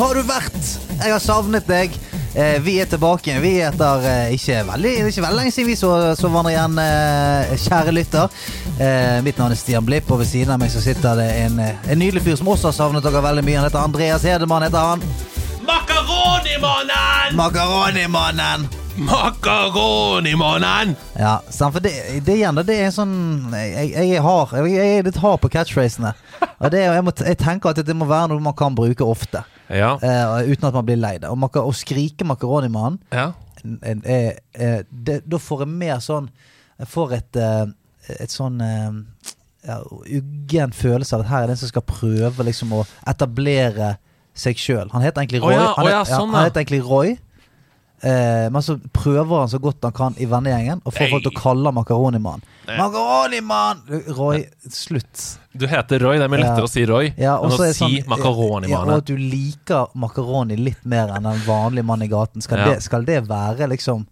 Hvor har du vært? Jeg har savnet deg. Eh, vi er tilbake. Vi er etter eh, ikke, veldig, ikke veldig lenge siden vi så, så hverandre igjen, eh, kjære lytter. Eh, mitt navn er Stian Blipp, og ved siden av meg så sitter det en, eh, en nydelig fyr som også har savnet dere veldig mye. Han heter Andreas Hedemann. heter han Makaronimannen! Makaronimannen! Makaronimannen! Ja, sant, for det, det igjen, det er sånn Jeg, jeg, er hard, jeg, jeg er litt hard på catchphrasene. Og det, jeg, må, jeg tenker at det må være noe man kan bruke ofte, Ja. eh, uten at man blir lei det. Og å skrike makaronimannen ja. han Da får jeg mer sånn Jeg får et, eh, et sånn eh, ja, uggen følelse av at her er den som skal prøve liksom å etablere seg sjøl. Han heter egentlig Roy. Roy. ja, han, å ja, sånn, han ja. heter egentlig Roy. Eh, men så prøver han så godt han kan i vennegjengen å få Nei. folk til å kalle han Makaronimann. Makaronimann! Roy, slutt. Du heter Roy. Det er mye Ja. lettere å si Roy Ja, enn å si sånn, ja, og at du liker makaroni litt mer enn en vanlig mann i gaten. Skal, Ja. det, skal det være liksom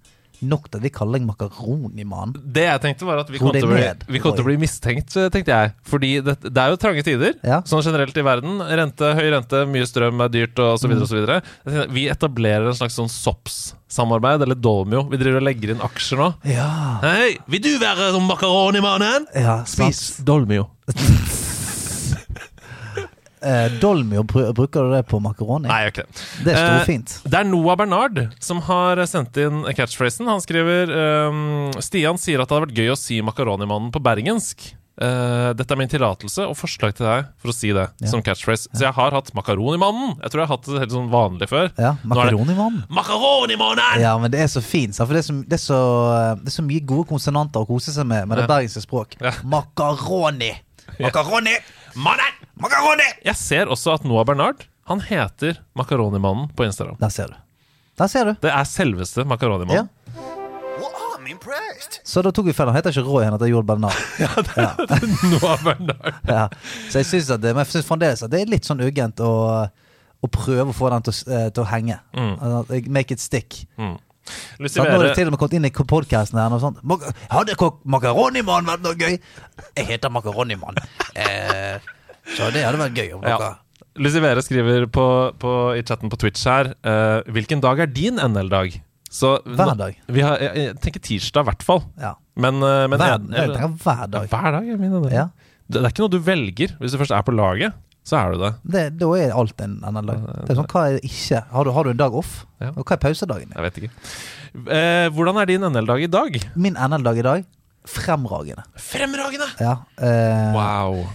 nok til at vi kaller deg makaronimann? Det jeg tenkte var at vi kom, til bli, ned, vi kom til å bli mistenkt, eh, tenkte jeg. Fordi det, det er jo trange tider, Ja. sånn generelt i verden. Rente, høy rente, mye strøm er dyrt, og så videre og så videre. Vi etablerer en slags sånn SOPS-samarbeid, eller Dolmio. Vi driver og legger inn aksjer nå. Ja. Hei, vil du være makaronimannen? ja Spis Dolmio. Eh, Dolmio, bruker du det på makaroni? Nei, jeg gjør ikke det. Det er Eh, storfint. Det er Noah Bernard som har sendt inn catchphrasen. Han skriver um, Stian sier at det hadde vært gøy å si makaronimannen på bergensk. Uh, dette er min tillatelse og forslag til deg for å si det Ja. som catchphrase. Så jeg har hatt makaronimannen. Jeg tror jeg har hatt det helt sånn vanlig før. Ja, Nå er det- makaronimann. Makaronimannen! Ja, men det er så fint. For det er så, det, er så, det er så mye gode konsonanter å kose seg med med det Ja. bergenske språk. Ja. Makaroni! Makaroni! Mannen! Makaroni! Jeg ser også at Noah Bernard Han heter Makaronimannen på Instagram. Der ser du. Der ser du. Det er selveste Ja. Så da tok vi feil. Han heter ikke Roy, han heter Joel Bernard. Noah Bernard. Ja. Så jeg syns at det, men jeg synes fremdeles at det er litt sånn uggent å, å prøve å få den til, å eh, til å henge. Mm. Make it stick. Mm. Så nå har du til og med kommet inn i podkasten her. Sånt. Hadde makaronimann vært noe gøy? Jeg heter Makaronimann. Eh, så det hadde vært gøy om dere Ja. Lucivere skriver på, på, i chatten på Twitch her eh, Hvilken dag er din NL-dag? Så Hver nå- dag. Vi har, jeg, jeg tenker tirsdag, i hvert fall. Ja. Men, eh, men Hver, jeg, jeg hver dag. Hver dag. Ja. Det, det er ikke noe du velger. Hvis du først er på laget, så er du det. Det, da er alt en annen dag. Det er sånn, hva er det ikke? Har du, har du en dag off? Ja. Og hva er pausedagen din? Jeg vet ikke. Eh, hvordan er din NL-dag i dag? Min NL-dag i dag fremragende. Fremragende! Ja. Eh, Wow.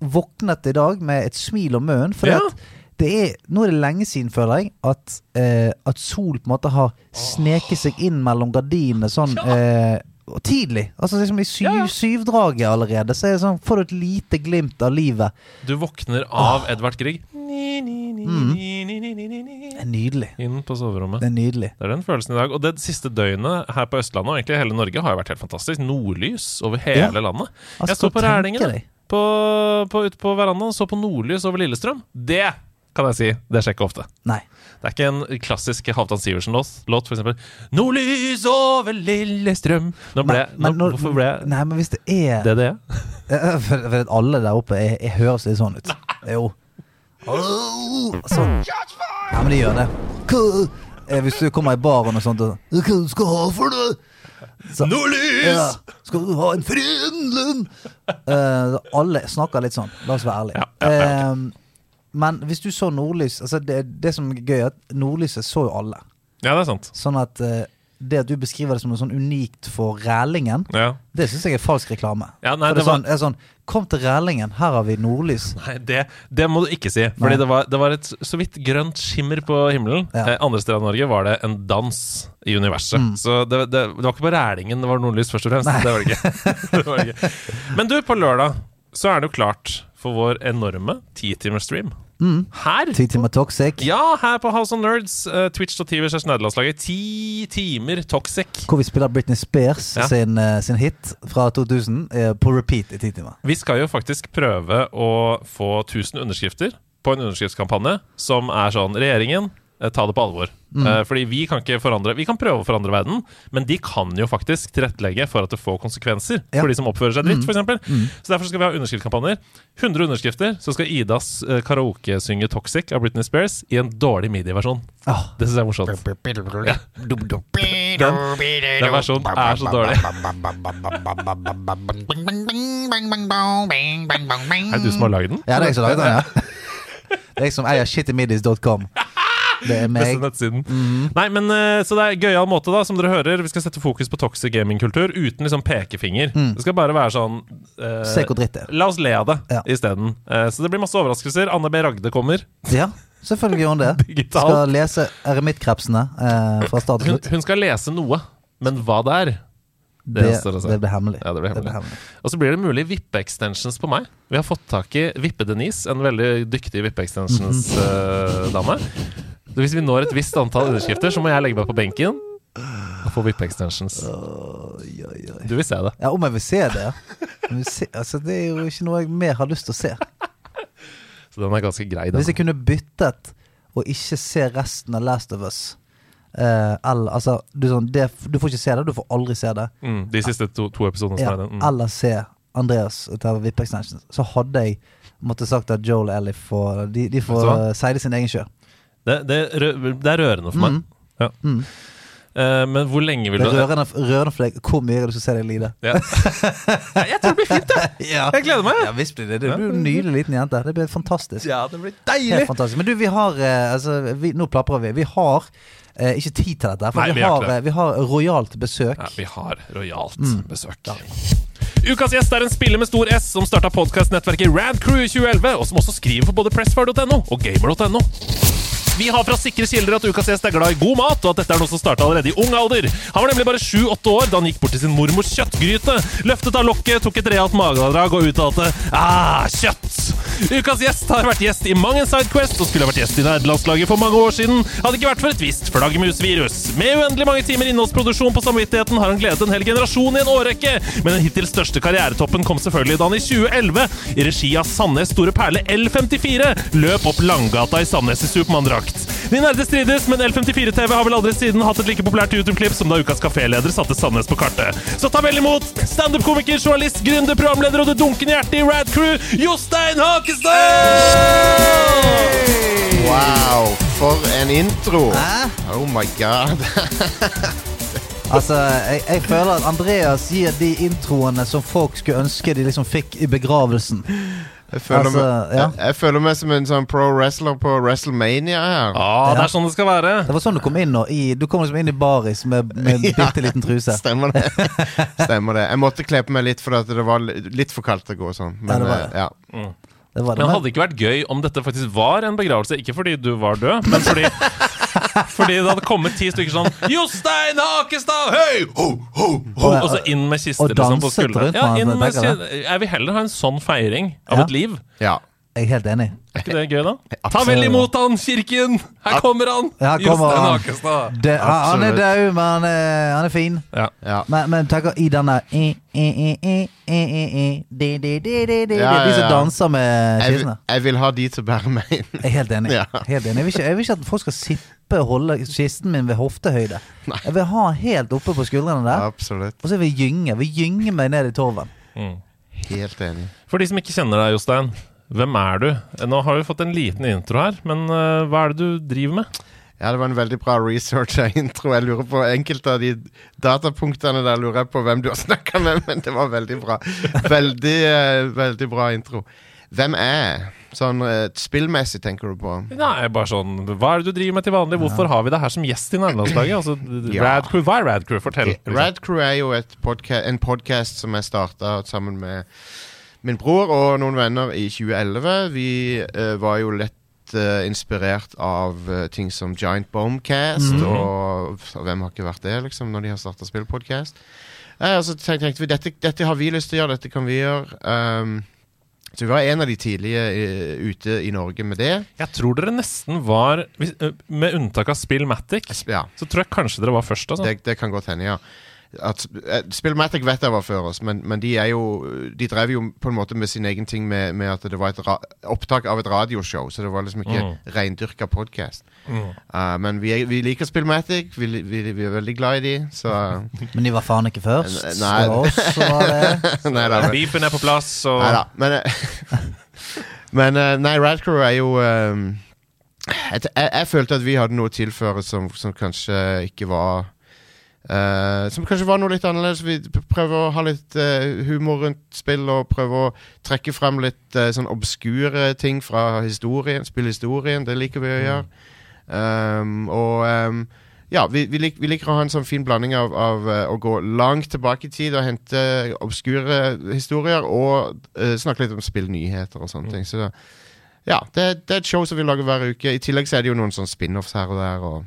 Våknet i dag med et smil om munnen. For Ja. det er, nå er det lenge siden, føler jeg, at, eh, at sol på en måte har sneket seg inn mellom gardinene sånn eh, og tidlig. Altså liksom i syv, Ja, ja. syvdraget allerede. Så er det sånn, får du et lite glimt av livet. Du våkner av Edvard Grieg. Det er nydelig. Inn på soverommet. Det er nydelig. Det er den følelsen i dag. Og det siste døgnet her på Østlandet, og egentlig hele Norge, har jo vært helt fantastisk. Nordlys over hele Ja. landet. Altså, jeg så på Rælingen ute på, på, ute på verandaen, så på nordlys over Lillestrøm. Det kan jeg si. Det skjer ikke ofte. Nei. Det er ikke en klassisk Halvdan Sivertsen-låt, f.eks. for eksempel. 'Nordlys over Lillestrøm'. Nå ble, Men- men nå, hvorfor ble jeg Nei, men hvis det er det det? er? For, for alle der oppe jeg, jeg høres litt sånn ut. Jo. Oh, sånn. Ja, men de gjør det. Hva, eh, hvis du kommer i baren og sånt og Hva du skal ha for det? Så, Nordlys! ja, skal du ha en Frydenlund? Uh, alle snakker litt sånn, la oss være ærlige. Ja, ja, ja, Eh, men hvis du så nordlys altså det, det som er gøy, er at nordlyset så jo alle. Ja, det er sant. Sånn at uh, det at du beskriver det som noe sånn unikt for Rælingen, Ja. det syns jeg er falsk reklame. Ja, nei, For det det var- sånn, er sånn Kom til Rælingen, her har vi nordlys. Nei, det, det må du ikke si. Fordi det var, det var et så vidt grønt skimmer på himmelen. Ja. Eh, andre steder i Norge var det en dans i universet. Mm. Så det, det, var ikke på Rælingen det var nordlys, først og fremst. Det var det ikke. det var det ikke. Men du, på lørdag så er det jo klart for vår enorme titimerstream. Mm. Her! Ti timer toxic. Ja, her på House of Nerds. Uh, Twitch.tv slash nederlandslaget. Ti timer toxic. Hvor vi spiller Britney Spears Ja. sin, uh, sin hit fra 2000 uh, på repeat i ti timer. Vi skal jo faktisk prøve å få 1000 underskrifter på en underskriftskampanje som er sånn Regjeringen, eh, ta det på alvor. Mm. Eh, fordi vi kan ikke forandre Vi kan prøve å forandre verden, men de kan jo faktisk tilrettelegge for at det får konsekvenser Ja. Mm. for de som oppfører seg dritt, for eksempel Så derfor skal vi ha underskriftkampanjer. 100 underskrifter, så skal Idas uh, karaoke synge 'Toxic' av Britney Spears i en dårlig medieversjon. Oh. Det syns jeg er morsomt. Ja. Den, den versjonen er så dårlig. Er det du som har lagd den? ja, det er jeg som laget den, ja. Det er jeg som eier shittymiddies.com. Det er meg. nettsiden. Nei, men eh, Så det er gøyal måte, da, som dere hører. Vi skal sette fokus på toxic gamingkultur uten liksom pekefinger. Det skal bare være sånn eh, Se hvor dritt det er. La oss le av det Ja. isteden. Eh, så det blir masse overraskelser. Anne B. Ragde kommer. Ja, selvfølgelig gjør hun det. Digital. Skal lese eremittkrepsene eh, fra start til slutt. hun skal lese noe, men hva det er Det, Det, det blir hemmelig. Ja, det blir hemmelig. hemmelig. Og så blir det mulig vippe-extensions på meg. Vi har fått tak i Vippe-Denise, en veldig dyktig vippe-extensions-dame. Hvis vi når et visst antall underskrifter, så må jeg legge meg på benken og få vippe-extensions. Oi. Du vil se det. Ja, om jeg vil se det? Vil se, altså, det er jo ikke noe jeg mer har lyst til å se. Så den er ganske grei. Hvis jeg kunne byttet og ikke se resten av Last of Us Uh, eller, altså, du, sånn, det, du får ikke se det, du får aldri se det. Mm, de siste to, to episodene Ja. Mm. Eller se Andreas ta VIP Extensions. Så hadde jeg måtte sagt at Joel Ellie får De, de får seile sin egen sjø. Det, det, det er rørende for meg. Mm. Ja. Mm. Uh, men hvor lenge vil Det du er rørende, rørende for deg. Hvor mye har du skal se deg lide? Ja. Jeg tror det blir fint, jeg. Ja, Jeg gleder meg. ja visst blir det det. Du blir en nydelig liten jente. Det blir fantastisk. Ja, det blir Helt deilig. fantastisk. Men du, vi har eh, altså, vi, Nå plaprer vi. Vi har eh, ikke tid til dette. For Nei, vi, vi har har, ikke det. eh, vi har rojalt besøk. Ja, vi har rojalt Mm. besøk. Ukas gjest er en spiller med stor S som starta podkastnettverket Radcrew i 2011, og som også skriver for både pressfire.no og gamer.no. Vi har fra sikre kilder at ukas gjest er glad i god mat, og at dette er noe som starta allerede i ung alder. Han var nemlig bare 7-8 år da han gikk bort til sin mormors kjøttgryte, løftet av lokket, tok et realt magedrag og uttalte ah, kjøtt. Ukas gjest har vært gjest i mang en Sidequest og skulle ha vært gjest i nederlandslaget for mange år siden, hadde ikke vært for et visst flaggermusvirus. Med uendelig mange timer innholdsproduksjon på samvittigheten har han gledet en hel generasjon i en årrekke, men den hittil største karrieretoppen kom selvfølgelig da han i 2011, i regi av Sandnes store perle L54, løp opp Langgata i Sandnes i Supermann-drakt. De nerde strides, men L54-TV har vel aldri siden hatt et like populært YouTube-klipp som da ukas kaféleder satte Sandnes på kartet. Så ta vel imot standup-komiker, journalist, gründer, programleder og det dunkende hjertet i Rad Crew, Jostein Hakestad! Wow, for en intro! Hæ? Oh my god. Altså, jeg, jeg føler at Andreas gir de introene som folk skulle ønske de liksom fikk i begravelsen. Jeg føler, Altså, meg, ja. jeg, jeg føler meg som en sånn pro wrestler på WrestleMania her. Ja, det er sånn det skal være. Det var sånn du kom inn og, I, du kom liksom inn i baris med, med Ja, bitte liten truse. Stemmer det. Stemmer det. Jeg måtte kle på meg litt, for at det var litt for kaldt å gå sånn. Ja, det var det. ja. Var det. Men hadde det ikke vært gøy om dette faktisk var en begravelse? Ikke fordi du var død, men fordi Fordi det hadde kommet ti stykker sånn Jostein Hakestad, høy! Ho, ho, ho! Og så inn med kister Og liksom, på danset rundt Ja, med jeg vil heller ha en sånn feiring av Ja. et liv. ja. Jeg er helt enig. Er ikke det gøy, da? Ta vel imot han, kirken! Her kommer han! Her kommer Jostein han. Hakestad. Det, han, han er Absolutt. død, men han er, han er fin. Ja. ja. Men, men tenk i den Ja, De som danser med Jeg, kistene. jeg vil ha de til å bære meg inn. Jeg er helt enig. Ja. Helt enig. Jeg, vil ikke, jeg vil ikke at folk skal sippe og holde kisten min ved hoftehøyde. Nei. Jeg vil ha den helt oppe på skuldrene der. Absolutt. Og så vil jeg gynge. Jeg vil gynge meg ned i torven. Mm. Helt enig. For de som ikke kjenner deg, Jostein. Hvem er du? Nå har vi fått en liten intro her, men uh, hva er det du driver med? Ja, det var en veldig bra researcha intro. Jeg lurer på enkelte av de datapunktene der lurer jeg på hvem du har snakka med, men det var veldig bra. Veldig, uh, veldig bra intro. Hvem er jeg? Sånn uh, spillmessig, tenker du på? Nei, bare sånn Hva er det du driver med til vanlig? Hvorfor har vi deg her som gjest i nærlandslaget? Altså, Ja. Radcrew, hva er Radcrew? Fortell. liksom. Radcrew er jo podca en podkast som jeg starta sammen med min bror og noen venner i 2011. Vi eh, var jo lett eh, inspirert av eh, ting som Giant Bombcast, og og hvem har ikke vært det, liksom, når de har starta spillpodkast? Eh, og så tenkte, tenkte vi dette, dette har vi lyst til å gjøre, dette kan vi gjøre. Um, Så vi var en av de tidlige uh, ute i Norge med det. Jeg tror dere nesten var Med unntak av Spillmatic, Ja, så tror jeg kanskje dere var først. Altså. det, det kan godt hende, ja. At, eh, Spillmatic vet jeg var før oss, men, men de er jo De drev jo på en måte med sin egen ting med, med at det var et ra opptak av et radioshow, så det var liksom ikke Mm. reindyrka podkast. Mm. men vi, er, vi liker Spillmatic, vi, vi, vi er veldig glad i de, så Men de var faen ikke først. Nei. Oss var Beefen er på plass, så Nei da. Men, eh, men eh, Nei, Radcrew er jo um, jeg, jeg, jeg følte at vi hadde noe å tilføre som, som kanskje ikke var eh, Som kanskje var noe litt annerledes. Vi prøver å ha litt uh, humor rundt spill og prøver å trekke frem litt uh, sånn obskure ting fra historien, spillhistorien. Det liker vi å gjøre. Um, og um, ja, vi, vi, lik, vi liker å ha en sånn fin blanding av, av å gå langt tilbake i tid og hente obskure historier, og snakke litt om spillnyheter og sånne ting. Så ja, det, det er et show som vi lager hver uke. I tillegg så er det jo noen sånne spin-offs her og der. Og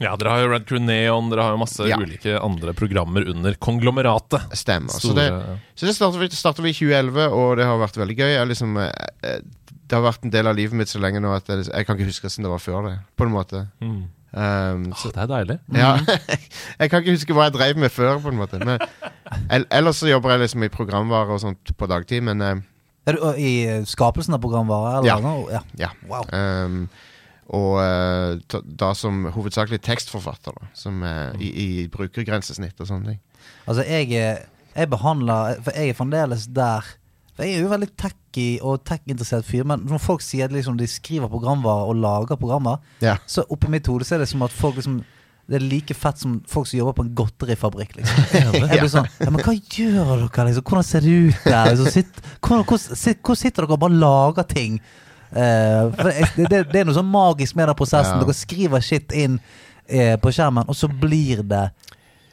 Ja, dere har jo Red Crew Neon, dere har jo masse Ja. ulike andre programmer under konglomeratet. stemmer. Så Store, det, så det startet vi, starter, vi i 2011, og det har vært veldig gøy. Jeg liksom, eh, eh, det har vært en del av livet mitt så lenge nå at jeg, jeg kan ikke huske hvordan det var før det. På en måte. mm. Um, Åh, det er deilig. Ja, jeg kan ikke huske hva jeg drev med før, på en måte. Men, ellers så jobber jeg liksom i programvare og sånt på dagtid, men uh, Er du i skapelsen av programvare? Eller? Ja. noe? ja. ja. Wow. Um, og eh, da som hovedsakelig tekstforfatter, da. Som eh, i, i brukergrensesnitt og sånne ting. Altså, jeg, er- jeg behandler For jeg er fremdeles der. For jeg er jo veldig techy og tech-interessert fyr, men når folk sier at liksom de skriver programvare og lager programmer, Ja. så oppi mitt hode så er det som at folk liksom det er like fett som folk som jobber på en godterifabrikk. Liksom. Jeg blir sånn ja, Men hva gjør dere? Liksom? Hvordan ser det ut der? Liksom, sitt, hvor, hvor sitter dere og bare lager ting? Eh, det, det, det, det er noe sånn magisk med den prosessen. Ja. Dere skriver shit inn eh, på skjermen, og så blir det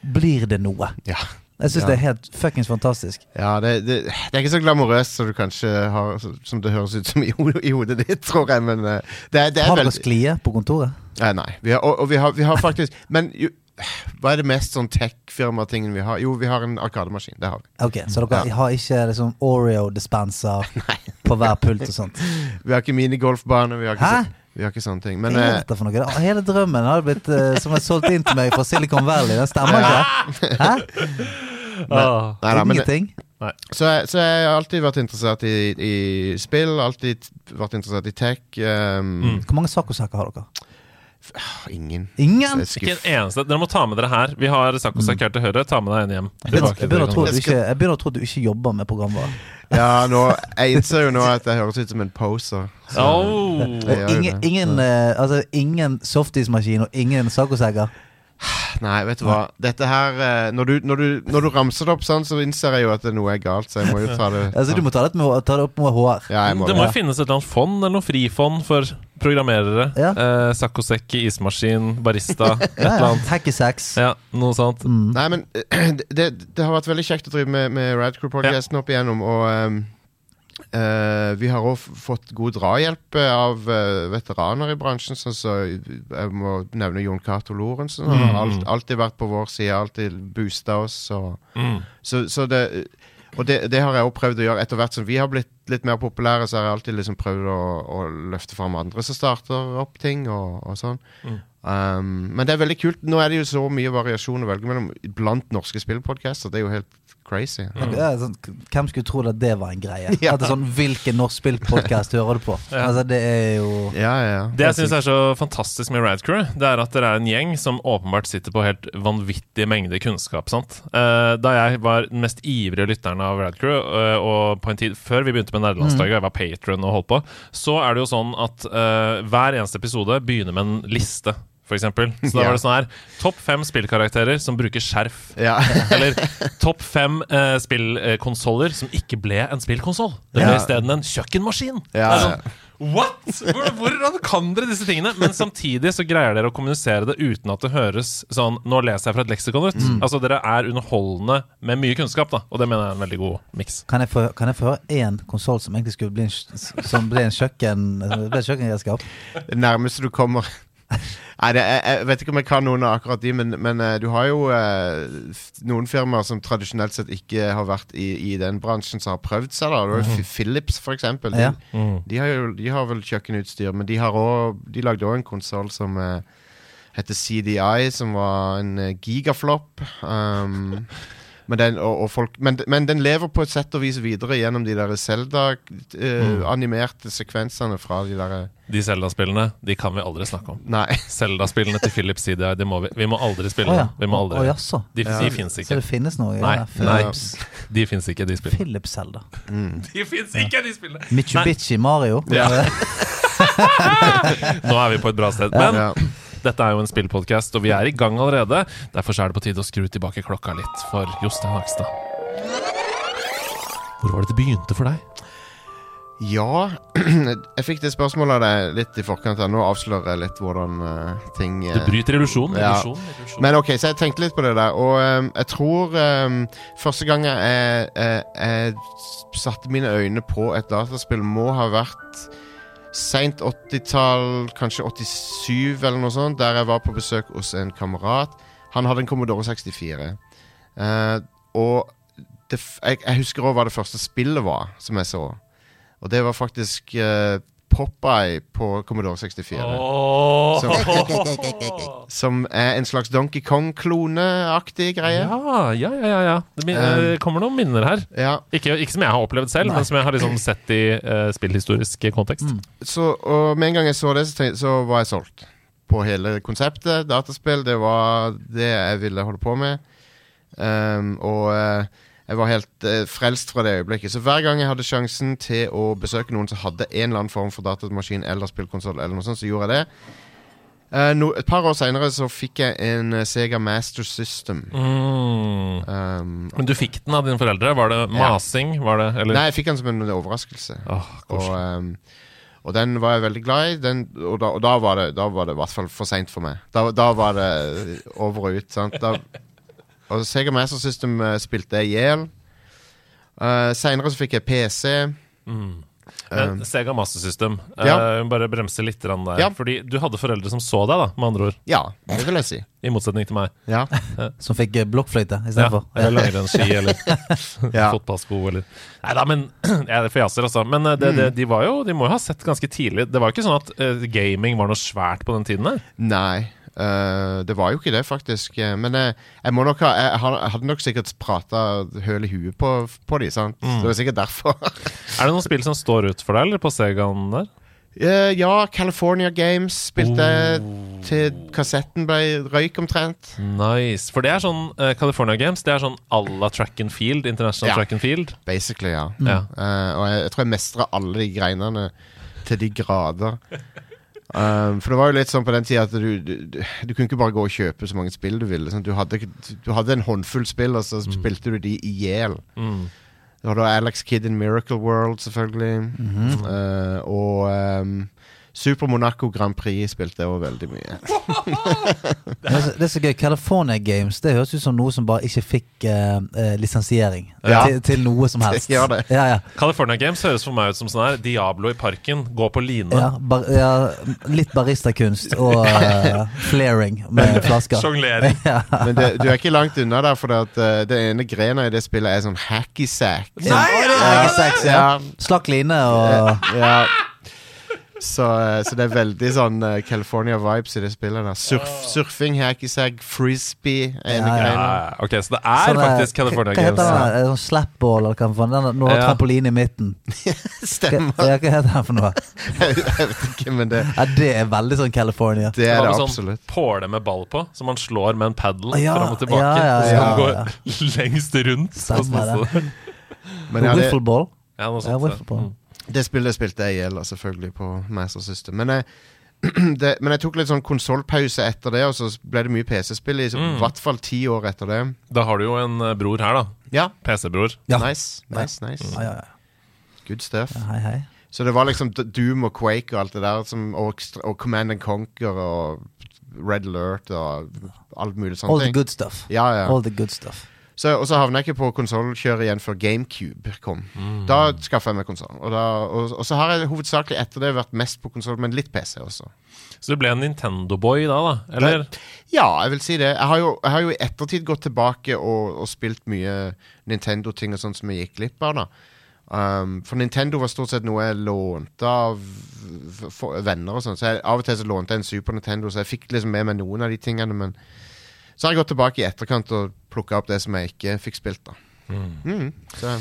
Blir det noe. Ja. Jeg syns Ja. det er helt fuckings fantastisk. Ja, det, det, det er ikke så glamorøst som du kanskje har Som det høres ut som i, ho- i hodet ditt, tror jeg, men eh, det, er- det er Har dere sklie på kontoret? Nei, nei. Vi har, og, og vi, har, vi har faktisk Men jo, hva er det mest sånn tech-firma-tingen vi har? Jo, vi har en arkademaskin. Det har vi. Ok, Så dere har ikke liksom Oreo-dispenser på hver pult og sånt? Vi har ikke minigolfbane. Vi har ikke, Hæ? så, vi har ikke sånne ting. Men eh, for noe? Hele drømmen har blitt uh, som er solgt inn til meg fra Silicon Valley. Den stemmer ikke? Hæ? Ah. nei, da, men, Ingenting? så, jeg- så jeg har alltid vært interessert i, i spill. Alltid vært interessert i tech. Um, Mm. Hvor mange saccosekker har dere? Ingen. Ingen? Er Ikke en eneste. Dere må ta med dere her. Vi har saccosekk her til høyre. Ta med deg en hjem. Jeg begynner, jeg, begynner ikke, jeg begynner å tro at du ikke jobber med programvare. Ja, nå, jeg innser jo nå at jeg høres ut som en poser. Så, Oh. Ingen, ingen, eh, altså, ingen softismaskin og ingen saccosekker. Nei, vet du hva. Dette her eh, når du, når, du, når du ramser det opp sånn, så innser jeg jo at det er noe er galt, så jeg må jo ta det Altså, du må ta det, med, ta det opp med HR. Ja, jeg må Det må jo finnes et eller annet fond eller noe frifond for programmerere. Ja. Eh, Saccosekk, ismaskin, barista, et Ja, eller ja. annet. Hackesex. Ja, noe sånt. Mm. Nei, men det, det har vært veldig kjekt å drive med, med Radcrew-podcasten opp igjennom, og ehm, eh, vi har òg fått god drahjelp eh, av uh, veteraner i bransjen, sånn så jeg må nevne Jon Cato Lorentzen. Han har alt, alltid vært på vår side, alltid boosta oss. Og, Mm. så, så det og det, det har jeg også prøvd å gjøre etter hvert som vi har blitt litt mer populære. Så har jeg alltid liksom prøvd å, å løfte fram andre som starter opp ting. og, og sånn Mm. um, Men det er veldig kult. Nå er det jo så mye variasjon å velge mellom blant norske spillpodcaster. Det er jo helt crazy. Ja, sånn, hvem skulle tro at det var en greie? Ja. At det er sånn, Hvilken norsk spillpodkast hører du på? Ja. Altså, det er jo Ja, ja, ja. Det jeg syns er så fantastisk med Radcrew, det er at dere er en gjeng som åpenbart sitter på helt vanvittige mengder kunnskap. sant? Eh, da jeg var den mest ivrige lytteren av Radcrew, Crew, og på en tid før vi begynte med nederlandslaget, jeg var patron og holdt på, så er det jo sånn at uh, hver eneste episode begynner med en liste. For eksempel. så da Ja. var det sånn her Topp fem spillkarakterer som bruker skjerf. ja. Eller topp fem uh, spillkonsoller som ikke ble en spillkonsoll. Det ble Ja. isteden en kjøkkenmaskin. Ja, Det er sånn, What?! Hvor- kan dere disse tingene? Men samtidig så greier dere å kommunisere det uten at det høres sånn Nå leser jeg fra et leksikon ut. Altså Dere er underholdende med mye kunnskap, da og det mener jeg er en veldig god miks. Kan jeg få, kan jeg få høre én konsoll som egentlig skulle bli en, som ble en kjøkken som ble kjøkkenredskap? Det nærmeste du kommer Nei, det, jeg, jeg vet ikke om jeg kan noen av akkurat de, men, men eh, du har jo eh, noen firmaer som tradisjonelt sett ikke har vært i, i den bransjen, som har prøvd seg. da jo Philips, for eksempel. De, Ja. de, har jo, de har vel kjøkkenutstyr, men de, har også, de lagde òg en konsoll som eh, heter CDI, som var en gigaflopp. gigaflop. Um, men, den, og, og folk, men, men den lever på et sett og vis videre gjennom de der Zelda-animerte sekvensene fra de der De Zelda-spillene de kan vi aldri snakke om. Nei. Zelda-spillene til Philips CDI, de må vi, vi må aldri spille. oh, ja. Vi må Å, aldri. å, jaså. De, de fins Så det finnes noe? Nei, Ja, nei. Philips. De fins ikke, de spillene. Philips Zelda. De fins ikke, de spillene! Mitsubishi Mario. Ja. Nå er vi på et bra sted. Men Ja. Dette er jo en spillpodkast, og vi er i gang allerede. Derfor er det på tide å skru tilbake klokka litt for Jostein Hakstad. Hvor var det det begynte for deg? Ja Jeg fikk det spørsmålet av deg litt i forkant. her. Nå avslører jeg litt hvordan uh, ting uh, Du bryter illusjonen. Ja. Men ok, så jeg tenkte litt på det der, og um, jeg tror um, første gang jeg, jeg, jeg satte mine øyne på et dataspill, må ha vært seint 80-tall, kanskje 87 eller noe sånt, der jeg var på besøk hos en kamerat. Han hadde en Commodore 64. Uh, og det, jeg, jeg husker òg hva det første spillet var som jeg så. Og det var faktisk uh, Popeye på Commodore 64. Åh. Som er en slags Donkey Kong-kloneaktig greie. Ja, ja, ja. ja, ja. Det min- eh, kommer noen minner her. Ja, Ikke, ikke som jeg har opplevd selv, men som jeg har liksom sett i uh, spillhistorisk kontekst. så, og med en gang jeg så det, så, tenkte, så var jeg solgt på hele konseptet. Dataspill, det var det jeg ville holde på med. Um, og eh, jeg var helt eh, frelst fra det øyeblikket. Så hver gang jeg hadde sjansen til å besøke noen som hadde en eller annen form for datamaskin eller spillkonsoll, så gjorde jeg det. Eh, no, et par år seinere så fikk jeg en eh, Sega Master System. Mm. Um, Men du fikk den av dine foreldre? Var det masing? Var det, eller? nei, jeg fikk den som en overraskelse. Oh, Og, ehm, og den var jeg veldig glad i. Den, og da, og da var det Da var det i hvert fall for seint for meg. Da, da var det over og ut. Sant? Da, og Sega Master System eh, spilte jeg i hjel. Uh, Seinere så fikk jeg PC. Men Sega Master System, eh, Ja. bare bremse litt der. Ja. Fordi du hadde foreldre som så deg, da, med andre ord. Ja, det vil jeg si. I motsetning til meg. Ja. Som fikk blokkfløyte blokkfløyte Ja, istedenfor. eller langrennsski, eller Ja. fotballsko, eller Nei da, men Jeg fjaser, altså. Men eh, det, det, de var jo De må jo ha sett ganske tidlig Det var jo ikke sånn at uh, gaming var noe svært på den tiden der. Nei. Eh, det var jo ikke det, faktisk. Eh, Men jeg, jeg nok ha Jeg, jeg hadde nok sikkert prata høl i huet på, på de, sant? Det var sikkert derfor. Er det noen spill som står ut for deg, eller på Segaen der? Uh, ja, California Games spilte oh. til kassetten ble røyk omtrent. Nice. For det er sånn California Games Det er sånn à la track and field. International Ja. track and field. Basically, ja. Mm. Og jeg, jeg tror jeg mestrer alle de greinene til de grader. Um, for det var jo litt sånn på den tida at du, du, du, kunne ikke bare gå og kjøpe så mange spill du ville. Sånn. Du, hadde, du hadde en håndfull spill, og så spilte du de i hjel. Mm. Du hadde Alex Kid in Miracle World, selvfølgelig. Eh, og um, Super Monaco Grand Prix spilte jeg òg veldig mye. Det er, så, det er så gøy. California Games Det høres ut som noe som bare ikke fikk eh, eh, lisensiering Ja. til, til noe som helst. Det gjør det. Ja, ja. California Games høres for meg ut som sånn her Diablo i parken. Gå på line. Ja, bar, ja, litt baristakunst og uh, flaring med flasker. Sjonglering. Ja. Men det, du er ikke langt unna der, for at, eh, det ene grena i det spillet er sånn hacky sack. Nei, ja, sack ja. Ja. Slakk line og ja. Så, eh, så det er veldig sånn eh, California vibes i det spillet. der Surf, Surfing, hacky sack, frisbee er Ja, ja. ok, så det er Sånn, eh, faktisk California hva, hva Games. heter den? Sånn slapball, eller hva faen? Den, har Ja. trampoline i midten. Stemmer. Hva, hva heter den for noe? jeg vet ikke, men det, Ja, det er veldig sånn California. det er det absolutt. sånn absolutt. påle med ball på, som man slår med en padel Ja, fram og tilbake. ja, ja, og så ja, man går lengst rundt. Stemmer det. Men ja, det, Wiffleball. Ja, noe Ja, sånt. Mm. det spillet spilte jeg i hjel, selvfølgelig, på Master System. Men jeg, det, men jeg tok litt sånn konsollpause etter det, og så ble det mye PC-spill i så- Mm. hvert fall ti år etter det. Da har du jo en eh, bror her, da. Ja, PC-bror. Ja. nice, nice, nice. Ja, ja, ja. Good stuff. ja. Hei, hei. Så det var liksom Doom og Quake og alt det der, som, og, og Command and Conquer og Red Alert og alt mulig All sånne the good stuff. Ja, ja. All the good stuff. Så, og så havna jeg ikke på konsollkjøret igjen før GameCube kom. Da skaffa jeg meg konsoll. Og, og, og så har jeg hovedsakelig etter det vært mest på konsoll, men litt PC også. Så du ble en Nintendo-boy da, da? Eller? Ja, jeg vil si det. Jeg har jo, jeg har jo i ettertid gått tilbake og, og spilt mye Nintendo-ting og sånn som jeg gikk glipp av. da um, For Nintendo var stort sett noe jeg lånte av venner og sånn. Så jeg, av og til så lånte jeg en Super Nintendo, så jeg fikk liksom med meg noen av de tingene. Men så har jeg gått tilbake i etterkant og plukka opp det som jeg ikke fikk spilt. da Mm, så,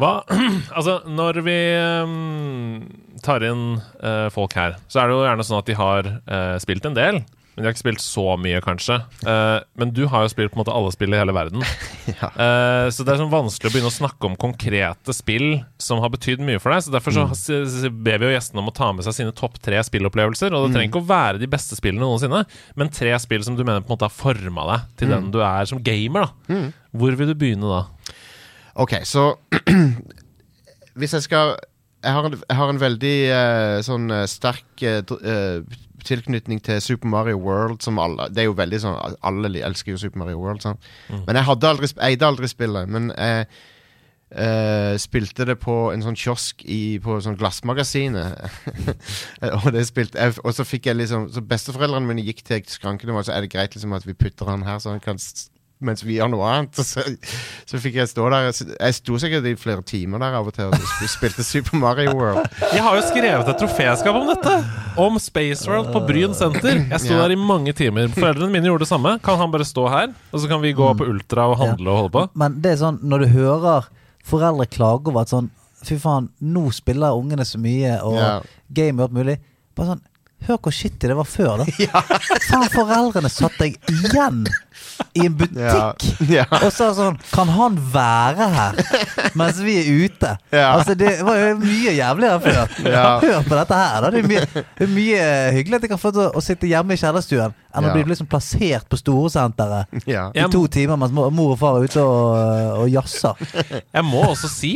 Hva Altså, når vi um, tar inn uh, folk her, så er det jo gjerne sånn at de har uh, spilt en del. Men de har ikke spilt så mye, kanskje. Uh, men du har jo spilt på en måte alle spill i hele verden. Ja. uh, så det er sånn vanskelig å begynne å snakke om konkrete spill som har betydd mye for deg. Så Derfor så s- s- ber vi jo gjestene om å ta med seg sine topp tre spillopplevelser. Og det trenger ikke å være de beste spillene noensinne, men tre spill som du mener på en måte har forma deg til den du er som gamer. da Hvor vil du begynne da? Ok, så Hvis jeg skal Jeg har en, jeg har en veldig uh, sånn sterk eh, tilknytning til Super Mario World. Som alle Det er jo veldig sånn Alle elsker jo Super Mario World. Sant? Men jeg hadde aldri, eide aldri spillet. Men jeg eh, spilte det på en sånn kiosk i, på sånn Glassmagasinet. og, det spilte, jeg, og så fikk jeg liksom Så besteforeldrene mine gikk til skranken og så er det greit liksom at vi putter han her, så han kan mens vi gjør noe annet. Så, så fikk jeg stå der. Jeg sto sikkert i flere timer der av og til og spilte Super Mario World. Jeg har jo skrevet et troféskap om dette! Om Space World på Bryn senter. Jeg sto Ja. der i mange timer. Foreldrene mine gjorde det samme. Kan han bare stå her, og så kan vi gå på Ultra og handle og holde på? Men det er sånn, når du hører foreldre klage over at sånn Fy faen, nå spiller ungene så mye, og Ja. game og alt mulig. Bare sånn Hør hvor shitty det var før, da. Faen, foreldrene satt deg igjen i en butikk. Ja. Ja. Og sa sånn Kan han være her mens vi er ute? Ja. Altså Det var jo mye jævligere før. Ja. Hør på dette her. Da. Det er mye, det er mye hyggelig at jeg kan få til å sitte hjemme i kjellerstuen enn Ja. å bli liksom plassert på Storesenteret Ja. i to timer mens mor og far er ute og, og jazzer. Jeg må også si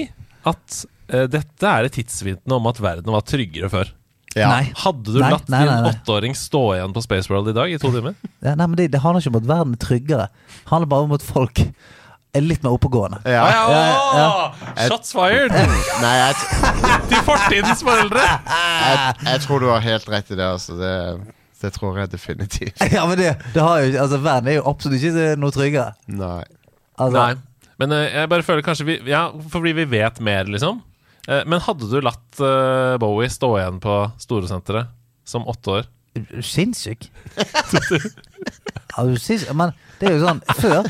at uh, dette er et tidsvitne om at verden var tryggere før. Ja. Nei. Hadde du Nei, latt nei, nei, din åtteåring stå igjen på Space World i dag i to timer? Ja, nei, men det, det handler ikke om at verden er tryggere. Det handler bare om at folk er litt mer oppegående. Ja. ja, Shots fired! Nei, jeg, Til fortidens foreldre! jeg, jeg tror du har helt rett i det. Altså. Det, det tror jeg definitivt. Ja, men det, det har jo, altså Verden er jo absolutt ikke noe tryggere. Nei. Altså, Nei. Men eh, jeg bare føler kanskje vi Ja, fordi vi vet mer, liksom. Eh, men hadde du latt eh, Bowie stå igjen på Storesenteret som åtte år? Sinnssyk. ja, du synes, men det er jo sånn Før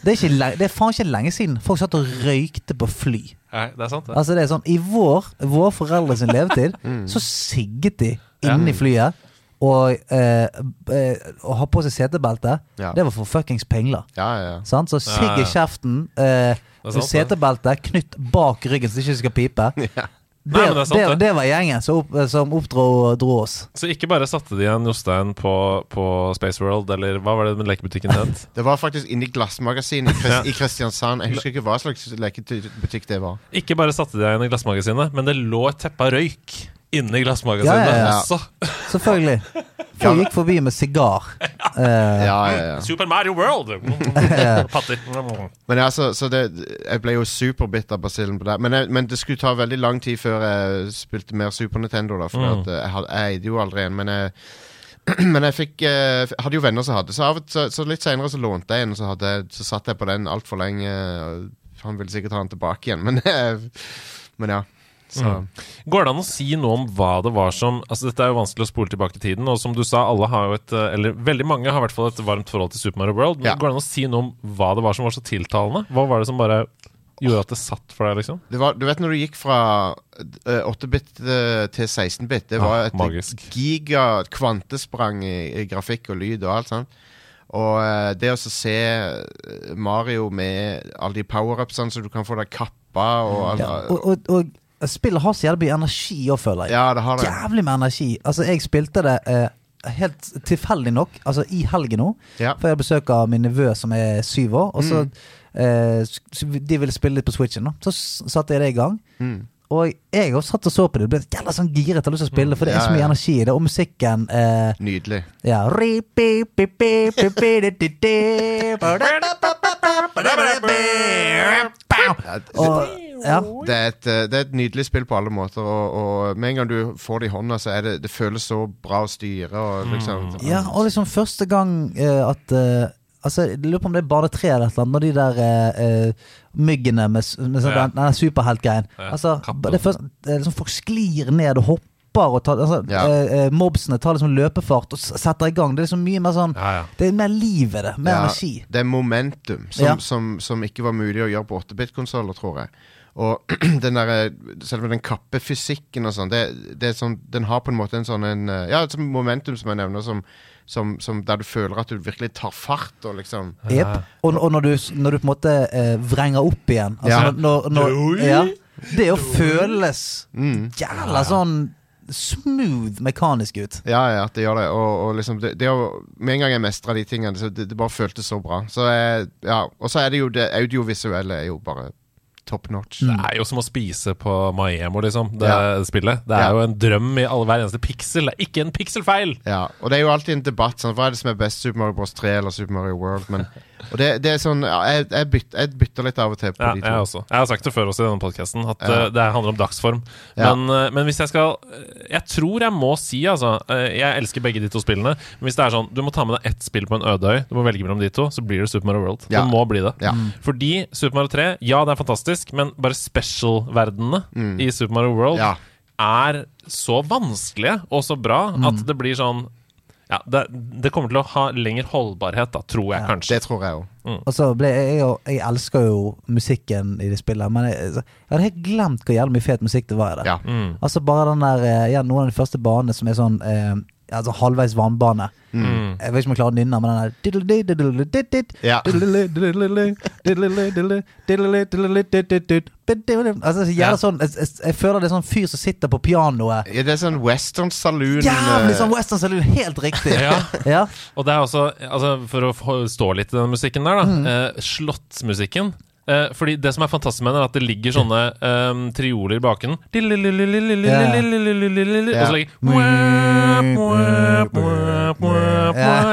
Det er, ikke lenge, det er faen ikke lenge siden folk satt og røykte på fly. Nei, det er sant, det. Altså det er sånn I vår, vår foreldre sin levetid Mm. så sigget de inni flyet. Og eh, eh, å ha på seg setebelte, Ja. det var for fuckings pengler. Ja, ja, ja. Så sigg i kjeften, eh, setebelte knytt bak ryggen så det ikke skal pipe. Ja. Det, Nei, det sant, det, det. det var gjengen som, opp, som oppdro dro oss. Så ikke bare satte de igjen Jostein på, på Space World, eller hva var det med lekebutikken het? Det var faktisk inni Glassmagasinet i Kristiansand. Jeg husker ikke hva slags lekebutikk det var. Ikke bare satte de igjen i glassmagasinet, men det lå et teppe av røyk inni glassmagasinet Ja, ja, ja. også. Selvfølgelig. Folk gikk forbi med sigar. Uh, Ja, ja, ja. Super Mario World! Patter. Men ja, så, det, jeg ble jo superbitter på basillen på det. Men, jeg, men det skulle ta veldig lang tid før jeg spilte mer Super Nintendo. Da, for Mm. at jeg, eide jo aldri en. Men jeg, men jeg fikk eh, hadde jo venner som hadde. Så, av, så, så litt seinere så lånte jeg en, og så, hadde, så satt jeg på den altfor lenge. og Han ville sikkert ha den tilbake igjen, men, men ja. Så Mm. Går det an å si noe om hva det var som Altså Dette er jo vanskelig å spole tilbake i tiden, og som du sa, alle har jo et eh, Eller veldig mange har i hvert fall et varmt forhold til Super Mario World. Men Ja. Går det an å si noe om hva det var som var så tiltalende? Hva var det som bare gjorde at det satt for deg, liksom? det var, Du vet når du gikk fra eh, 8-bit eh, til 16-bit, det var Ah, et ah, giga kvantesprang i, i grafikk og lyd og alt sånt. Og eh, det å se eh, Mario med alle de power-upsene så du kan få deg kappa og alt ja, og, og, og spillet har så jævlig mye energi òg, føler jeg. Ja, det har det. Jævlig med energi. Altså, jeg spilte det eh, helt tilfeldig nok, altså i helgen nå. Ja. For jeg har besøk av min nevø som er syv år. Og så Mm. eh, De ville spille litt på Switchen. da Så satte jeg det i gang. Mm. Og jeg også satt og så på det. Ble jævla sånn giret av lyst til å spille, for det er så mye energi i det. Og musikken eh, Nydelig. Ja Og, ja. Det er, et, eh, det er et nydelig spill på alle måter, og, og med en gang du får det i hånda, så det Det føles så bra å styre og liksom ja, og liksom første gang uh, at uh, Altså, Jeg lurer på om det er bare tre eller annet, når de der eh, myggene med, med sånn, Ja. den, den superheltgreien. Ja, Altså, det er først, det er liksom Folk sklir ned og hopper, og tar, altså, Ja. eh, eh, mobsene tar liksom løpefart og setter i gang. Det er liksom mye mer sånn Ja, ja. Det er mer liv i det. Mer energi. Det er momentum som, som, som ikke var mulig å gjøre på 8-bit-konsoller, tror jeg. Og den der, selve den kappefysikken og sånn, det, det sånn, den har på en måte en sånn en, eh, Ja, et momentum som jeg nevner, som, som, som der du føler at du virkelig tar fart og liksom yep. Og, og når, du, når du på en måte eh, vrenger opp igjen altså Ja. når, når, når, ja, Det å føles mm. jævla sånn smooth mekanisk ut. Ja, ja, at det gjør det. Og, og liksom det, det å, Med en gang jeg mestra de tingene, så det, det bare føltes så bra. Så jeg, ja, Og så er det jo det audiovisuelle er jo bare top notch. Det er jo som å spise på Maemo, liksom, det Ja. spillet. Det er Ja. jo en drøm i alle, hver eneste piksel. Det er ikke en pikselfeil! Ja, og det er jo alltid en debatt. Sånn, hva er det som er best, Super Mario Bros 3 eller Super Mario World? Men, og det, det er sånn ja, jeg, jeg, bytter, jeg bytter litt av og til på Ja, de jeg to. også. Jeg har sagt det før også i denne podkasten, at Ja. eh, det handler om dagsform. Men, eh, men hvis jeg skal eh, Jeg tror jeg må si, altså Jeg elsker begge de to spillene. Men hvis det er sånn du må ta med deg ett spill på en øde øy, du må velge mellom de to, så blir det Super Mario World. Ja. Det må bli det. Ja. Fordi Super Mario 3, ja, det er fantastisk, men bare special-verdenene i Super Mario World Mm. Ja. er så vanskelige og så bra Mm. at det blir sånn ja, det, det kommer til å ha lengre holdbarhet, da, tror jeg kanskje. Det tror jeg òg. Og så ble jeg, jeg, jeg elsker jo musikken i det spillet, men jeg, jeg hadde helt glemt hvor jævlig mye fet musikk det var i det. Ja. Mm. Altså bare den der eh, ja, Noen av de første banene som er sånn eh, Altså halvveis vannbane. Mm. Jeg vet ikke om jeg klarer å nynne, men den der. Altså jeg, Ja. sånn jeg, jeg, føler det er sånn fyr som sitter på pianoet. Ja, det er sånn western saloon Jævlig eh, sånn Western Saloon. Helt riktig. Ja. Ja. Og det er også, altså for å stå litt i den musikken der, da. Mm. Eh, slottsmusikken. Eh, fordi det som er fantastisk med den, er at det ligger sånne eh, trioler i baken. Og så ligger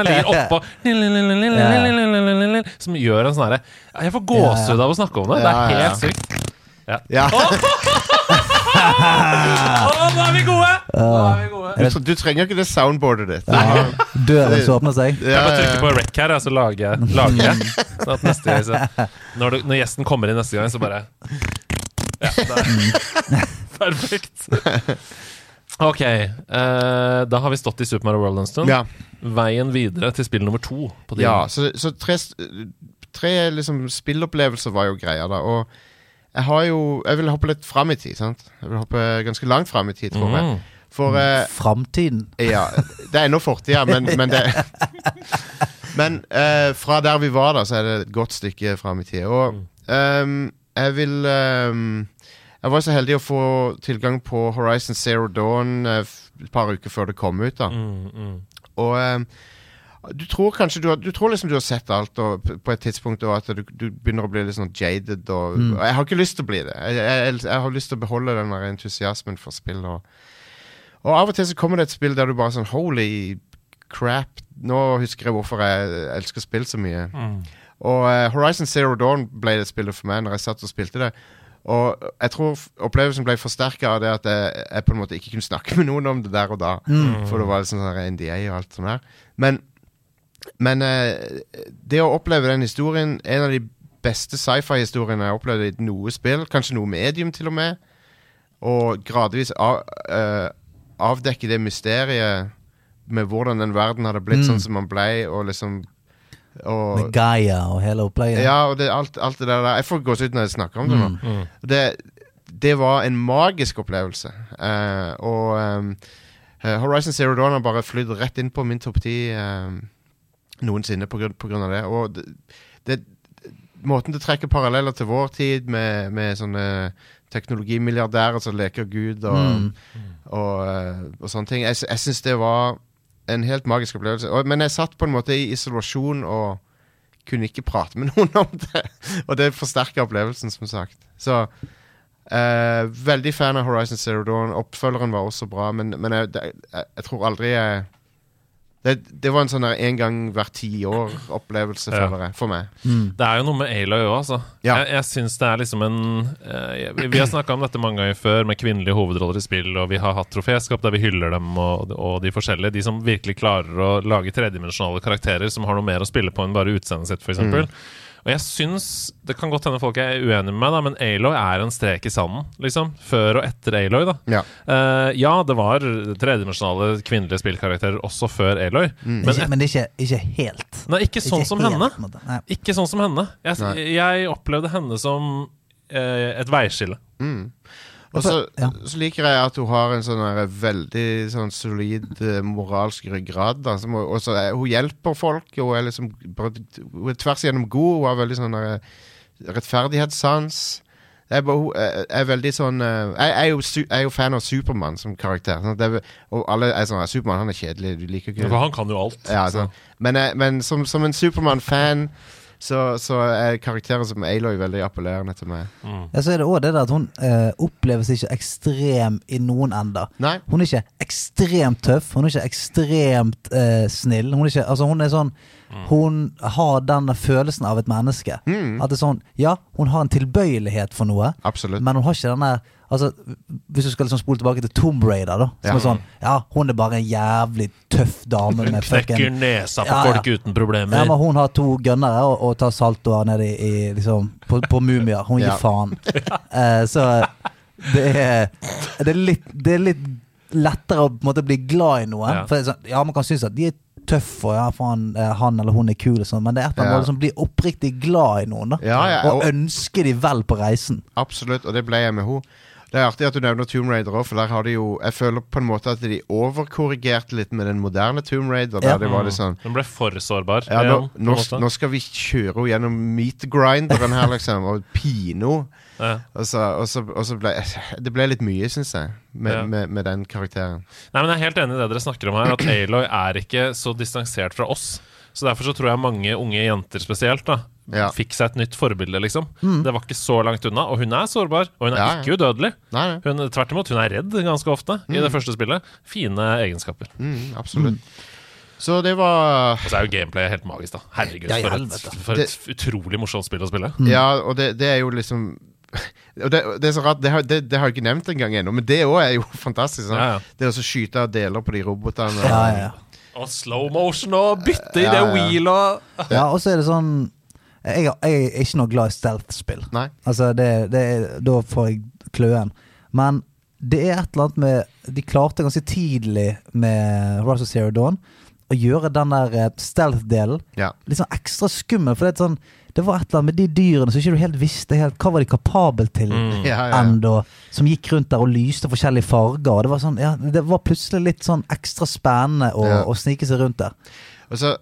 Ligger oppå. Som gjør en sånn herre Jeg får gåsehud av å snakke om det. Det er helt sykt. Ja. Å, nå er vi gode! Nå er vi gode. Du, du trenger ikke det soundboardet ditt. Døren som åpner seg. Jeg bare trykker på rec her, og så lager jeg, lager jeg. Sånn at neste gang så, når, du, når gjesten kommer inn neste gang, så bare Ja, er perfekt. Ok, eh, da har vi stått i Super Mario World en stund. Ja. Veien videre til spill nummer to. På. Ja, så, så tre, tre liksom spillopplevelser var jo greia, da. Og jeg har jo Jeg vil hoppe litt fram i tid, sant? Jeg vil hoppe ganske langt fram i tid, tror jeg. Mm. For eh, Framtiden. Ja, det er ennå fortida, men, men det Men eh, fra der vi var, da, så er det et godt stykke fram i tid. Og um, jeg vil um, Jeg var så heldig å få tilgang på Horizon Zero Dawn eh, et par uker før det kom ut. da Mm, mm. Og ehm, du tror kanskje du har, du tror liksom du har sett alt og, på et tidspunkt, og at du, du begynner å bli litt sånn jaded. Og, og jeg har ikke lyst til å bli det. Jeg, jeg, jeg har lyst til å beholde den der entusiasmen for spill. Og, og av og til så kommer det et spill der du bare sånn Holy crap. Nå husker jeg hvorfor jeg elsker spill så mye. Og uh, Horizon Zero Dawn ble det spillet for meg når jeg satt og spilte det. Og jeg tror opplevelsen ble forsterka av det at jeg, jeg på en måte ikke kunne snakke med noen om det der og da. For det var litt sånn NDA og alt sånt der. Men, men eh, det å oppleve den historien En av de beste sci-fi-historiene jeg har opplevd i noe spill, kanskje noe medium til og med, og gradvis av, eh, avdekke det mysteriet med hvordan den verden hadde blitt sånn som man ble, og liksom og, Med Gaia og hele opplegget. ja, og det, alt, alt det der Jeg får gåsehud når jeg snakker om det nå. Det, det var en magisk opplevelse. Eh, og eh, Horizon Zero Dawn har bare flydd rett inn på min topp ti ehm, noensinne av det. Og det, det, måten det trekker paralleller til vår tid, med, med sånne teknologimilliardærer som leker Gud og, og, og, og sånne ting Jeg, jeg syns det var en helt magisk opplevelse. Men jeg satt på en måte i isolasjon og kunne ikke prate med noen om det. Og det forsterker opplevelsen, som sagt. Så eh, Veldig fan av Horizon Zero Dawn. Oppfølgeren var også bra, men, men jeg, jeg, jeg tror aldri jeg Det, det var en sånn der en gang hver ti år-opplevelse, Ja. føler jeg, for meg. Det er jo noe med Aloy òg, altså. Ja. Jeg, jeg syns det er liksom en eh, Vi, vi har snakka om dette mange ganger før, med kvinnelige hovedroller i spill, og vi har hatt troféskap der vi hyller dem, og, og de forskjellige. De som virkelig klarer å lage tredimensjonale karakterer som har noe mer å spille på enn bare utseendet sitt, f.eks. Mm. Og jeg syns Det kan godt hende folk er uenige med meg, da, men Aloy er en strek i sanden, liksom. Før og etter Aloy, da. Ja. uh, ja, det var tredimensjonale kvinnelige spillkarakterer også før Aloy, Mm. men Ikke, men det er ikke, ikke helt. Nei, ikke sånn Ikke som helt, henne. Ikke sånn som henne. Jeg, jeg opplevde henne som uh, et veiskille. Og så, Ja. så liker jeg at hun har en sånn veldig sånn solid eh, moralsk ryggrad. Da, som, og så hun hjelper folk, hun er liksom Hun er tvers igjennom god. Hun har veldig sånn rettferdighetssans. Jeg er, er, veldig sånn eh, jeg, er jo, er jo fan av Supermann som karakter. Sånn, det er, og alle er sånn Supermann han er kjedelig, du liker ikke For han kan jo alt. ja, sånn. Men, eh, men som, som en Supermann-fan så, så er karakteren som Aloy veldig appellerende til meg. Ja, så er det òg det der at hun eh, oppleves ikke ekstrem i noen ender. Nei. Hun er ikke ekstremt tøff, hun er ikke ekstremt eh, snill. Hun er, ikke, altså hun er sånn Hun har den følelsen av et menneske. Mm. At det er sånn Ja, hun har en tilbøyelighet for noe, Absolutt. men hun har ikke den der Altså, Hvis du skal liksom spole tilbake til Tomb Raider, da. Som Ja. er sånn Ja, hun er bare en jævlig tøff dame med knekker fucking nesa på Ja, ja. folk uten problemer. ja, men hun har to gønnere og, og tar saltoer ned i, i liksom, på, på mumier. Hun gir Ja. faen. Uh, så det er, det, er litt, det er litt lettere å måte bli glad i noe. Ja. For sånn, ja, man kan synes at de er tøffe, og ja, faen, eh, han eller hun er kul, sånn, men det er et eller annet som blir oppriktig glad i noen. da Ja, ja, Og og- ønsker de vel på reisen. Absolutt, og det ble jeg med henne. Det er artig at du nevner Tomb Raider òg, for der har de jo Jeg føler på en måte at de overkorrigerte litt med den moderne Tomb Raider. Der Ja. det var litt sånn Den ble for sårbar. ja, nå, nå, nå skal vi kjøre henne gjennom meat-grinderen her, liksom, og pine henne. Ja. Og så, og så, og så ble Det ble litt mye, syns jeg, med, Ja. med, med den karakteren. Nei, men Jeg er helt enig i det dere snakker om her, at Aloy er ikke så distansert fra oss. Så Derfor så tror jeg mange unge jenter spesielt da Ja. fikk seg et nytt forbilde. liksom Det var ikke så langt unna. Og hun er sårbar, og hun er Ja, ja. ikke udødelig. Nei, nei. Hun, tvert imot, hun er redd ganske ofte i det første spillet. Fine egenskaper. Mm, absolutt. Så det var Og så er jo gameplay helt magisk, da. Herregud, for, et, for et utrolig morsomt spill å spille. Ja, og det, det er jo liksom og det, det er så rart, det har, det, det har jeg ikke nevnt engang ennå, men det òg er jo fantastisk. Sånn. Ja, ja. Det å skyte deler på de robotene. Ja, ja, ja. Og slow motion og bytte i Ja, det ja. wheel og ja og så er det sånn jeg, jeg er ikke noe glad i stealth-spill. Altså, det, det er, da får jeg kløen. Men det er et eller annet med De klarte ganske tidlig med Rise of Zero Dawn å gjøre den der eh, stealth-delen Ja. litt sånn ekstra skummel. For det, er sånn, det var et eller annet med de dyrene som ikke du helt visste helt hva var de kapabel til Mm. Ja, ja, ennå. Som gikk rundt der og lyste forskjellige farger. Og det var sånn, ja, det var plutselig litt sånn ekstra spennende å, Ja. å snike seg rundt der. Og så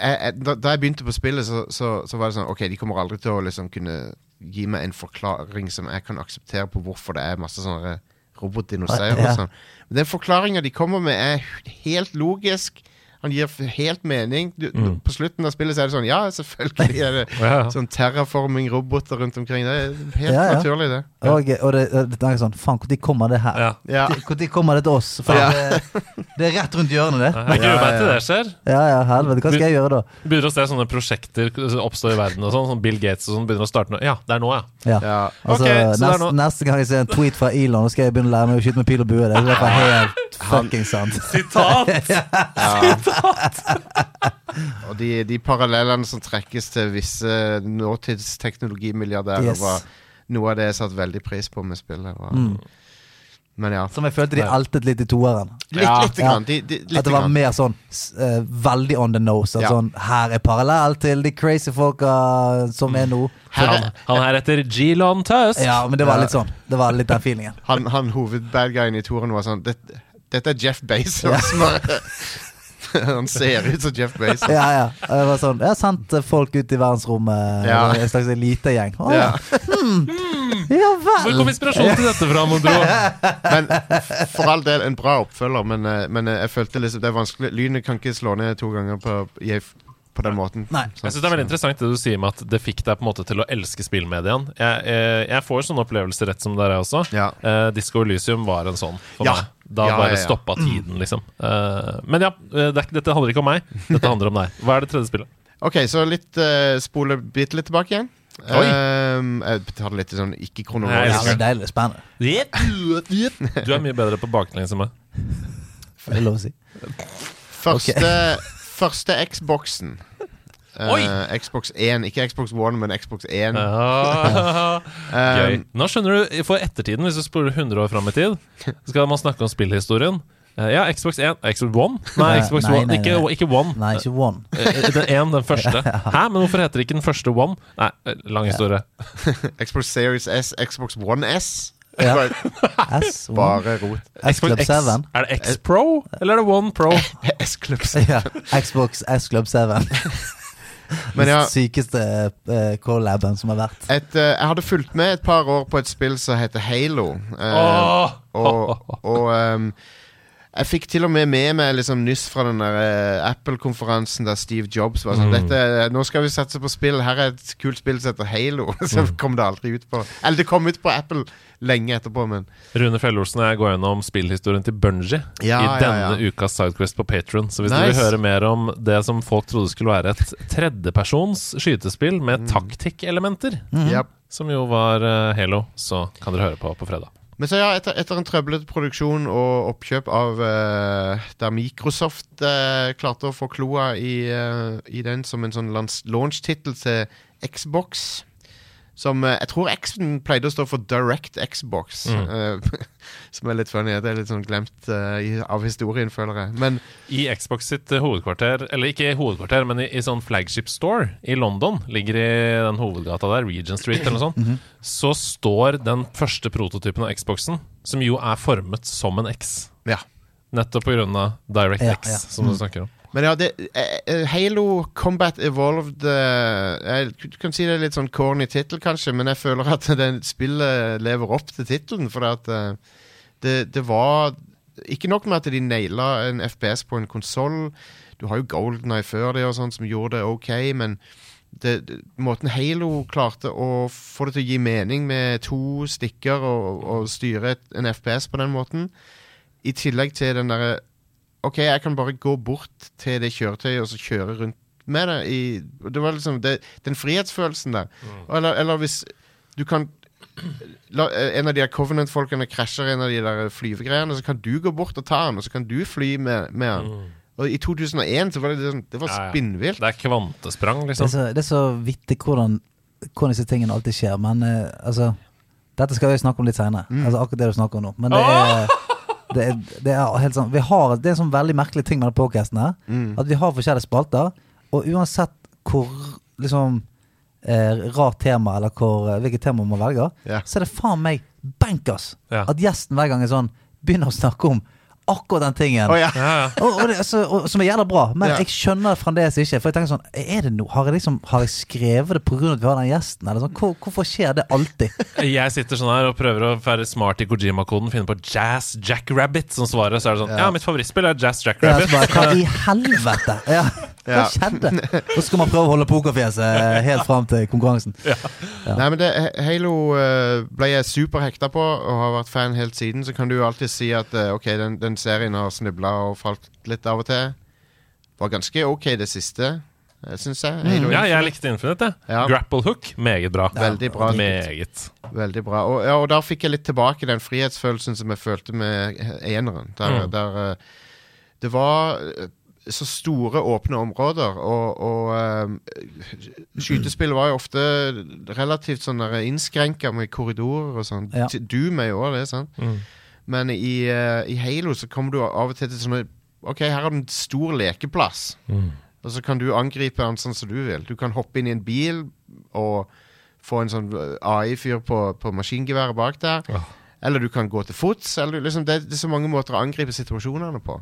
jeg, jeg, da, da jeg begynte på spillet, så, så, så var det sånn Ok, de kommer aldri til å liksom kunne gi meg en forklaring som jeg kan akseptere på hvorfor det er masse sånne robotdinosaurer Ja. sånn. Men den forklaringa de kommer med, er helt logisk. Han gir helt mening. Du, På slutten av spillet så er det sånn Ja, selvfølgelig er det Ja. sånn terraforming-roboter rundt omkring. Det er helt Ja, ja. naturlig, det. Og, og det, det, er sånn Faen, når kommer det her? Når kommer det til oss? For Ja. det, det er rett rundt hjørnet, det. Jeg gruer meg til det skjer. Ja, ja, helvete. Hva skal jeg gjøre da? Begynner å se sånne prosjekter oppstå i verden og sånn. Sånn Bill Gates og sånn begynner å starte nå. Ja, det er nå, ja. Ja. Ja. Altså, okay, nest, neste, nå- neste gang jeg ser en tweet fra Elon, så skal jeg begynne å lære meg å skyte med pil og bue. Det er helt fucking sant. Sitat! Og de, de parallellene som trekkes til visse nåtidsteknologimilliardærer, Yes. var noe av det jeg satte veldig pris på med spillet. Var. Mm. Men ja. Som jeg følte de altet litt i toeren. Litt, Ja. lite grann. De, de, At det var grann. mer sånn eh, veldig on the nose. At Ja. sånn, her er parallell til de crazy folka som er nå. Her, han, han her heter G-Lon Tusk. Ja, men det var litt sånn. Det var litt den feelingen. Han, han hovedbadguyen i toeren var sånn Dette, dette er Jeff Bezos. han ser ut som Jeff Bezos. Ja, ja. Og Det var sånn, jeg har sendt eh, folk ut i verdensrommet. Ja. En slags elitegjeng. Oh, Ja. ja Hvor vel. kom inspirasjonen til dette fra, mon tro? Men for all del, en bra oppfølger. Men, eh, men eh, jeg følte liksom det er vanskelig Lynet kan ikke slå ned to ganger på, i, på den måten. Nei. Jeg synes Det er veldig interessant det du sier med at det fikk deg på en måte til å elske spillmediene. Jeg, jeg, jeg får sånne opplevelser rett som dere også. Ja. Eh, Disco Elysium var en sånn for Ja, meg. Da Ja, bare ja, ja. stoppa tiden, liksom. Uh, men ja, eh, det er, dette handler ikke om meg. Dette handler om deg. Hva er det tredje spillet? Ok, så litt uh, spole bitte litt tilbake igjen. Oi. Um, jeg tar det litt sånn ikke-kronologisk. Ja, det er deilig. Spennende. Du er mye bedre på baklengs enn meg. Det er lov å si. Første, første Xboxen. Uh, Xbox 1, ikke Xbox One, men Xbox 1. Ja. Gøy. Um, Nå skjønner du, For ettertiden, hvis du spoler 100 år fram i tid, skal man snakke om spillhistorien. Uh, ja, Xbox 1 Xbox One? Nei, Nei, Xbox nei, One. nei, Ikke, nei. ikke One. Nei, ikke one. Eh, Den én, den første. Hæ, men hvorfor heter det ikke den første One? Nei, eh, lang historie. Xbox Series S, Xbox One S. Ja. S, bare rot. Club X, 7. er det X Pro, eller er det One Pro? S-Club. Ja, Xbox S Club 7. Men ja, Sykeste uh, collaben som har vært. et, uh, jeg hadde fulgt med et par år på et spill som heter Halo. Uh, oh! og og um, jeg fikk til og med med meg liksom nyss fra den der eh, Apple-konferansen der Steve Jobs var sånn Mm. Dette, Nå skal vi satse på spill. Her er et kult spill som heter Halo. Så Mm. kom det aldri ut på Eller det kom ut på Apple lenge etterpå, men Rune Fjellolsen og jeg går gjennom spillhistorien til Bungie Ja, i denne ja. ukas Sidequest på Patron. Så hvis Nice. du vil høre mer om det som folk trodde skulle være et tredjepersons skytespill Mm. med -hmm. yep. som jo var eh, Halo, så kan dere høre på på fredag. Men så ja, etter, etter en trøblete produksjon og oppkjøp av uh, Der Microsoft uh, klarte å få kloa i, uh, i den som en sånn launch-tittel til Xbox. Som eh, Jeg tror X-en pleide å stå for Direct Xbox. Mm. som er litt funny. Det er litt sånn glemt eh, av historien, føler jeg. Men I Xbox sitt eh, hovedkvarter, eller ikke hovedkvarter, men i, i sånn flagship store i London, ligger i den hovedgata der, Regent Street eller noe sånt, Mhm. så står den første prototypen av Xboxen, som jo er formet som en X. ja. Nettopp på grunn av DirectX, Ja, ja. som du snakker om. Men ja, det, eh, eh, Halo Combat Evolved eh, jeg, kan si det er litt sånn corny tittel, kanskje, men jeg føler at den spillet lever opp til tittelen. For at det, det var Ikke nok med at de naila en FPS på en konsoll. Du har jo Golden Eye før det, og sånt som gjorde det ok, men det, måten Halo klarte å få det til å gi mening med to stikker og, og styre en FPS på den måten, i tillegg til den derre Ok, jeg kan bare gå bort til det kjøretøyet og så kjøre rundt med det. I, det var liksom det, Den frihetsfølelsen der. Eller, eller hvis du kan la, eh, En av de der Covenant-folkene krasjer en av de der flyvegreiene, så kan du gå bort og ta den, og så kan du fly med, med den. Og i 2001 så var det sånn Det var Ja, ja. spinnvilt. Det er kvantesprang, Det er liksom. så, det er så vittig hvordan, hvordan disse tingene alltid skjer, men uh, altså Dette skal vi snakke om litt seinere. Altså akkurat det du snakker om nå. Men det er, det er, det er helt sånn vi har, Det er en sånn veldig merkelig ting med denne podcasten her. At vi har forskjellige spalter, og uansett hvor liksom eh, rart tema, eller hvor, eh, hvilket tema man velger, yeah. så er det faen meg bankers Ja. at gjesten hver gang er sånn begynner å snakke om akkurat den tingen. Oh, ja. Ja, ja. Og, og det, altså, og, som er jævla bra, men Ja. jeg skjønner det fremdeles ikke. For jeg tenker sånn Er det no, Har jeg liksom Har jeg skrevet det pga. at vi har den gjesten? Eller sånn, hvor, hvorfor skjer det alltid? Jeg sitter sånn her og prøver å være smart i Kojima-koden, finne på Jazz Jackrabbit som svaret. Så er det sånn Ja, mitt favorittspill er Jazz Ja, Jackrabbit. bare, hva i helvete? Ja, hva skjedde? Så skal man prøve å holde pokerfjeset helt fram til konkurransen. Ja. Nei, men det, Halo eh, ble jeg superhekta på og har vært fan helt siden. Så kan du jo alltid si at eh, ok, den, den serien har snubla og falt litt av og til. Var ganske ok det siste, syns jeg. Halo Ja, jeg likte Infinite. Ja. Grapple Hook, meget bra. Veldig bra. Meget. Veldig bra. Og, ja, og da fikk jeg litt tilbake den frihetsfølelsen som jeg følte med eneren. Der, Mm. der eh, det var eh, så store, åpne områder, og, og eh, skytespill var jo ofte relativt sånn innskrenka med korridorer og sånn. Ja. Doom er jo også det, sant. Mm. Men i, uh, i Halo så kommer du av og til til sånne Ok, her har du en stor lekeplass. Mm. Og så kan du angripe den sånn som du vil. Du kan hoppe inn i en bil og få en sånn eh, AI-fyr på, på maskingeværet bak der. Ja. Eller du kan gå til fots. Eller, liksom, det, det er så mange måter å angripe situasjonene på.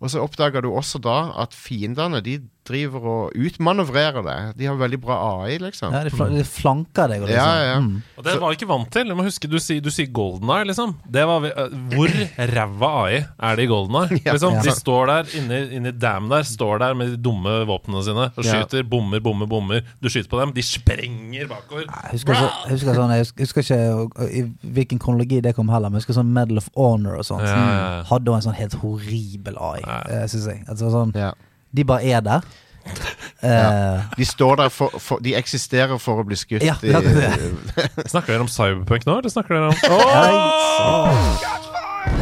Og så oppdager du også da at fiendene de driver og utmanøvrerer det. De har veldig bra AI, liksom. Ja, de, fl de flanker deg. Og Ja, liksom. ja. Mm. Og det var jeg ikke vant til. Du må huske, du sier, du sier Golden Eye, liksom. Det var, vi- øh, hvor ræva AI er det i Golden Eye? Ja. Liksom, Ja. de står der inni, inni dam der, står der med de dumme våpnene sine og Ja. skyter. Bommer, bommer, bommer. Du skyter på dem, de sprenger bakover. Jeg husker, så, jeg husker sånn Jeg husker, ikke i hvilken kronologi det kom heller, men jeg husker sånn Medal of Honor og sånt. Ja, ja, ja. Hadde også en sånn helt horribel AI, Ja. ja. syns jeg. Altså, sånn, Ja. de bare er der. Ja. De står der for, for De eksisterer for å bli skutt. Ja, i- det Snakker dere om Cyberpunk nå, eller snakker dere om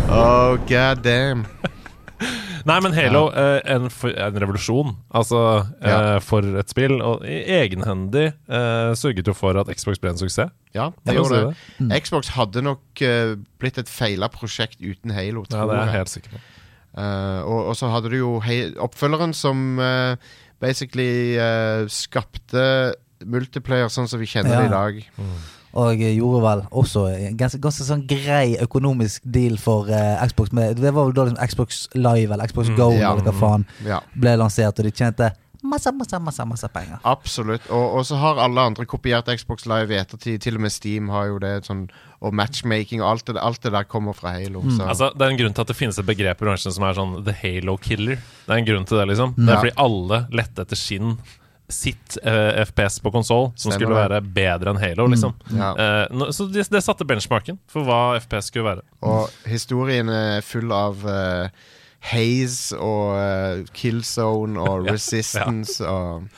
Oh, god damn. Nei, men Halo, ja. en, en revolusjon. Altså, eh, Ja. for et spill. Og egenhendig eh, sørget jo for at Xbox ble en suksess. Ja, det gjorde det. det. Xbox hadde nok uh, blitt et feila prosjekt uten Halo, Tror Ja, det er jeg jeg. helt sikker på. Eh, og, og så hadde du jo oppfølgeren som uh, basically uh, skapte multiplayer sånn som vi kjenner Ja. det i dag. og gjorde vel også en ganske, ganske sånn grei økonomisk deal for Xbox. Med, det var vel da liksom Xbox Live eller Xbox Go ja. eller hva faen Ja, ble lansert, og de tjente masse, masse, masse, masse penger. absolutt. Og, og så har alle andre kopiert Xbox Live i ettertid. Til og med Steam har jo det. Sånn, og matchmaking og alt det, alt det der kommer fra Halo. Så. Altså, det er en grunn til at det finnes et begrep i bransjen som er sånn The Halo Killer. Det er en grunn til det, liksom. Det Ja. er fordi alle lette etter skinn sitt uh, FPS på konsoll som Stemmer skulle det. være bedre enn Halo, liksom. Ja. uh, så det, det satte benchmarken for hva FPS skulle være. Og historien er full av uh, haze og eh, killzone og Ja, resistance og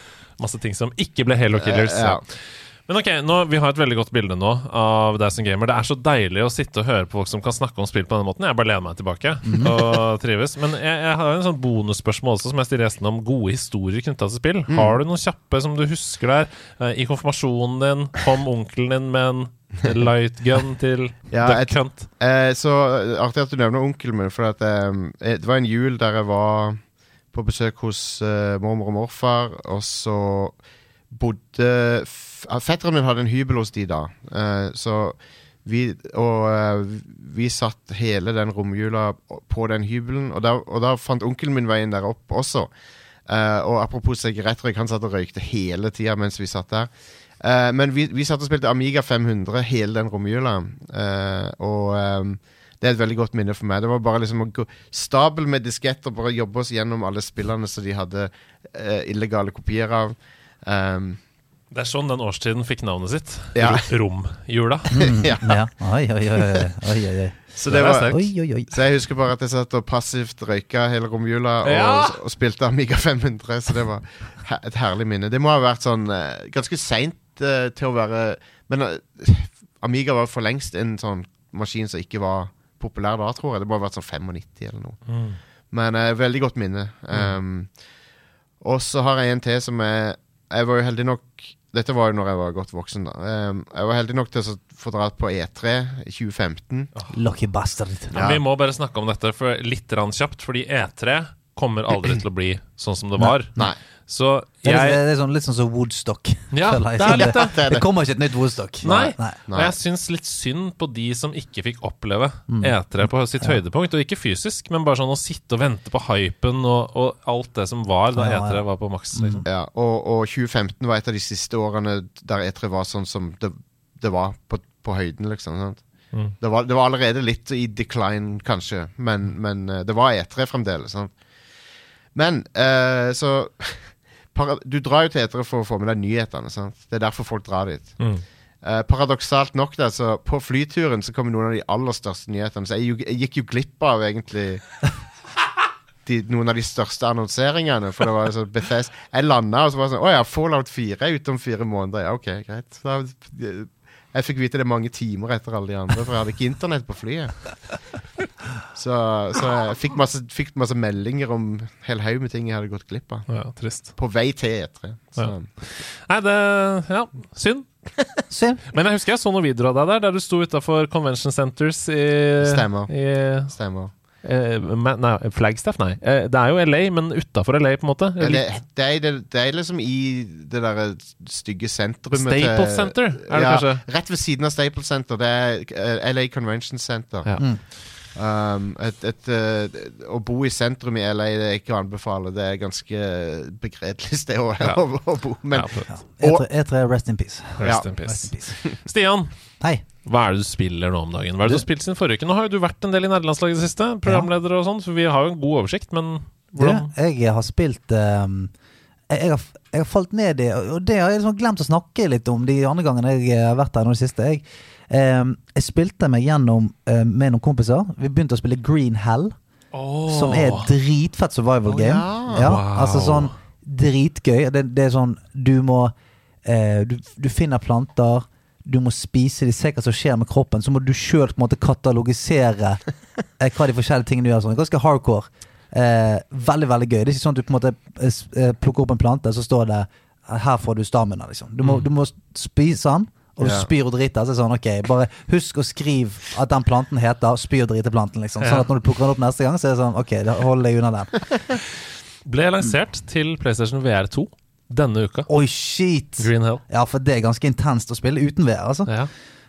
Masse ting som ikke ble Halo Killers. Eh, ja. Men ok, nå, Vi har et veldig godt bilde nå av deg som gamer. Det er så deilig å sitte og høre på folk som kan snakke om spill på denne måten. Jeg bare lener meg tilbake mm. og trives. Men jeg, jeg har en sånn bonusspørsmål også som jeg stiller gjestene om gode historier knytta til spill. Mm. Har du noen kjappe som du husker der? Eh, I konfirmasjonen din kom onkelen din med en light gun til Ja, Duck Hunt. Eh, så eh, artig at du nevner onkelen min, for at, eh, det var en jul der jeg var på besøk hos eh, mormor og morfar, og så bodde Fetteren min hadde en hybel hos de da, uh, så vi, og uh, vi satt hele den romjula på den hybelen, og da, og da fant onkelen min veien der opp også. Uh, og apropos sigarettrøyk, han satt og røykte hele tida mens vi satt der. Uh, men vi, vi satt og spilte Amiga 500 hele den romjula. og um, det er et veldig godt minne for meg. Det var bare liksom å gå stabel med disketter, bare jobbe oss gjennom alle spillene som de hadde illegale kopier av. Um, Det er sånn den årstiden fikk navnet sitt. Ja. Ro- Romjula. ja. Ja. Oi, oi, oi. Så, Det var, sterkt. oi, oi, oi. så jeg husker bare at jeg satt og passivt røyka hele romjula og, Ja. og spilte Amiga 500, så det var et herlig minne. Det må ha vært sånn eh, ganske seint til å være Men uh, Amiga var for lengst en sånn maskin som ikke var populær da, tror jeg. Det må ha vært sånn 95 eller noe. Mm. Men uh, veldig godt minne. Um, og så har jeg en til som er Jeg var jo heldig nok Dette var jo når jeg var godt voksen. da um, Jeg var heldig nok til å få dra på E3 i 2015. Lucky bastard. Ja. Vi må bare snakke om dette for litt rann kjapt, fordi E3 kommer aldri til å bli sånn som det var. Nei. Så Det er, jeg det er sånn, litt sånn som Woodstock. Ja, det er litt det. Det er kommer ikke et nytt Woodstock. Nei. Nei. Og jeg syns litt synd på de som ikke fikk oppleve Mm. E3 på sitt høydepunkt. Og ikke fysisk, men bare sånn å sitte og vente på hypen og, og alt det som var da Ja, ja. E3 var på maks. Liksom. Ja, og, og 2015 var et av de siste årene der E3 var sånn som det, det var på, på høyden, liksom. Sant? Mm. Det, var, det var allerede litt i decline, kanskje, men, men eh, det var E3 fremdeles. Sant? Men eh, så Du drar jo til E3 for å få med deg nyhetene. Sant? Det er derfor folk drar dit. Mm. Eh, paradoksalt nok, da, så på flyturen så kom noen av de aller største nyhetene. Så jeg, jeg gikk jo glipp av egentlig de, noen av de største annonseringene. For det var sånn Bethesda Jeg landa og så var det sånn Å ja, Fallout 4 er ute om fire måneder. Ja, ok, greit. Da, jeg fikk vite det mange timer etter alle de andre, for jeg hadde ikke internett på flyet. Så, så jeg fikk masse, fikk masse meldinger om hel haug med ting jeg hadde gått glipp av. Ja, trist. På vei til E3. Så, Nei, det Ja, synd. Synd. Men jeg husker jeg så noen videoer av deg der, der du sto utafor Convention Centers i Stemmer. I, Stemmer. eh, men, nei, Flagstaff, nei. Eh, det er jo LA, men utafor LA, på en måte. Ja, det, det, er, det, det er liksom i det derre stygge sentrumet Staples Center, er det ja, kanskje? Rett ved siden av Staples Center. Det er eh, LA Convention Center. Ja. Mm. Um, et, et, eh, å bo i sentrum i LA det er ikke å anbefale. Det er ganske begredelig sted å, Ja. å, å bo. Men Ja. Og- E3, E3 rest in peace. Rest Ja. in Rest in peace. peace. Stian, Hei. hva er det du spiller nå om dagen? Hva er det du har spilt siden forrige uke? Nå har jo du vært en del i nederlandslaget i det siste, programleder og sånn, så vi har jo en god oversikt, men hvordan? hvordan jeg har spilt um, jeg, jeg, har, jeg har falt ned i Og det har jeg liksom glemt å snakke litt om de andre gangene jeg har vært her nå i det siste. Jeg, jeg spilte meg gjennom eh, med noen kompiser. Vi begynte å spille Green Hell, Oh. som er et dritfett survival game. game. ja. Ja, Wow. altså sånn dritgøy. Det, det er sånn Du må eh, du, du finner planter. Du må spise de, se hva som skjer med kroppen. Så må du sjøl katalogisere eh, hva de forskjellige tingene du gjør. Sånn. Ganske hardcore. Eh, veldig, veldig gøy. Det er ikke sånn at du på en måte eh, eh, plukker opp en plante, så står det 'her får du stamina', liksom. Du må, Mm. du må spise den. Og du Ja. spyr og driter. Så er det sånn, ok, Bare husk å skrive at den planten heter spy og drite-planten. Liksom. Sånn at når du plukker den opp neste gang, så er det sånn Ok, da hold deg unna den. Ble lansert til PlayStation VR2 denne uka. Oi, shit! Green Hell. Ja, for det er ganske intenst å spille uten VR, altså. Ja.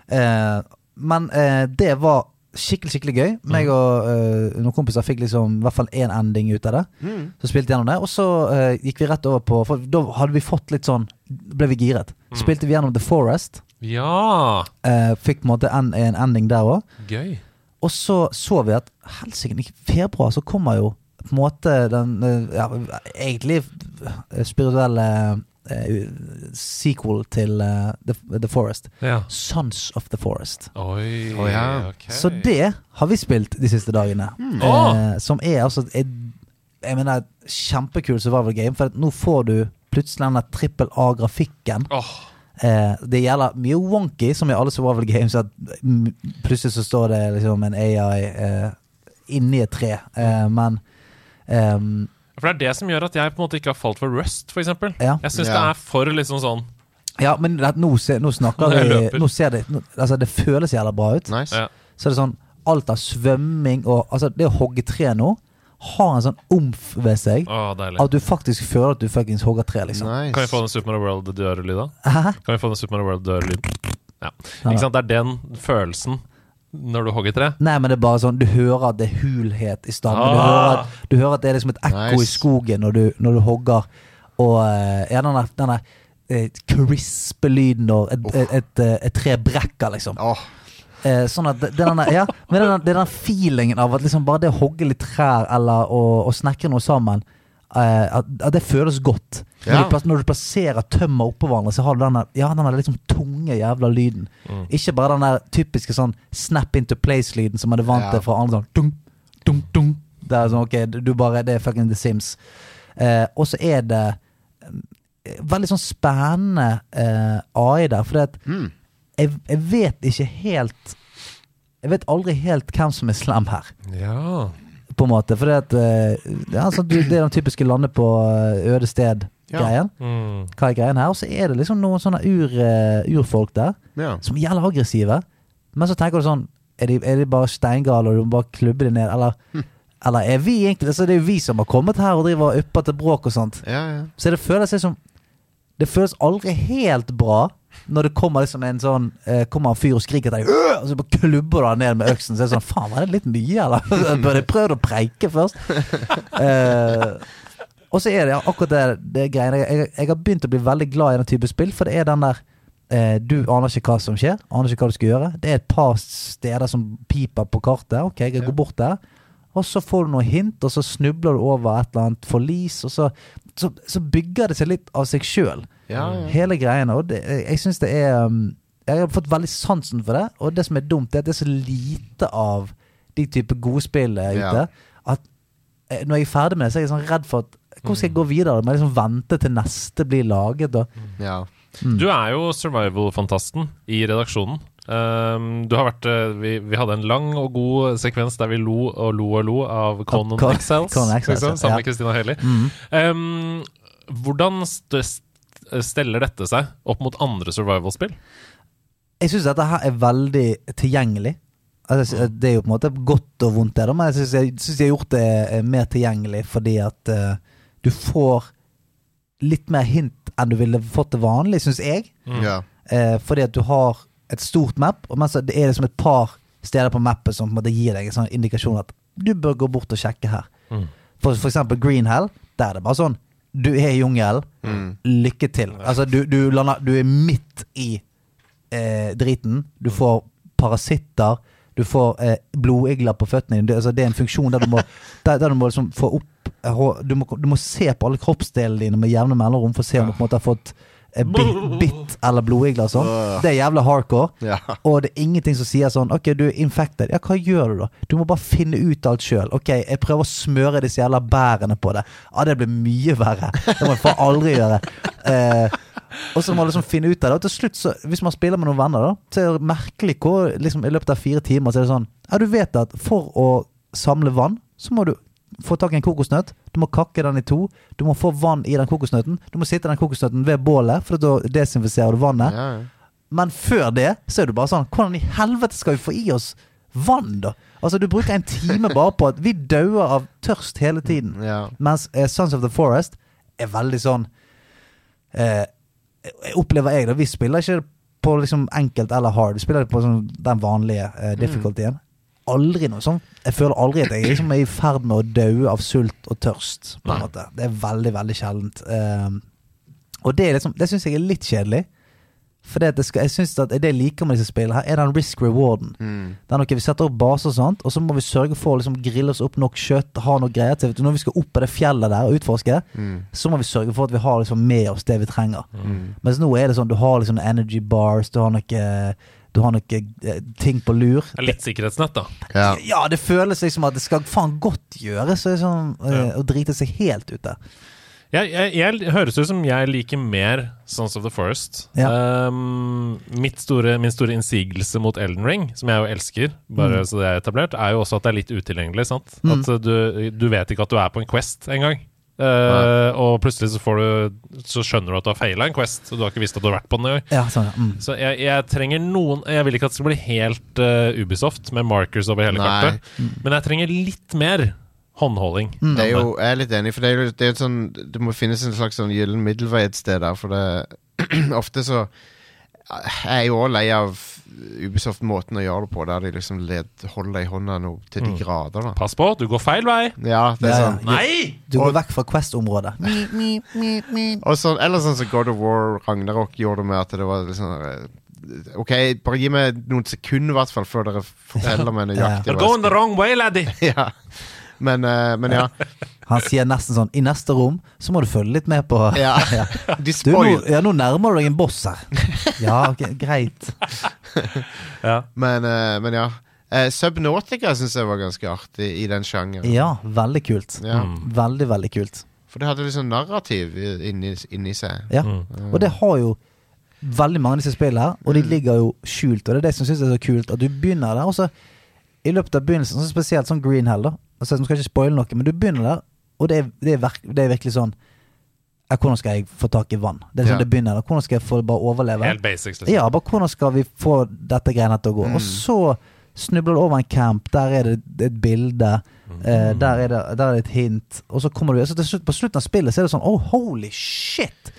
Eh, men eh, det var skikkelig, skikkelig gøy. Meg og eh, noen kompiser fikk liksom i hvert fall én ending ut av det. Mm. Så spilte vi gjennom det, og så eh, gikk vi rett over på For da hadde vi fått litt sånn Ble vi giret. Spilte vi gjennom The Forest. Ja, eh, fikk på en måte en, en ending der òg. gøy. Og så så vi at helsike, i februar så kommer jo på en måte den eh, ja, egentlig spirituelle eh, sequel til uh, The, The Forest. Ja. Sons of the Forest. Oi, oh, ja. okay. Så det har vi spilt de siste dagene. Åh! Eh, som er altså et, Jeg mener et kjempekul survival game. For at nå får du plutselig den der trippel A-grafikken. Åh, Eh, det gjelder mye wonky, som i alle survival games. At plutselig så står det liksom en AI eh, inni et tre. Eh, men ehm, For det er det som gjør at jeg på en måte ikke har falt for Rust, eksempel. Ja. Jeg syns Ja. det er for liksom sånn Ja, men det, nå, se, nå snakker vi. Nå ser det nå, Altså, det føles jævla bra ut. Nice. ja. Så er det sånn Alt av svømming og Altså, det å hogge tre nå har en sånn omf ved seg. Å, deilig. At du faktisk føler at du fuckings hogger tre, liksom. nice. Kan vi få den Super Mario World-dørlyden? Hæ? Kan vi få den Super Mario World-dørlyden? Ja. Ja. Ikke sant? Det er den følelsen når du hogger tre. Nei, men det er bare sånn Du hører at det er hulhet i stammen. Du, Ah. hører at, du hører at det er liksom et ekko i skogen når du, når du hogger. Og eh, ja, den der, den der eh, crispe-lyden når et, et, et, eh, et tre brekker, liksom. Åh, Eh, sånn at det, det, er den ja, men det det er den feelingen av at liksom bare det å hogge litt trær eller å, å snekre noe sammen, eh, at, at det føles godt. Når, du, når du plasserer tømmer oppå hverandre, så har du denne, ja, denne liksom tunge jævla lyden. Mm. Ikke bare den der typiske sånn snap into place-lyden som man er vant Ja. til fra andre sånn dunk, dunk, dunk. Det er sånn, ok, du bare, det er fucking The Sims. Eh, og så er det eh, veldig sånn spennende eh, AI der, for det at mm. Jeg, jeg vet ikke helt Jeg vet aldri helt hvem som er slem her, Ja. på en måte. For det, at, eh, ja, altså, det er den typiske lande på eh, øde sted-greien. Mm. Hva er greien her? Og så er det liksom noen sånne ur, eh, urfolk der Ja. som er jævla aggressive. Men så tenker du sånn Er de, er de bare steingale og du må bare klubbe dem ned? Eller, eller er vi egentlig Så Det er jo vi som har kommet her og driver og upper til bråk og sånt. ja, ja. Så det føles liksom Det føles aldri helt bra når det kommer liksom en sånn eh, Kommer en fyr og skriker til deg, «Øh!» og så bare klubber du han ned med øksen. Så er det sånn Faen, var det litt mye, eller? Burde jeg prøvd å preike først? Eh, og så er det akkurat det, det greiene. Jeg, jeg, jeg har begynt å bli veldig glad i den type spill, for det er den der eh, Du aner ikke hva som skjer, aner ikke hva du skal gjøre. Det er et par steder som piper på kartet. Ok, jeg går bort der. Og så får du noen hint, og så snubler du over et eller annet forlis, og så, så, så bygger det seg litt av seg sjøl, ja, ja. hele greiene. Og det, jeg syns det er um, Jeg har fått veldig sansen for det, og det som er dumt, er at det er så lite av de type gode spill eh, Ja. at eh, når jeg er ferdig med det, så er jeg sånn redd for at Hvordan skal jeg gå videre? Må jeg liksom vente til neste blir laget? Og, ja. Du er jo survival-fantasten i redaksjonen. Um, du har vært uh, vi, vi hadde en lang og god sekvens der vi lo og lo og lo av Conan Con- Exiles. Con Exiles, liksom, sammen ja. med Christina Haley. mm. Um, hvordan st st steller dette seg opp mot andre survival-spill? Jeg syns dette her er veldig tilgjengelig. Altså, det er jo på en måte godt og vondt, det, men jeg syns jeg, synes jeg har gjort det eh, mer tilgjengelig fordi at uh, du får litt mer hint enn du ville fått til vanlig, syns jeg. Mm. Yeah. Uh, fordi at du har et stort map, og mens det er liksom et par steder på mappet som på en måte gir deg en sånn indikasjon at du bør gå bort og sjekke her. Mm. For, for eksempel Green Hell. Der er det bare sånn Du er i jungelen. Lykke til. Altså, du, du, lander, du er midt i eh, driten. Du får parasitter. Du får eh, blodigler på føttene dine. Det, altså, det er en funksjon der du må, der, der du må liksom få opp eh, du må, du må se på alle kroppsdelene dine med jevne mellomrom for å se om du på en måte har fått eh, bitt, bit eller blodigler og sånn. Det er jævla hardcore. Ja. Og det er ingenting som sier sånn Ok, du er infected. Ja, hva gjør du da? Du må bare finne ut alt sjøl. Ok, jeg prøver å smøre disse jævla bærene på det. Ja, det blir mye verre. Det må jeg faen aldri gjøre. Eh, og så må man liksom finne ut av det. Og til slutt, så, hvis man spiller med noen venner, da, så er det merkelig hvor liksom, i løpet av fire timer så er det sånn Ja, du vet at for å samle vann, så må du få tak i en kokosnøtt. Du må kakke den i to. Du må få vann i den kokosnøtten. Du må sitte den kokosnøtten ved bålet, for da desinfiserer du vannet. Ja. Men før det så er du bare sånn Hvordan i helvete skal vi få i oss vann, da? Altså, du bruker en time bare på at vi dauer av tørst hele tiden. Ja. Mens uh, Sons of the Forest er veldig sånn uh, Opplever jeg, da. Vi spiller ikke på liksom enkelt eller hard. Vi spiller på sånn, den vanlige uh, difficultyen. Aldri noe sånn Jeg føler aldri at jeg liksom er i ferd med å daue av sult og tørst. På en måte Det er veldig, veldig sjeldent. Eh, og det, liksom, det syns jeg er litt kjedelig. For det det skal, jeg synes at det jeg liker med disse spillene, her er den risk-rewarden. Det er noe Vi setter opp base og sånt, og så må vi sørge for å liksom grille oss opp nok kjøtt. Ha noe greier til Når vi skal opp på det fjellet der og utforske, så må vi sørge for at vi har liksom med oss det vi trenger. Mens nå er det sånn du har liksom energy bars, du har noe Du har noe eh, ting på lur. Det er litt sikkerhetsnett, da. Ja. Ja, det føles liksom at det skal faen godt gjøres sånn, eh, å drite seg helt ut der. Jeg, jeg, jeg høres ut som jeg liker mer Sons of the Forest. Ja. Um, mitt store, min store innsigelse mot Elden Ring, som jeg jo elsker, bare så det er etablert, er jo også at det er litt utilgjengelig. sant? At uh, du, du vet ikke at du er på en Quest engang. Uh, og plutselig så, får du, så skjønner du at du har feila en Quest, og du har ikke visst at du har vært på den engang. Ja, sånn, ja. Mm. Så jeg, jeg trenger noen Jeg vil ikke at det skal bli helt uh, Ubisoft med markers over hele Nei. kartet, men jeg trenger litt mer håndholding. Det er jo, jeg er litt enig, for det er jo det er sånn Det må finnes en slags sånn gyllen middelvei et sted der, for det Ofte så Jeg er jo òg lei av Ubisoft-måten å gjøre det på, der de liksom led, holder deg i hånda nå til de grader, da. Pass på, du går feil vei! Ja, det er Ja, ja. sånn. Nei! Du går vekk fra Quest-området. Og så, eller sånn som God of War Ragnarok gjorde det med at det var litt sånn eh, OK, bare gi meg noen sekunder, i hvert fall, før dere forteller meg nøyaktig You're going the wrong way, laddie! Ja. Men, eh, men ja. Han sier nesten sånn I neste rom så må du følge litt med på ja. Ja. Du, nå, ja, nå nærmer du deg en boss her. Ja, okay, greit. Ja. Men, eh, men ja. Eh, Subnautica syns jeg var ganske artig i den sjangeren. Ja, veldig kult. Ja. Veldig, veldig kult. For det hadde sånn narrativ inni, inni seg. Ja. Og det har jo veldig mange av disse spillene og de ligger jo skjult. Og det er det som synes er så kult, at du begynner der, og så i løpet av begynnelsen, så spesielt sånn Green Hell, da. Altså, jeg skal ikke spoile noe, men du begynner der, og det er, det er, verk, det er virkelig sånn ja, Hvordan skal jeg få tak i vann? Det er sånn Ja. det begynner. da. Hvordan skal jeg få bare overleve? Helt basics, liksom. Ja, bare hvordan skal vi få dette greiene til å gå? Og så snubler du over en camp, der er det et bilde, eh, der, er det, der er det et hint, og så kommer du altså slutt, På slutten av spillet så er det sånn Oh, holy shit!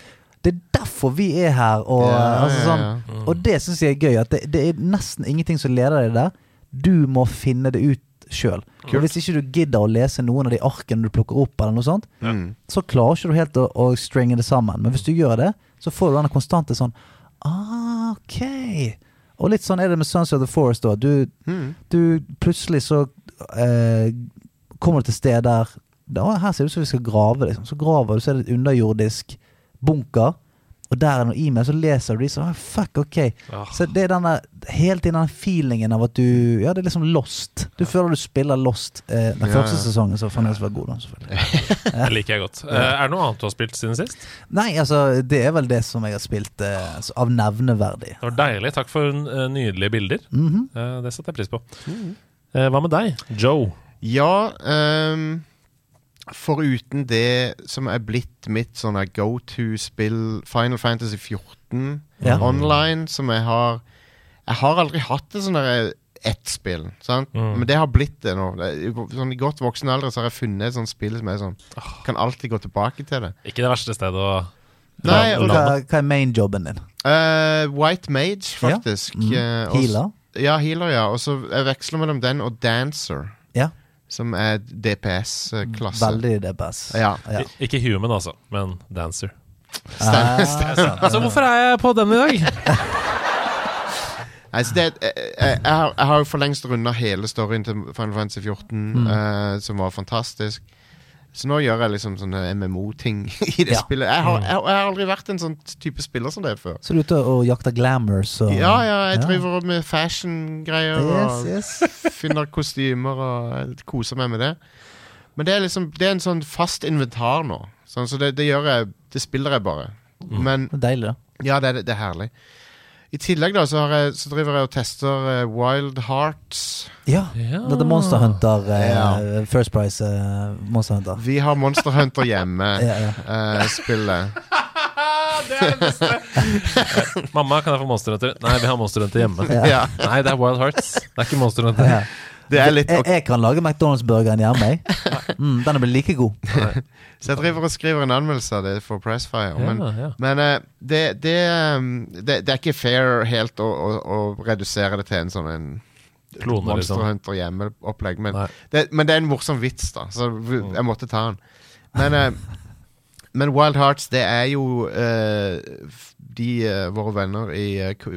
Det er derfor vi er her, og, Ja, altså, sånn, Mm. og det syns jeg er gøy. At det, det er nesten ingenting som leder deg der. Du må finne det ut sjøl. Hvis ikke du gidder å lese noen av de arkene du plukker opp, eller noe sånt, Mm. så klarer ikke du helt å, å stringe det sammen. Men hvis du gjør det, så får du denne konstante sånn ah, Ok. Og litt sånn er det med Sons of the Forest. òg. Du, Mm. du plutselig så eh, kommer du til sted der Her ser det ut som vi skal grave. Liksom. Så graver du, så er det et underjordisk bunker. Og der er det noe e-mail, så leser du de sånn Fuck, ok. Ah. Så det er denne hele tiden den feelingen av at du Ja, det er liksom lost. Du føler du spiller lost. Eh, den Ja, første ja. sesongen så fremdeles var god, da, selvfølgelig. Det liker jeg godt. Eh, er det noe annet du har spilt siden sist? Nei, altså, det er vel det som jeg har spilt eh, av nevneverdig. Det var deilig. Takk for eh, nydelige bilder. Mm -hmm. det setter jeg pris på. Eh, hva med deg, Joe? Ja, ehm, foruten det som er blitt mitt sånne go to-spill, Final Fantasy 14 Ja. online, som jeg har Jeg har aldri hatt et sånn der ett spill, sant? Mm. men det har blitt det nå. Sånn I godt voksen alder så har jeg funnet et sånt spill som er sånn Kan alltid gå tilbake til det. Ikke det verste stedet å Nei, og. Hva, hva er main-jobben din? Uh, White Mage, faktisk. Ja. Mm. og- Healer? Ja, healer, ja. Og så jeg veksler mellom den og Dancer, som er DPS-klasse. veldig DPS. Ja. Ja. Ikke human, altså, men dancer. Stem- Ah, stem- Altså, hvorfor er jeg på den i dag? Altså det, jeg, jeg, jeg, har, jo for lengst runda hele storyen til Final Fantasy 14, eh, som var fantastisk. Så nå gjør jeg liksom sånne MMO-ting i det Ja. spillet. Jeg har, jeg, jeg har aldri vært en sånn type spiller som det før. Så du er ute og jakter glamours så Ja, ja, jeg Ja. med fashion-greier Yes, og yes. finner kostymer og koser meg med det. Men det er liksom Det er en sånn fast inventar nå. Sånn, så det, det gjør jeg Det spiller jeg bare. Men Det er deilig, da. ja, det det er herlig. I tillegg da, så, har jeg, så driver jeg og tester uh, Wild Hearts. Ja. Ja. Dette Monster Hunter, Uh, Ja. First Price uh, Monster Hunter. Vi har Monster Hunter hjemme. Ja, ja. spillet. det er det beste! Mamma, kan jeg få Monster Hunter? Nei, vi har Monster Hunter hjemme. Ja. Nei, det er Wild Hearts. Det er ikke Monster Hunter. Er litt jeg, jeg kan lage McDonald's-burgeren hjemme. jeg. Mm, den blir like god. Så jeg driver og skriver en anmeldelse av det for Pressfire. Men, Ja, ja. men eh, det, det, um, det, det er ikke fair helt å, å, å redusere det til en sånn en Klone, Monster liksom. Hunter hjemme-opplegg. Men, det- men det er en morsom vits, da. Så jeg måtte ta den. Men, eh, men Wild Hearts, det er jo eh, de våre venner i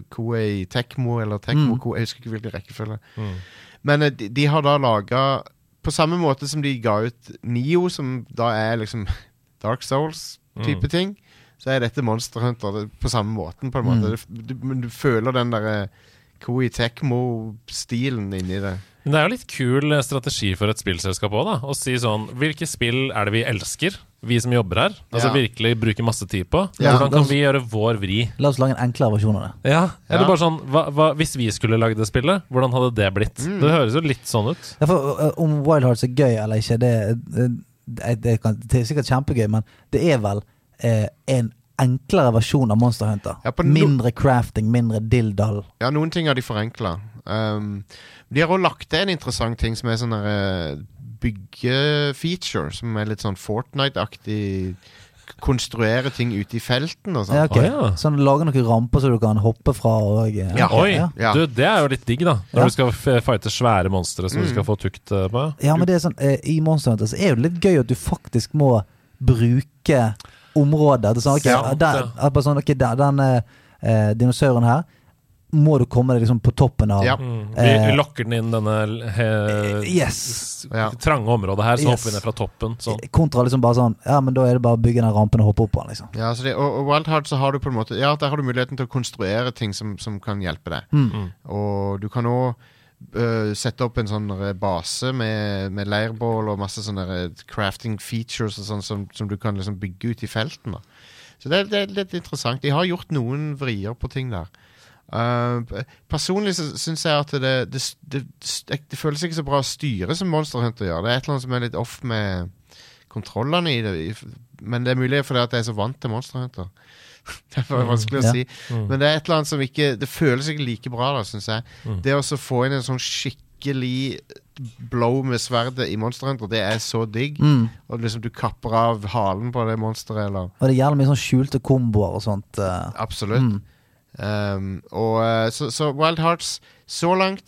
Koei Tekmo, eller Tekmo Mm. Jeg husker ikke hvilken rekkefølge. Mm. Men eh, de, de har da laga På samme måte som de ga ut Nio, som da er liksom Dark Souls-type Mm. ting, så er dette Monster Hunter det, på samme måten. På en måte. Mm. Du, du, du føler den derre Koei Tekmo-stilen inni det. Men det er jo litt kul strategi for et spillselskap òg, da. Å si sånn Hvilke spill er det vi elsker, vi som jobber her? Altså Ja. virkelig bruker masse tid på. Ja. Hvordan kan vi gjøre vår vri? La oss lage en enklere versjon av det. Ja, Eller Ja. bare sånn hva, hva, Hvis vi skulle lagd det spillet, hvordan hadde det blitt? Mm. Det høres jo litt sånn ut. Ja, for, uh, om Wild Hearts er gøy eller ikke, det, det, det, kan, det er sikkert kjempegøy, men det er vel uh, en enklere versjon av Monster Hunter. Ja, no- mindre crafting, mindre dilldall. Ja, noen ting har de forenkla. Um, de har òg lagt til en interessant ting som er sånn der, eh, byggefeature, som er litt sånn Fortnite-aktig. Konstruere ting ute i felten og sånn. Ja, okay. Å, ja. Sånn lage noen ramper så du kan hoppe fra og eh, Ja. Oi! Du, det er jo litt digg, da. Når Ja. du skal fighte svære monstre som du Mm. skal få tukt eh, på. Ja, men det er sånn eh, I Monster Hunter så er det litt gøy at du faktisk må bruke området. Det er sånn, okay, Ja, der, sånn, ok, der, Den eh, eh, dinosauren her må du komme deg liksom på toppen av. Ja. Mm. Vi, Eh, vi lokker den inn denne he, Yes. trange området her, så Yes. hopper vi ned fra toppen. Sånn. Kontra liksom bare sånn Ja, men da er det bare å bygge den rampen og hoppe opp på den, liksom. Ja, så det, og, og Wild Heart så har du på en måte Ja, der har du muligheten til å konstruere ting som, som kan hjelpe deg. Mm. Og du kan òg sette opp en sånn base med, med leirbål og masse sånne crafting features og sånn som, som du kan liksom bygge ut i felten. da Så det, det er litt interessant. De har gjort noen vrier på ting der. Uh, personlig så syns jeg at det det, det, det det føles ikke så bra å styre som Monster Hunter gjør. Det er et eller annet som er litt off med kontrollene i det. Men det er mulig fordi at jeg er så vant til Monster Hunter. det er vanskelig vanskelig å Ja. si. Mm. Men det er et eller annet som ikke Det føles ikke like bra, da, syns jeg. Mm. Det å få inn en sånn skikkelig blow med sverdet i Monster Hunter, det er så digg. Mm. Og liksom du kapper av halen på det monsteret, eller Og det gjelder mye sånn skjulte komboer og sånt. Uh. Absolutt. Um, og eh, så, så Wild Hearts, så langt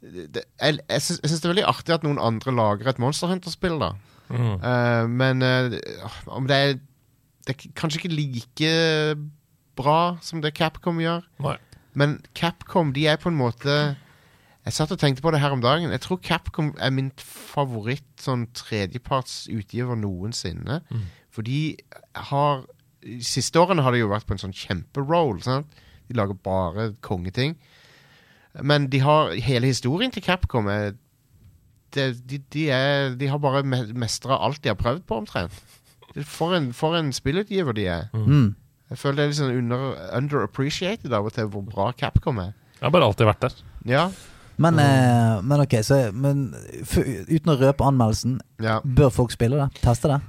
det, Jeg, jeg syns det er veldig artig at noen andre lager et Monster Hunter-spill, da. Mm. Uh, men uh, om det er Det er kanskje ikke like bra som det Capcom gjør. Nei. Men Capcom, de er på en måte Jeg satt og tenkte på det her om dagen. Jeg tror Capcom er min favoritt sånn tredjeparts utgiver noensinne. Mm. For de har De siste årene har de jo vært på en sånn kjemperoll. sant? De lager bare kongeting. Men de har hele historien til Capcom er de, de, de, er, de har bare me- mestra alt de har prøvd på, omtrent. For en, for en spillutgiver de er. Mm. Jeg føler det er litt sånn under, underappreciated av og til hvor bra Capcom er. Jeg har bare alltid vært der. Ja, Men, eh, men ok, så men, for, uten å røpe anmeldelsen, ja. bør folk spille det? Teste det?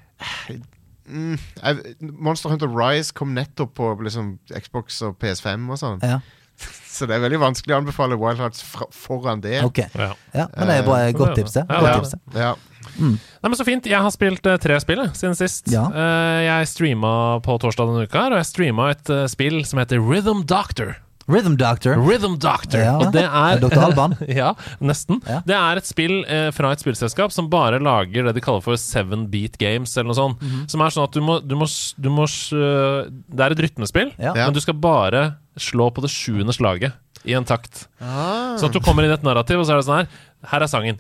Mm, jeg, Monster Hunter Rise kom nettopp på liksom, Xbox og PS5 og sånn. Ja. Så det er veldig vanskelig å anbefale Wild Hearts foran det. Ok. Ja. Ja, men det er bare et godt tips, det. Ja, Godt tips, det. Ja. Nei, men Så fint. Jeg har spilt uh, tre spill siden sist. Ja. Uh, jeg streama på torsdag denne uka, og jeg streama et uh, spill som heter Rhythm Doctor. Rhythm Doctor. Rhythm Doctor. Ja. Og det er Dr. Alban. ja, nesten. Ja. Det er et spill eh, fra et spillselskap som bare lager det de kaller for seven beat games, eller noe sånt. Mhm. Som er sånn at du må, du må, du må øh, Det er et rytmespill, Ja. Men du skal bare slå på det sjuende slaget i en takt. Ah. Sånn at du kommer inn i et narrativ, og så er det sånn her Her er sangen.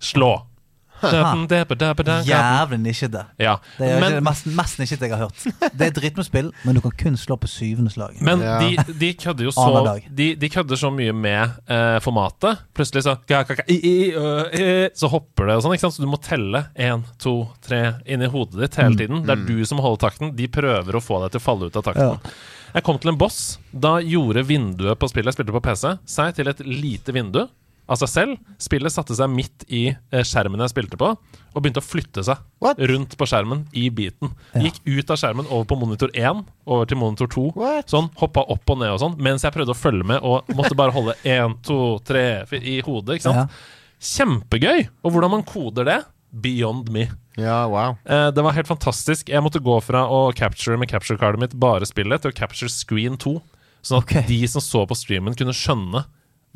Slå! Jævlig nisjete. Ja. Det er Men, det mest, mest nisjete jeg har hørt. Det er et rytmespill, men du kan kun slå på syvende slag. men Ja. de, de kødder jo så de, de kødder så mye med uh, formatet. Plutselig så Så hopper det og sånn, ikke sant? Så du må telle én, to, tre inni hodet ditt Mm. hele tiden. Det er du som holder takten. De prøver å få deg til å falle ut av takten. Jeg kom til en boss. Da gjorde vinduet på spillet jeg spilte på PC, seg til et lite vindu av seg selv. Spillet satte seg midt i eh, skjermen jeg spilte på, og begynte å flytte seg What? rundt på skjermen i biten. Gikk ut av skjermen over på monitor 1, over til monitor 2. What? Sånn, Hoppa opp og ned og sånn, mens jeg prøvde å følge med og måtte bare holde 1, 2, 3 i hodet. ikke sant? Ja. Kjempegøy! Og hvordan man koder det, beyond me. Ja, wow. Eh, det var helt fantastisk. Jeg måtte gå fra å capture med capture-cardet mitt bare spillet, til å capture screen 2. Sånn at okay. de som så på streamen, kunne skjønne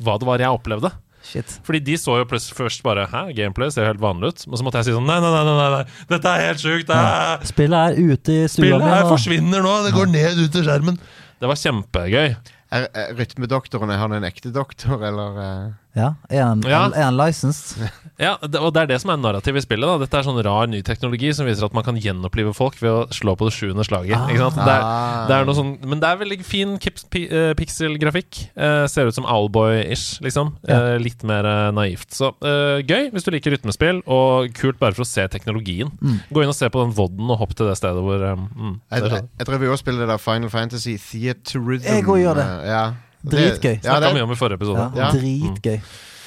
hva det var jeg opplevde. Shit. Fordi de så jo plutselig først bare Hæ, gameplay ser jo helt vanlig ut. Men så måtte jeg si sånn Nei, nei, nei, nei, nei. dette er helt sjukt. det er- Spillet er ute i stua Spillet her nå. forsvinner nå. Det går ned ut av skjermen. Det var kjempegøy. Er, er rytmedoktoren er han en ekte doktor, eller eh? Ja, Er han, Ja. er han licensed? Ja, det, og det er det som er narrativet i spillet. da Dette er sånn rar ny teknologi som viser at man kan gjenopplive folk ved å slå på det sjuende slaget. Ikke sant? Det er, Ah. det er noe sånn Men det er veldig fin kips, pi, eh, pixel-grafikk. Eh, ser ut som Owlboy-ish, liksom. Ja. Uh, litt mer naivt. Så gøy hvis du liker rytmespill, og kult bare for å se teknologien. Mm. Gå inn og se på den vodden, og hopp til det stedet hvor um, mm, Jeg, det jeg, jeg tror vi også spiller det der Final Fantasy Theater Rhythm. Jeg og gjør det. Ja. Dritgøy. Ja, Snakka mye om i forrige episode. Ja, Ja. Dritgøy.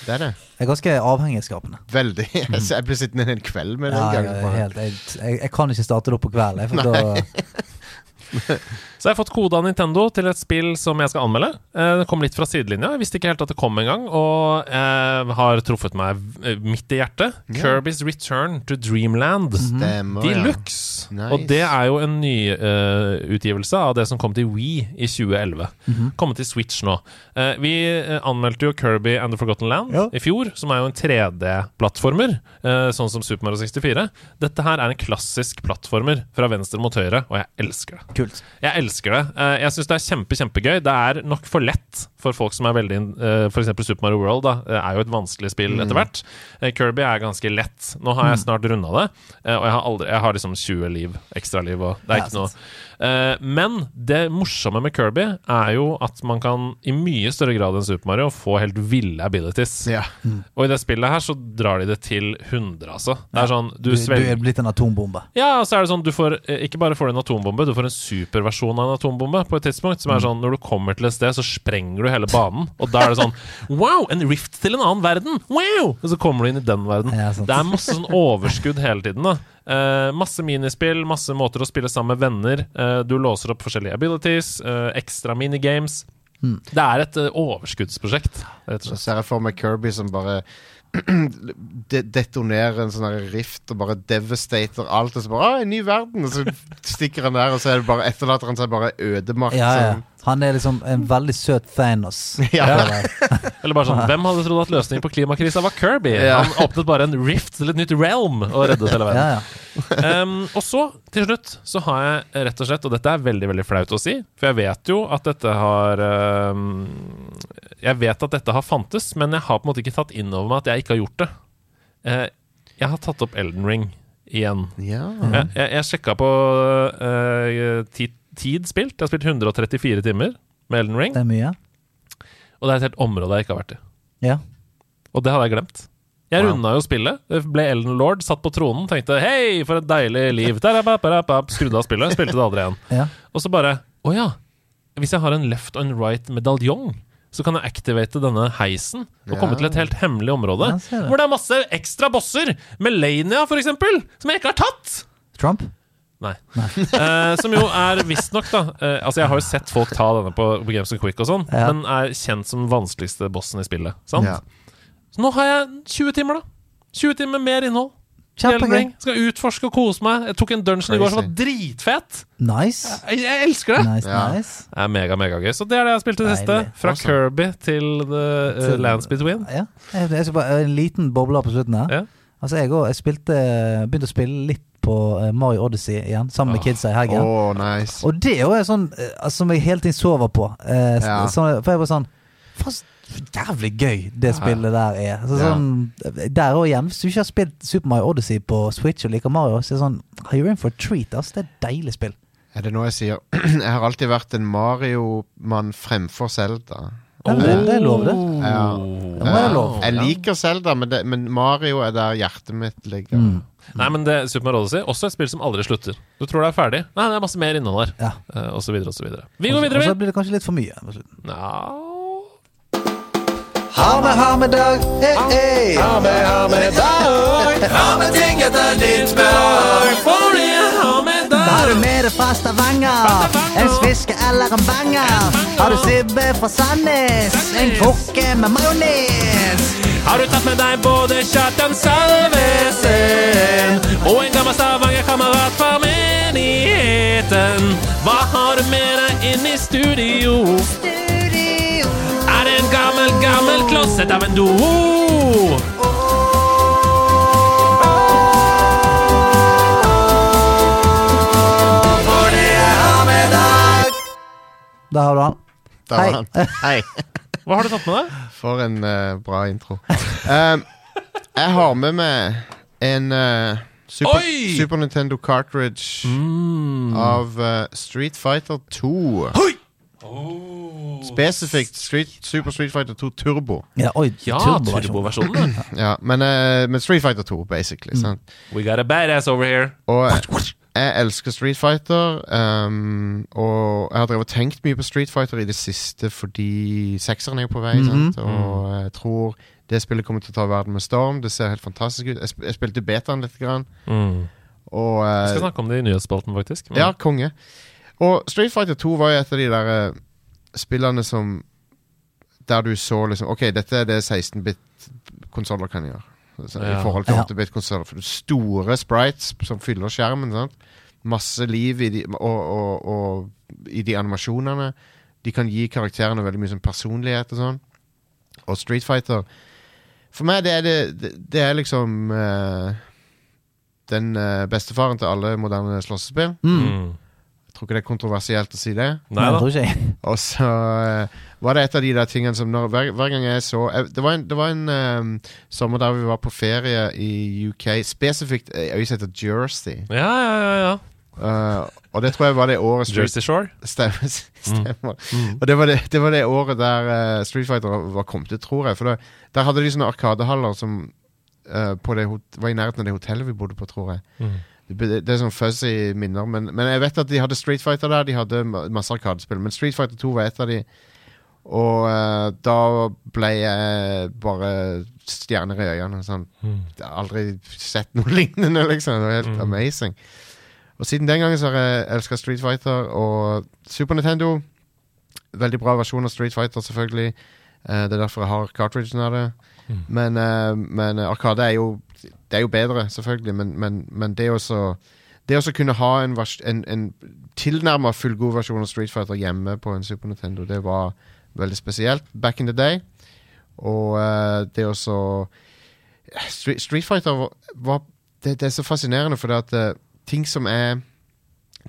det er det. Jeg er ganske avhengighetsskapende. Veldig. Jeg blir sittende en kveld med det Ja, en jeg, jeg, jeg, kan ikke starte det opp på kvelden. da, Så jeg har fått kode av Nintendo til et spill som jeg skal anmelde. Eh, Det kom litt fra sidelinja. Jeg visste ikke helt at det kom engang, og jeg har truffet meg eh, midt i hjertet. Yeah. Kirby's Return to Dreamland. Stemmer, ja. Deluxe. Nice. Og det er jo en nyutgivelse av det som kom til Wii i 2011. Kommet til Switch nå. Uh, vi eh, anmeldte jo Kirby and the Forgotten Land Ja. i fjor, som er jo en 3D-plattformer, uh, sånn som Super Mario 64. Dette her er en klassisk plattformer fra venstre mot høyre, og jeg elsker det. kult. Jeg elsker det. Eh, Jeg syns det er kjempe, kjempegøy. Det er nok for lett for folk som er veldig F.eks. For eksempel Super Mario World da, eh, er jo et vanskelig spill etter hvert. Eh, Kirby er ganske lett. Nå har jeg snart runda det, eh, og jeg har, aldri, jeg har liksom 20 liv, ekstraliv, og det er ikke noe. Eh, Men det morsomme med Kirby er jo at man kan i mye større grad enn Super Mario få helt ville abilities. Ja. Og i det spillet her så drar de det til 100, altså. Det er sånn, du Du, du er blitt en atombombe. ja, og så er det sånn du får eh, Ikke bare får du en atombombe, du får en superversjon av en atombombe på et tidspunkt. Som er sånn når du kommer til et sted, så sprenger du hele banen. Og da er det sånn Wow! En rift til en annen verden! Wow! Og så kommer du inn i den verden. Ja, det er masse sånn overskudd hele tiden. da Eh, masse minispill, masse måter å spille sammen med venner. Uh, du låser opp forskjellige abilities, uh, ekstra minigames. Det er et overskuddsprosjekt, rett og Så slett. ser jeg for meg Kirby som bare de detonerer en sånn rift og bare devastater alt. Og så bare ah, 'En ny verden!' Og så stikker han der, og så er det bare etterlater han seg bare ødemark. Ja, ja. sånn. Han er liksom en veldig søt Thanos. Ja. Eller- Eller bare sånn Hvem hadde trodd at løsningen på klimakrisa var Kirby? Ja. Han åpnet bare en rift til et nytt realm og reddet hele verden. Ja, ja. Um, og så, til slutt, så har jeg rett og slett, og dette er veldig veldig flaut å si, for jeg vet jo at dette har um, Jeg vet at dette har fantes, men jeg har på en måte ikke tatt inn over meg at jeg ikke har gjort det. Eh, jeg har tatt opp Elden Ring igjen. Ja. Jeg, jeg, jeg sjekka på eh, tid, tid spilt. Jeg har spilt 134 timer med Elden Ring, Det er mye. og det er et helt område jeg ikke har vært i. Ja. Og det hadde jeg glemt. Jeg Wow. runda jo spillet. Ble Elden Lord, satt på tronen, tenkte 'hei, for et deilig liv'. Skrudde av spillet, spilte det aldri igjen. ja. Og så bare 'å ja'. Hvis jeg har en left and right medaljong, så kan jeg activate denne heisen og komme til et helt hemmelig område. Ja, det. hvor det er masse ekstra bosser! Melania, for eksempel, som jeg ikke har tatt! Trump? Nei. Eh, som jo er visstnok, da eh, Altså, jeg har jo sett folk ta denne på, på Games of Quick og sånn, Ja. men er kjent som den vanskeligste bossen i spillet. Sant? Ja. Så nå har jeg 20 timer, da. 20 timer mer innhold. Kjempegøy. Skal utforske og kose meg. Jeg tok en dungeon i går som var dritfett. Nice. Jeg, jeg elsker det. Nice, Ja. nice. Det er mega, megagøy. Så det er det jeg har spilt i det siste. Fra Awesome. Kirby til The uh, Til- Lands Between. Ja. Jeg, jeg skal bare, en liten boble på slutten her. Ja. Altså, jeg, òg. jeg spilte, begynte å spille litt på eh, Mario Odyssey igjen, sammen med oh. kidsa i helgen. Oh, nice. Og det er jo sånn eh, altså, som jeg hele tiden sover på. Eh, Ja. så, for jeg var sånn Faen, så jævlig gøy det spillet der er. Ja. sånn, der òg igjen, hvis du ikke har spilt Super Mario Odyssey på Switch og liker Mario, så er det sånn You're in for a treat. Altså, det er et deilig spill. Er det noe jeg sier? jeg har alltid vært en Mario-mann fremfor Zelda. Oh. det, det er lov, det. Ja. Det må være lov. Jeg liker Zelda, men, men Mario er der hjertet mitt ligger. Mm. Nei, men det Super Mario Odyssey også et spill som aldri slutter. Du tror det er ferdig. Nei, det er masse mer innhold der. Ja. Uh, og så videre og så videre. Vi går videre Og videre, så blir det kanskje litt for mye. på slutten. Ja. Ha med, ha med dag, hey, hey. Ha med, ha med dag. Ha med ting etter ditt behag. For de ha med Da har du med deg fra Stavanger, en sviske eller en banger. Har du sibbe fra Sandnes, en krukke med majones. Har du tatt med deg både Kjartan Salvesen og en gammel Stavanger-kamerat fra menigheten? Hva har du med deg inn i studio? studio? Er det en gammel, gammel klosset av en do? Der har du han. Da var Hei. han. Hei. Hva har du tatt med deg? For en eh, bra intro. Um, jeg har med meg en eh, Super, Oi! Super Nintendo cartridge av eh, Street Fighter 2. Spesifikt Street, Super Street Fighter 2 Turbo. Ja, oi, Ja, turboversjonen. Turbo Ja, men, uh, men Street Fighter 2, basically. Sant? We got a badass over here. Og jeg, jeg elsker Street Fighter. Um, og jeg har drevet tenkt mye på Street Fighter i det siste fordi sekseren er jo på vei. sant? Og jeg tror det spillet kommer til å ta verden med storm. Det ser helt fantastisk ut. Jeg, sp jeg spilte betaen litt. Grann, Mm. og Vi eh, skal snakke om det i nyhetsspalten, faktisk. Ja, konge. Og Street Fighter 2 var jo et av de der eh, spillene som Der du så liksom Ok, dette er det 16-bit-konsoller kan gjøre. Så, I forhold til 8-bit-konsoller. For det er store sprites som fyller skjermen. Sant? Masse liv i de, og, og, og i de animasjonene. De kan gi karakterene veldig mye sånn personlighet og sånn. Og Street Fighter For meg det er det Det, det er liksom uh, den uh, bestefaren til alle moderne slåssespill. Mm. Tror ikke det er kontroversielt å si det. Nei da. Og så uh, var det et av de der tingene som når, hver, hver gang jeg så jeg, Det var en, det var en um, sommer der vi var på ferie i UK, spesifikt som heter Jersey. Ja, ja, ja. ja. Uh, og det tror jeg var det året Street Jersey Shore. Stemmer. stemmer. Og det var det, det var det året der uh, Street Fighter var kommet ut, tror jeg. For det, der hadde de sånne arkadehaller som uh, på det, var i nærheten av det hotellet vi bodde på, tror jeg. Mm. Det, er sånn fuzzy minner, men, men jeg vet at de hadde Street Fighter der. De hadde masse arkadespill, men Street Fighter 2 var et av de. Og uh, da ble jeg bare stjerner i øynene. Sånn. Mm. Jeg har aldri sett noe lignende, liksom. Det var helt Mm. amazing. Og siden den gangen så har jeg elska Street Fighter og Super Nintendo. Veldig bra versjon av Street Fighter, selvfølgelig. Uh, det er derfor jeg har cartridgen av det. Mm. Men, uh, men Arkade er jo Det er jo bedre, selvfølgelig, men, men, men det å Det kunne ha en, en, en tilnærma fullgod versjon av Street Fighter hjemme på en Super Nintendo, det var veldig spesielt back in the day. Og uh, det også Street, Street Fighter var, var det, det er så fascinerende, fordi at uh, ting som er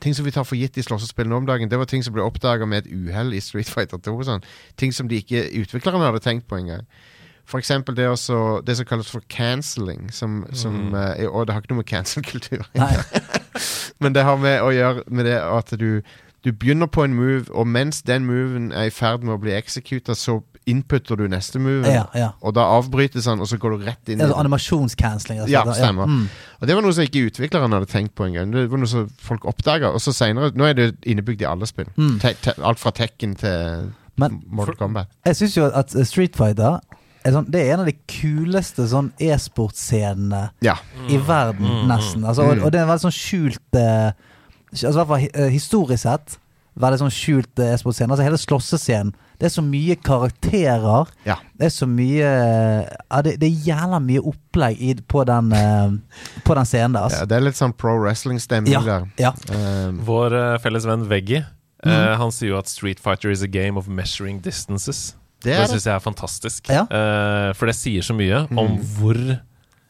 Ting som vi tar for gitt i slåssespill nå om dagen, det var ting som ble oppdaga med et uhell i Street Fighter 2. Sånn. Ting som de ikke utviklerne hadde tenkt på engang. Eksempel det, også, det som kalles for cancelling. Som, som, eh, og det har ikke noe med cancel-kultur men det har med å gjøre med det at du, du begynner på en move, og mens den moven er i ferd med å bli executa, så inputter du neste move. Ja, ja. Og da avbrytes han, og så går du rett inn i den. Animasjonscancelling. altså. Ja, stemmer. Mm. Og det var noe som ikke utvikleren hadde tenkt på engang. Det var noe som folk oppdaga. Og så senere Nå er det innebygd i alle spill. Mm. Alt fra Tekken til Men Mortal Kombat. jeg syns jo at Street Fighter er sånn, det er en av de kuleste sånn e-sportscenene Ja. i verden, Mm, nesten. Altså, og, Mm. og det er en veldig sånn skjult eh, Altså i hvert fall eh, historisk sett veldig sånn skjult eh, e-sportscene. Altså hele slåssescenen. Det er så mye karakterer. Ja. Det er så mye ja, det, det er jævla mye opplegg i, på, den, uh, på den scenen der. Ja, Altså. det er litt sånn pro wrestling-stemning Ja, der. ja. Um, Vår uh, felles venn Veggie eh, Han sier jo at Street Fighter is a game of measuring distances. Det Det syns jeg er fantastisk. Ja. Uh, for det sier så mye om hvor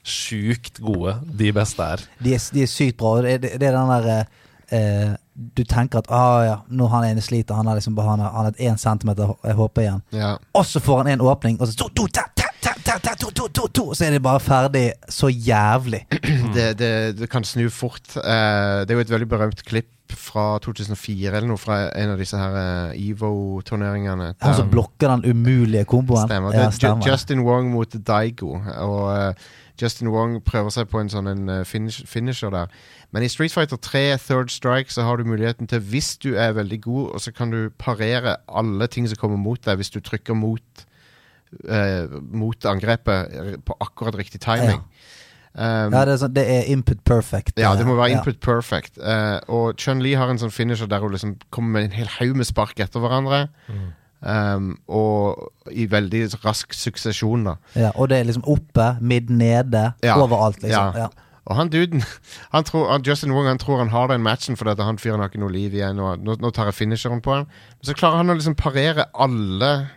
sjukt gode de beste er. De, er, de er sykt bra. Det, det, det er den der uh, Du tenker at ah, ja, nå han ene sliter, han har liksom bare han har, han har et én centimeter HP igjen. Ja. Og så får han en åpning, og så to, to, ta, ta, ta, ta, ta, to, to, to, to, Så er de bare ferdig så jævlig. Det, det, det kan snu fort. Uh, det er jo et veldig berømt klipp fra 2004 eller noe, fra en av disse her eh, EVO-turneringene. Han som blokker den umulige komboen. Stemmer. Ja, er stemmer. Justin Wong mot Daigo. Og uh, Justin Wong prøver seg på en sånn en, eh, finish, finisher der. Men i Street Fighter 3 Third Strike så har du muligheten til, hvis du er veldig god, og så kan du parere alle ting som kommer mot deg, hvis du trykker mot uh, mot angrepet på akkurat riktig timing. Um, Ja, det er, sånn, det er input perfect. ja, det må være Ja. input perfect. Uh, og Chun-Li har en sånn finisher der hun liksom kommer med en hel haug med spark etter hverandre. Um, og i veldig rask suksesjon, da. Ja, og det er liksom oppe, midt, nede, Ja. overalt, liksom. Ja. Ja. Og han duden han tror, Justin Wong han tror han har den matchen fordi han fyren har ikke noe liv igjen. Og nå, nå tar jeg finisheren på han. Men så klarer han å liksom parere alle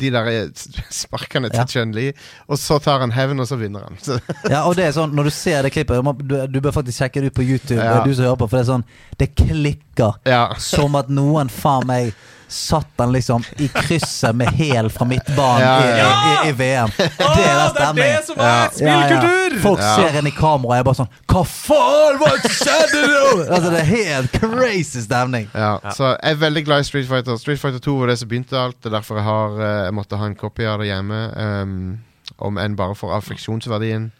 de der sparkene til Ja. Chun-Li, og så tar han hevn, og så vinner han. Ja, og det er sånn, når du ser det klippet Du, du, du bør faktisk sjekke det ut på YouTube, Ja. du som hører på, for det er sånn Det klikker ja. som at noen faen meg satt den liksom i krysset med hæl fra midtbanen Ja, i, ja. i, i, i VM. Det er den stemningen. som Ja. spillkultur! Folk Ja. ser en i kamera og er bare sånn Hva faen, hva skjedde nå?! altså, det er helt crazy stemning. Ja, Så jeg er veldig glad i Street Fighter. Street Fighter 2 var det som begynte alt. Det er derfor jeg, har, eh, jeg måtte ha en kopi av det hjemme. Um, om enn bare for affeksjonsverdien.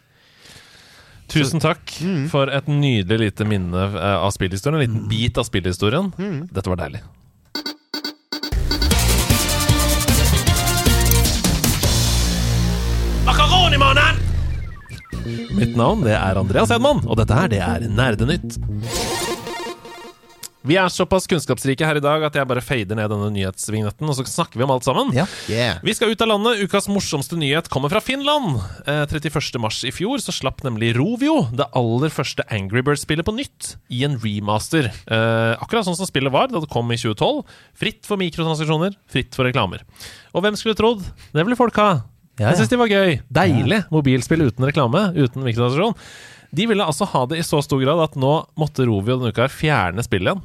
Tusen takk Mm. for et nydelig lite minne eh, av spillhistorien. En liten bit av spillhistorien. Mm. Dette var deilig. Makaronimannen! Mitt navn det er Andreas Hedman, og dette her det er Nerdenytt. Vi er såpass kunnskapsrike her i dag at jeg bare fader ned denne nyhetsvignetten, og så snakker vi om alt sammen. Ja. Yeah. Vi skal ut av landet. Ukas morsomste nyhet kommer fra Finland. Eh, 31. mars i fjor så slapp nemlig Rovio det aller første Angry Birds-spillet på nytt i en remaster. Eh, akkurat sånn som spillet var da det kom i 2012. Fritt for mikrotransaksjoner, fritt for reklamer. Og hvem skulle trodd? Det ville folk ha. Ja, Jeg ja. syns de var gøy. Deilig mobilspill uten reklame, uten mikrotransaksjon. De ville altså ha det i så stor grad at nå måtte Rovio denne uka fjerne spillet igjen.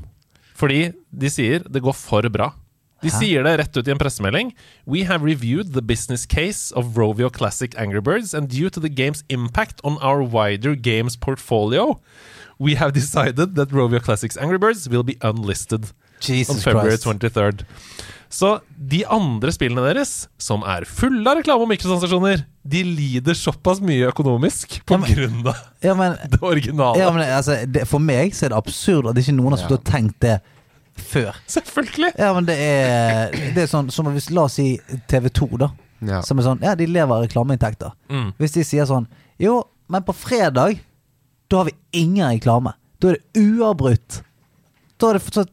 Fordi de sier det går for bra. De sier det rett ut i en pressemelding. We have reviewed the business case of Rovio Classic Angry Birds, and due to the game's impact on our wider games portfolio, we have decided that Rovio Classics Angry Birds will be unlisted on February Christ. 23rd. Så de andre spillene deres, som er fulle av reklame og mikrotransaksjoner, de lider såpass mye økonomisk på Ja, men- grunn av Ja, men, det originale. ja, men altså, det, for meg så er det absurd at ikke noen har stått og tenkt det før. Selvfølgelig! Ja, men det er, det er sånn som hvis La oss si TV 2, da. Ja. Som er sånn Ja, de lever av reklameinntekter. Mm. Hvis de sier sånn Jo, men på fredag Da har vi ingen reklame. Da er det uavbrutt. Da er det fortsatt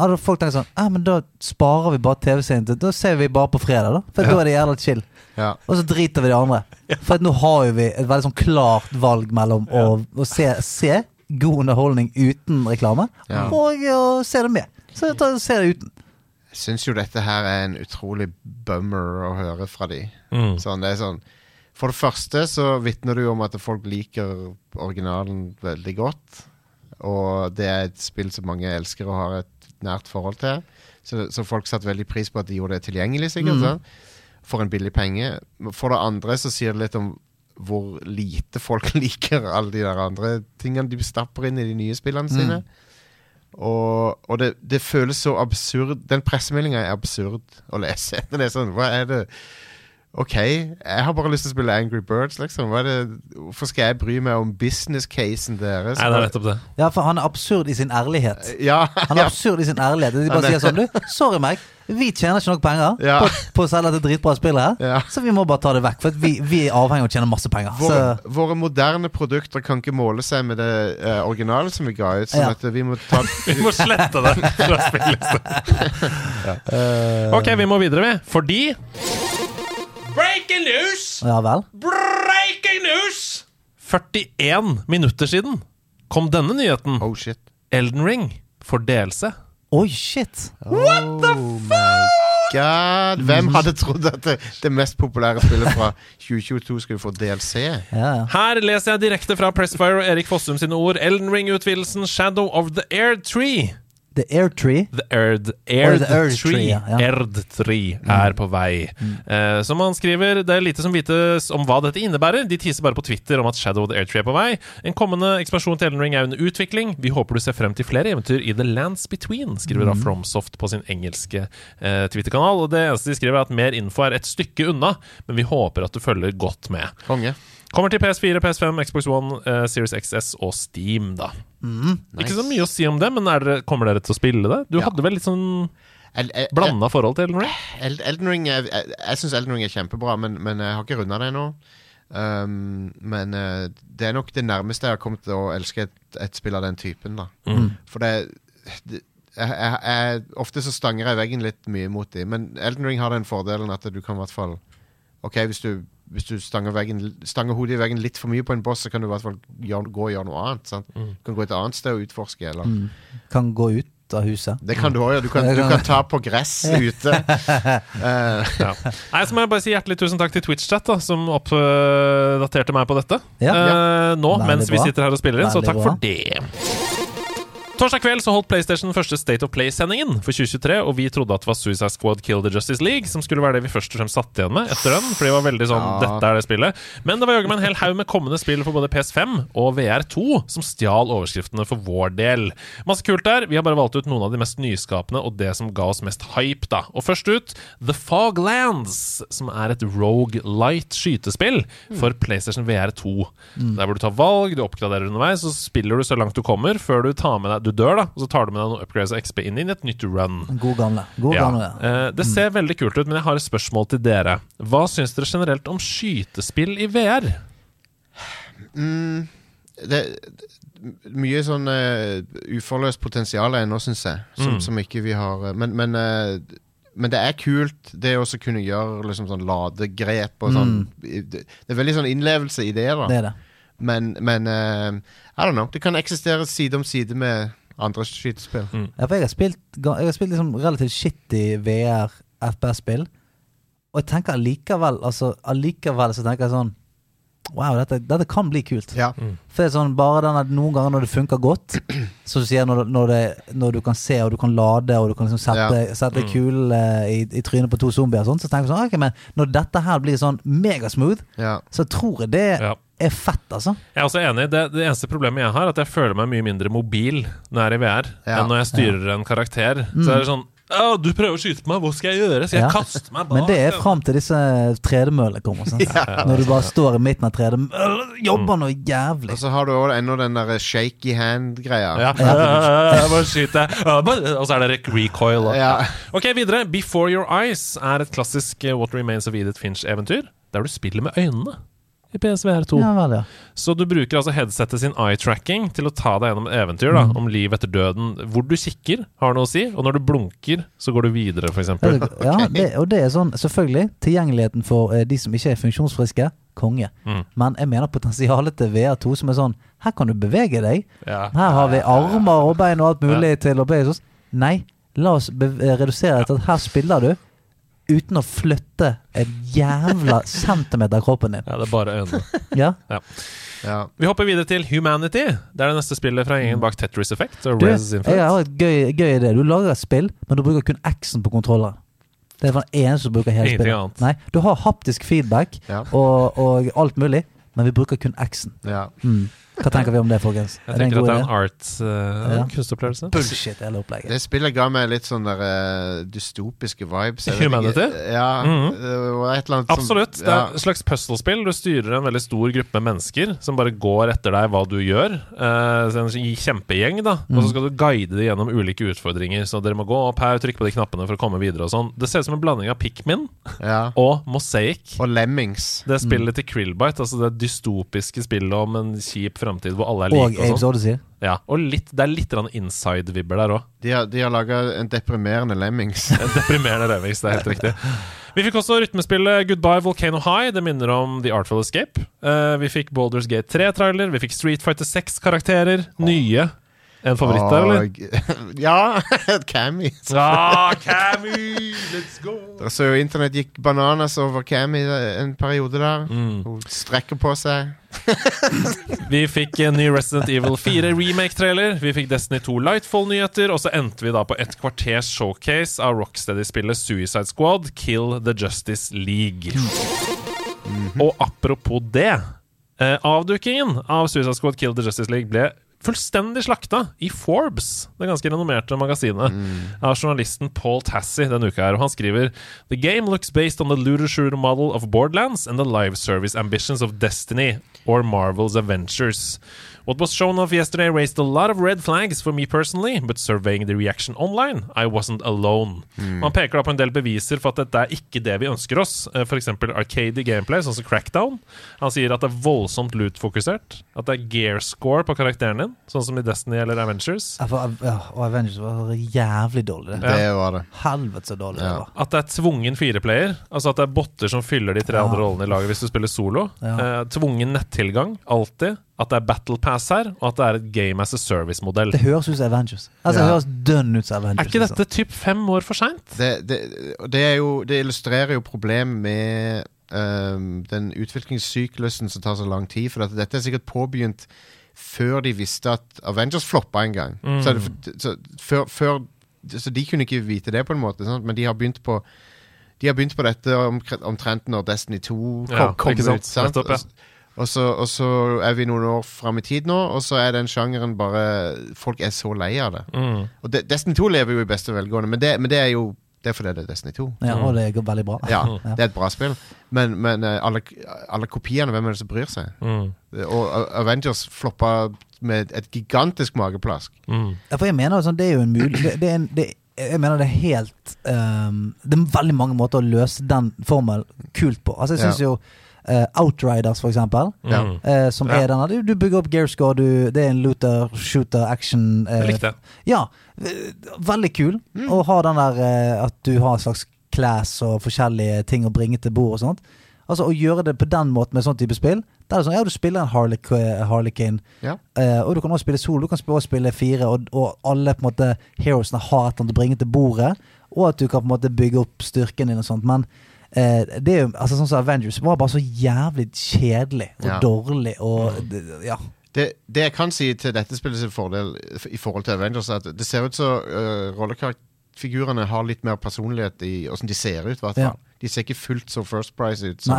hadde folk tenkt sånn Ja, men da sparer vi bare TV-serien til Da ser vi bare på fredag, da. For da er det jævla chill. Ja. Og så driter vi de det andre. For at nå har jo vi et veldig sånn klart valg mellom å, å se, se god underholdning uten reklame, Ja. og å se det med. Så jeg tar, ser det uten. Jeg syns jo dette her er en utrolig bummer å høre fra de. Mm. Sånn, det er sånn For det første så vitner du om at folk liker originalen veldig godt. Og det er et spill som mange elsker og har et nært forhold til. Så, så folk satte veldig pris på at de gjorde det tilgjengelig, sikkert. Mm. For en billig penge. For det andre så sier det litt om hvor lite folk liker alle de der andre tingene de stapper inn i de nye spillene sine. Og, og det, det føles så absurd Den pressemeldinga er absurd å lese. Det er sånn, hva er det OK, jeg har bare lyst til å spille Angry Birds, liksom. Hva er det, hvorfor skal jeg bry meg om business-casen deres? Nei, det er nettopp det. Ja, for han er absurd i sin ærlighet. Ja, Han er ja. absurd i sin ærlighet. De bare er- sier sånn Du, sorry meg, vi tjener ikke nok penger Ja. på, på å selge dette dritbra spillet her, Ja. så vi må bare ta det vekk. For vi, vi er avhengig av å tjene masse penger. Så Våre, våre moderne produkter kan ikke måle seg med det uh, originale som vi ga ut. Sånn Ja. at vi må ta Vi må slette den fra spillelisten. eh, Ok, vi må videre, vi. Fordi Breaking news! Ja vel? Breaking news! 41 minutter siden kom denne nyheten. Oh shit. Elden Ring for DLC. Oi, shit. What the fuck? God, hvem hadde trodd at det, det mest populære spillet fra 2022 skulle få DLC? Ja, ja. Her leser jeg direkte fra Pressfire og Erik Fossum sine ord. Elden Ring-utvidelsen Shadow of the Air Tree. The Air Tree. The Erd, Erd, the Erd Tree, Tree, ja, ja. Erd Tree er på vei. Eh, som han skriver, det er lite som vites om hva dette innebærer. De tiser bare på Twitter om at Shadow of the Air Tree er på vei. En kommende ekspansjon til Elden Ring er under utvikling. Vi håper du ser frem til flere eventyr i The Lands Between, skriver da Fromsoft på sin engelske uh, Twitter-kanal. Og det eneste de skriver, er at mer info er et stykke unna, men vi håper at du følger godt med. Konge. Kommer til PS4, PS5, Xbox One, uh, Series XS og Steam, da. Ikke så mye å si om det, men dere, kommer dere til å spille det? Du Ja. hadde vel litt sånn blanda forhold til Elden Ring? Elden Ring er, Jeg, jeg syns Elden Ring er kjempebra, men, men jeg har ikke runda det ennå. Um, men eh, det er nok det nærmeste jeg har kommet til å elske et, et spill av den typen. da For det, det jeg, jeg, jeg, Ofte så stanger jeg veggen litt mye mot dem, men Elden Ring har den fordelen at du kan i hvert fall Ok, hvis du, hvis du stanger, veggen, stanger hodet i veggen litt for mye på en boss, så kan du i hvert fall gjøre, gå og gjøre noe annet. Sant? Du kan gå et annet sted og utforske. Eller. Kan gå ut av huset. Det kan du òg gjøre. Du kan, du kan ta på gress ute. uh. Ja. Nei, så må jeg bare si hjertelig tusen takk til Twitch-chat, som oppdaterte meg på dette Ja. uh, nå Veldig mens vi sitter her og spiller inn. Så takk bra. for det. Torsdag kveld så holdt PlayStation første State of Play-sendingen for 2023, og vi trodde at det var Suicide Squad Kill the Justice League som skulle være det vi først og fremst satt igjen med etter den. For det var veldig sånn Ja. Dette er det spillet. Men det var jaggu meg en hel haug med kommende spill for både PS5 og VR2 som stjal overskriftene for vår del. Masse kult der. Vi har bare valgt ut noen av de mest nyskapende og det som ga oss mest hype, da. Og først ut The Foglands, som er et Rogue Light skytespill for PlayStation VR2. Der hvor du tar valg, du oppgraderer underveis, så spiller du så langt du kommer før du tar med deg Du dør, da, og så tar du med deg noen upgrades og XP inn i et nytt run. God gamle. God Ja. gamle. Eh, det ser veldig kult ut, men jeg har et spørsmål til dere. Hva syns dere generelt om skytespill i VR? mm, det, det Mye sånn uh, uforløst potensial ennå, syns jeg, som, Mm. som ikke vi har eh, Men, men, uh, men det er kult, det å kunne gjøre liksom sånn ladegrep og sånn. Det, det er veldig sånn innlevelse i det, da. Det er det. Men, men uh, I don't know. Det kan eksistere side om side med andre skytespill. Ja, for jeg har spilt, jeg har spilt liksom relativt shitty VR FPS-spill. Og jeg tenker allikevel altså, allikevel så tenker jeg sånn Wow, dette, dette kan bli kult. Ja. For det er sånn, bare den at Noen ganger når det funker godt, som du sier, når, når, det, når du kan se og du kan lade og du kan liksom sette, sette kulen eh, i, i trynet på to zombier, og sånn, så tenker jeg sånn, ok, men når dette her blir sånn megasmooth, ja. så tror jeg det Ja. Er fett, altså. Jeg er også enig. Det, det eneste problemet jeg har, er at jeg føler meg mye mindre mobil når jeg er i VR, Ja. enn når jeg styrer en karakter. Så er det sånn Å, du prøver å skyte på meg, hva skal jeg gjøre? Skal jeg Ja. kaste meg bak? Men det er fram til disse tredemøllene kommer. Sant? Når du bare står i midten av tredemøllen, jobber noe jævlig. Og så har du òg ennå den der shaky hand-greia. Ja. Bare skyte. Ja, Og så er det recoil. Ja. Ok, videre. Before Your Eyes er et klassisk eh, What Remains of Edith Finch-eventyr, der du spiller med øynene i PSVR2. Ja vel, ja. Så du bruker altså headsetet sin eye-tracking til å ta deg gjennom et eventyr da, Mm. om liv etter døden. Hvor du kikker, har noe å si, og når du blunker, så går du videre, f.eks. Ja, det, og det er sånn, selvfølgelig, tilgjengeligheten for eh, de som ikke er funksjonsfriske, konge. Mm. Men jeg mener potensialet til VR2 som er sånn, her kan du bevege deg. Ja. Her har vi armer og bein og alt mulig til å bevege oss. Nei, la oss be eh, redusere det til at her spiller du uten å flytte en jævla centimeter av kroppen din. ja, det er bare øynene. Ja? Ja. Vi hopper videre til Humanity. Det er det neste spillet fra gjengen bak Tetris Effect og Du, jeg har et gøy, gøy idé. Du lager et spill, men du bruker kun X-en på kontrolleren. Det er den eneste som bruker hele Ingenting spillet. annet. Nei, du har haptisk feedback Ja. og, og alt mulig, men vi bruker kun X-en. ja. Mm. Hva tenker vi om det, folkens? Jeg Er tenker at det er en art uh, Ja. kunstopplevelse. Bullshit, hele opplegget. Det spillet ga meg litt sånn der eh, dystopiske vibes. Humanity? Ja. mm -hmm. et eller annet som- Absolutt. Det er et slags puslespill. Du styrer en veldig stor gruppe mennesker som bare går etter deg hva du gjør. Uh, en kjempegjeng, da. Og så skal du guide dem gjennom ulike utfordringer. Så dere må gå opp her, trykke på de knappene for å komme videre og sånn. Det ser ut som en blanding av Pikmin ja. og Mosaic. Og Lemmings. Det spillet til Krillbite, altså det dystopiske spillet om en kjip framtid hvor alle er like Og, og sånn. Odyssey. Ja, og litt, det er litt inside-vibber der òg. De har, de har laga en deprimerende Lemmings. en Deprimerende Lemmings, det er helt riktig. Vi fikk også rytmespillet Goodbye Volcano High. Det minner om The Artful Escape. Uh, vi fikk Boulders Gate 3-trailer. Vi fikk Street Fighter 6-karakterer. Nye. En favoritt der, eller? Ja! Cammy. Ja, Cammy, let's go! Dere så jo internett gikk bananas over Cammy en periode der. Mm. Hun strekker på seg. Vi fikk en ny Resident Evil 4 remake-trailer. Vi fikk Destiny 2 Lightfall-nyheter. Og så endte vi da på et kvarters showcase av Rocksteady-spillet Suicide Squad, Kill the Justice League. Og apropos det eh, Avdukingen av Suicide Squad, Kill the Justice League ble fullstendig slakta i Forbes, det ganske renommerte magasinet, av journalisten Paul Tassi denne uka. her, og Han skriver The game looks based on the looter shooter model of Borderlands and the live service ambitions of Destiny or Marvel's Adventures. What was shown off yesterday raised a lot of red flags for me personally, but surveying the reaction online, I wasn't alone. Man peker da på en del beviser for at dette er ikke det vi ønsker oss. F.eks. For eksempel arcade gameplay, sånn som Crackdown. Han sier at det er voldsomt loot-fokusert. At det er gear score på karakteren din, sånn som i Destiny eller Avengers. Ja, for, ja, og Avengers var jævlig dårlig. Det. Det var det. Helvete så dårlig det var. At det er tvungen fireplayer. Altså at det er botter som fyller de tre andre rollene i laget hvis du spiller solo. Ja. Eh, tvungen nettilgang, alltid. At det er battle pass her, og at det er et game as a service-modell. Det høres ut som Avengers. Altså, Ja. Det høres dønn ut som Avengers. Er ikke liksom. dette typ fem år for seint? Det, det, det, det illustrerer jo problemet med um, den utviklingssyklusen som tar så lang tid. For at dette er sikkert påbegynt før de visste at Avengers floppa en gang. Så, er det, så, før, før, så de kunne ikke vite det, på en måte. Sant? Men de har begynt på De har begynt på dette omtrent når Destiny 2 kom, Ja, kom ut. Sant? Nettopp, ja. Og så, og så er vi noen år fram i tid nå, og så er den sjangeren bare Folk er så lei av det. Mm. Og De, Destiny 2 lever jo i beste velgående, men det, men det er jo Det er fordi det er Destiny 2. Ja, og det går veldig bra. Ja, det er et bra spill. Men, men eh, alle, alle kopiene, hvem er det som bryr seg? Mm. Og Avengers floppa med et gigantisk mageplask. Mm. Ja, for jeg mener sånn, det er jo en mulig det, det er en, det, Jeg mener det er helt um, Det er veldig mange måter å løse den formelen kult på. Altså Jeg syns Ja. jo eh, Outriders, for eksempel, Ja. Eh, som Ja. er denne du, du bygger opp gearscore, du, det er en looter, shooter, action Uh, jeg likte det. Ja, veldig kul. Mm. Å ha den der at du har en slags class og forskjellige ting å bringe til bord og sånt. Altså Å gjøre det på den måten med sånn type spill. Der er det sånn, ja, Du spiller en Harley- Ja. uh, og du kan også spille solo. Du kan også spille fire, og, og alle på en måte heroesene har et eller annet å bringe til bordet. Og at du kan på en måte bygge opp styrken din og sånt. Men det er jo altså sånn som Avengers var bare så jævlig kjedelig og Ja. dårlig og det- Ja. Det, det jeg kan si til dette spillet fordel i forhold til Avengers, er at det ser ut som uh, rollekarakterfigurene har litt mer personlighet i åssen de ser ut. Hvert Ja. De ser ikke fullt så First Price ut som,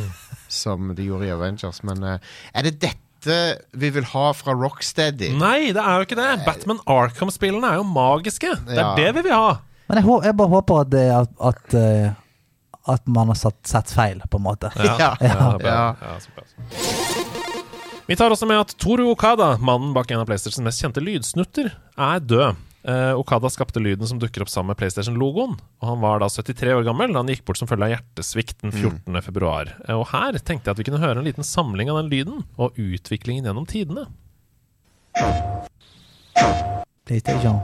som de gjorde i Avengers. Men uh, er det dette vi vil ha fra Rocksteady? Nei, det er jo ikke det. Batman Arkham-spillene er jo magiske. Det er Ja. det vi vil ha. Men jeg, jeg bare håper at, at, at, eh, at man har satt, sett feil, på en måte. Ja, ja, ja. Vi tar også med at Toru Okada, mannen bak en av PlayStations mest kjente lydsnutter, er død. Eh, Okada skapte lyden som dukker opp sammen med PlayStation-logoen. Og Han var da 73 år gammel da han gikk bort som følge av hjertesvikt den 14.2. Mm. Februar. Eh, og Her tenkte jeg at vi kunne høre en liten samling av den lyden og utviklingen gjennom tidene. PlayStation.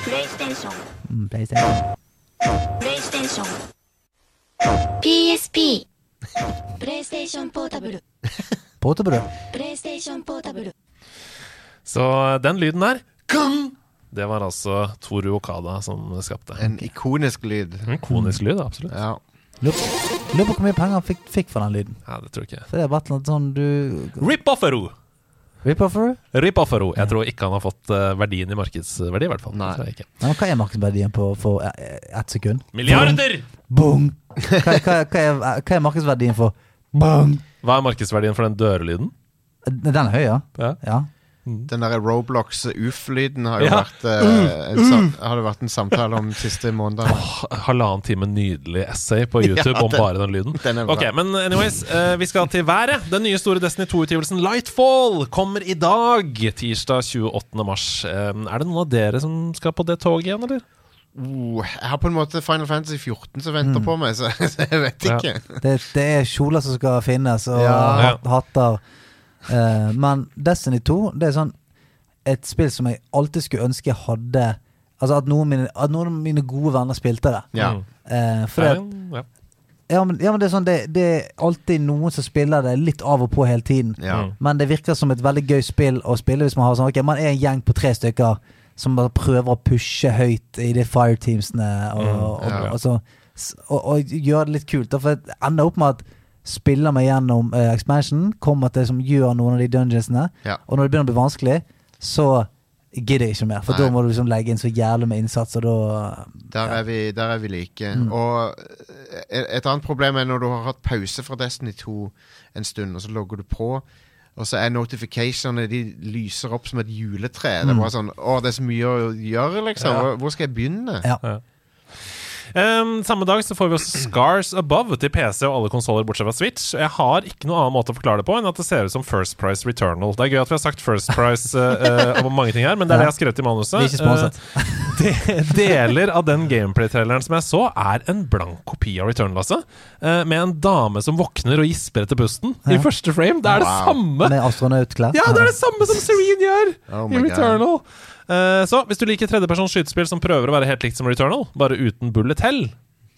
PlayStation. Mm, PlayStation. プレイステーション PSP プレイステーションポータブル Portable. プレイステーションポータブル Så eh, den lyden der kung, Det var altså Toru Okada som skapte. En ikonisk lyd. En konisk lyd, absolutt. Ja. Lurer lurer på hvor mye penger han fikk, fikk for den lyden. Ja, det tror jeg ikke. For det er bare noe sånn du Rip-offero! Rip-offer? Rip-offero. Jeg tror ikke han har fått eh, verdien i markedsverdi, i hvert fall. Nei. Tror jeg ikke. Nei, hva er markedsverdien på for eh, ett sekund? Milliarder! Bong! Hva, hva, hva, hva er markedsverdien for bong? Hva er markedsverdien for den dørelyden? Den er høy, ja. Ja. ja. Den der Roblox UF-lyden har jo Ja. vært, eh, en sam har det vært en samtale om siste siste månedene. Halvannen time nydelig essay på YouTube Ja, om den- bare den lyden. den er bra. Ok, men anyways, eh, vi skal til været. Den nye store Destiny 2-utgivelsen Lightfall kommer i dag, tirsdag 28. mars. Eh, er det noen av dere som skal på det toget igjen, eller? Oh, jeg har på en måte Final Fantasy 14 som venter på meg, så, så jeg vet Ja. ikke. Det, det er kjoler som skal finnes, og Ja. hat, hatter. Eh, men Destiny 2 Det er sånn et spill som jeg alltid skulle ønske jeg hadde Altså at noen, av mine, at noen av mine gode venner spilte det. Ja. Eh, for det, ja. ja, men, ja, men det er sånn det, det er alltid noen som spiller det litt av og på hele tiden. Ja. Mm. Men det virker som et veldig gøy spill å spille hvis man har sånn Ok, man er en gjeng på tre stykker som bare prøver å pushe høyt i de fireteamsene og, mm, ja. og, og, og, og gjøre det litt kult. Da, for det ender opp med at spiller meg gjennom uh, expansion, kommer til som gjør noen av de dungeonsene, Ja. og når det begynner å bli vanskelig, så gidder jeg ikke mer. For Nei. da må du liksom legge inn så jævlig med innsats, og da Der er vi, der er vi like. Mm. Og et, et annet problem er når du har hatt pause fra Destiny 2 en stund, og så logger du på, og så er notificationene De lyser opp som et juletre. Det er bare sånn Å, det er så mye å gjøre, liksom. Ja. Hvor skal jeg begynne? Ja. Ehm, samme dag så får vi også Scars Above til PC og alle konsoller bortsett fra Switch. Jeg har ikke noen annen måte å forklare det på enn at det ser ut som First Price Returnal. Det er gøy at vi har sagt First Price eh, om mange ting her, men det er det jeg har skrevet i manuset. Eh, de, deler av den gameplay-traileren som jeg så, er en blank kopi av Returnal, altså. Uh, med en dame som våkner og gisper etter pusten i første frame. Det er det Wow. samme! Med astronautklær. Ja, det er det samme som Serene gjør Oh i Returnal. Eh, så hvis du liker tredjepersons skytespill som prøver å være helt likt som Returnal, bare uten bullet hell,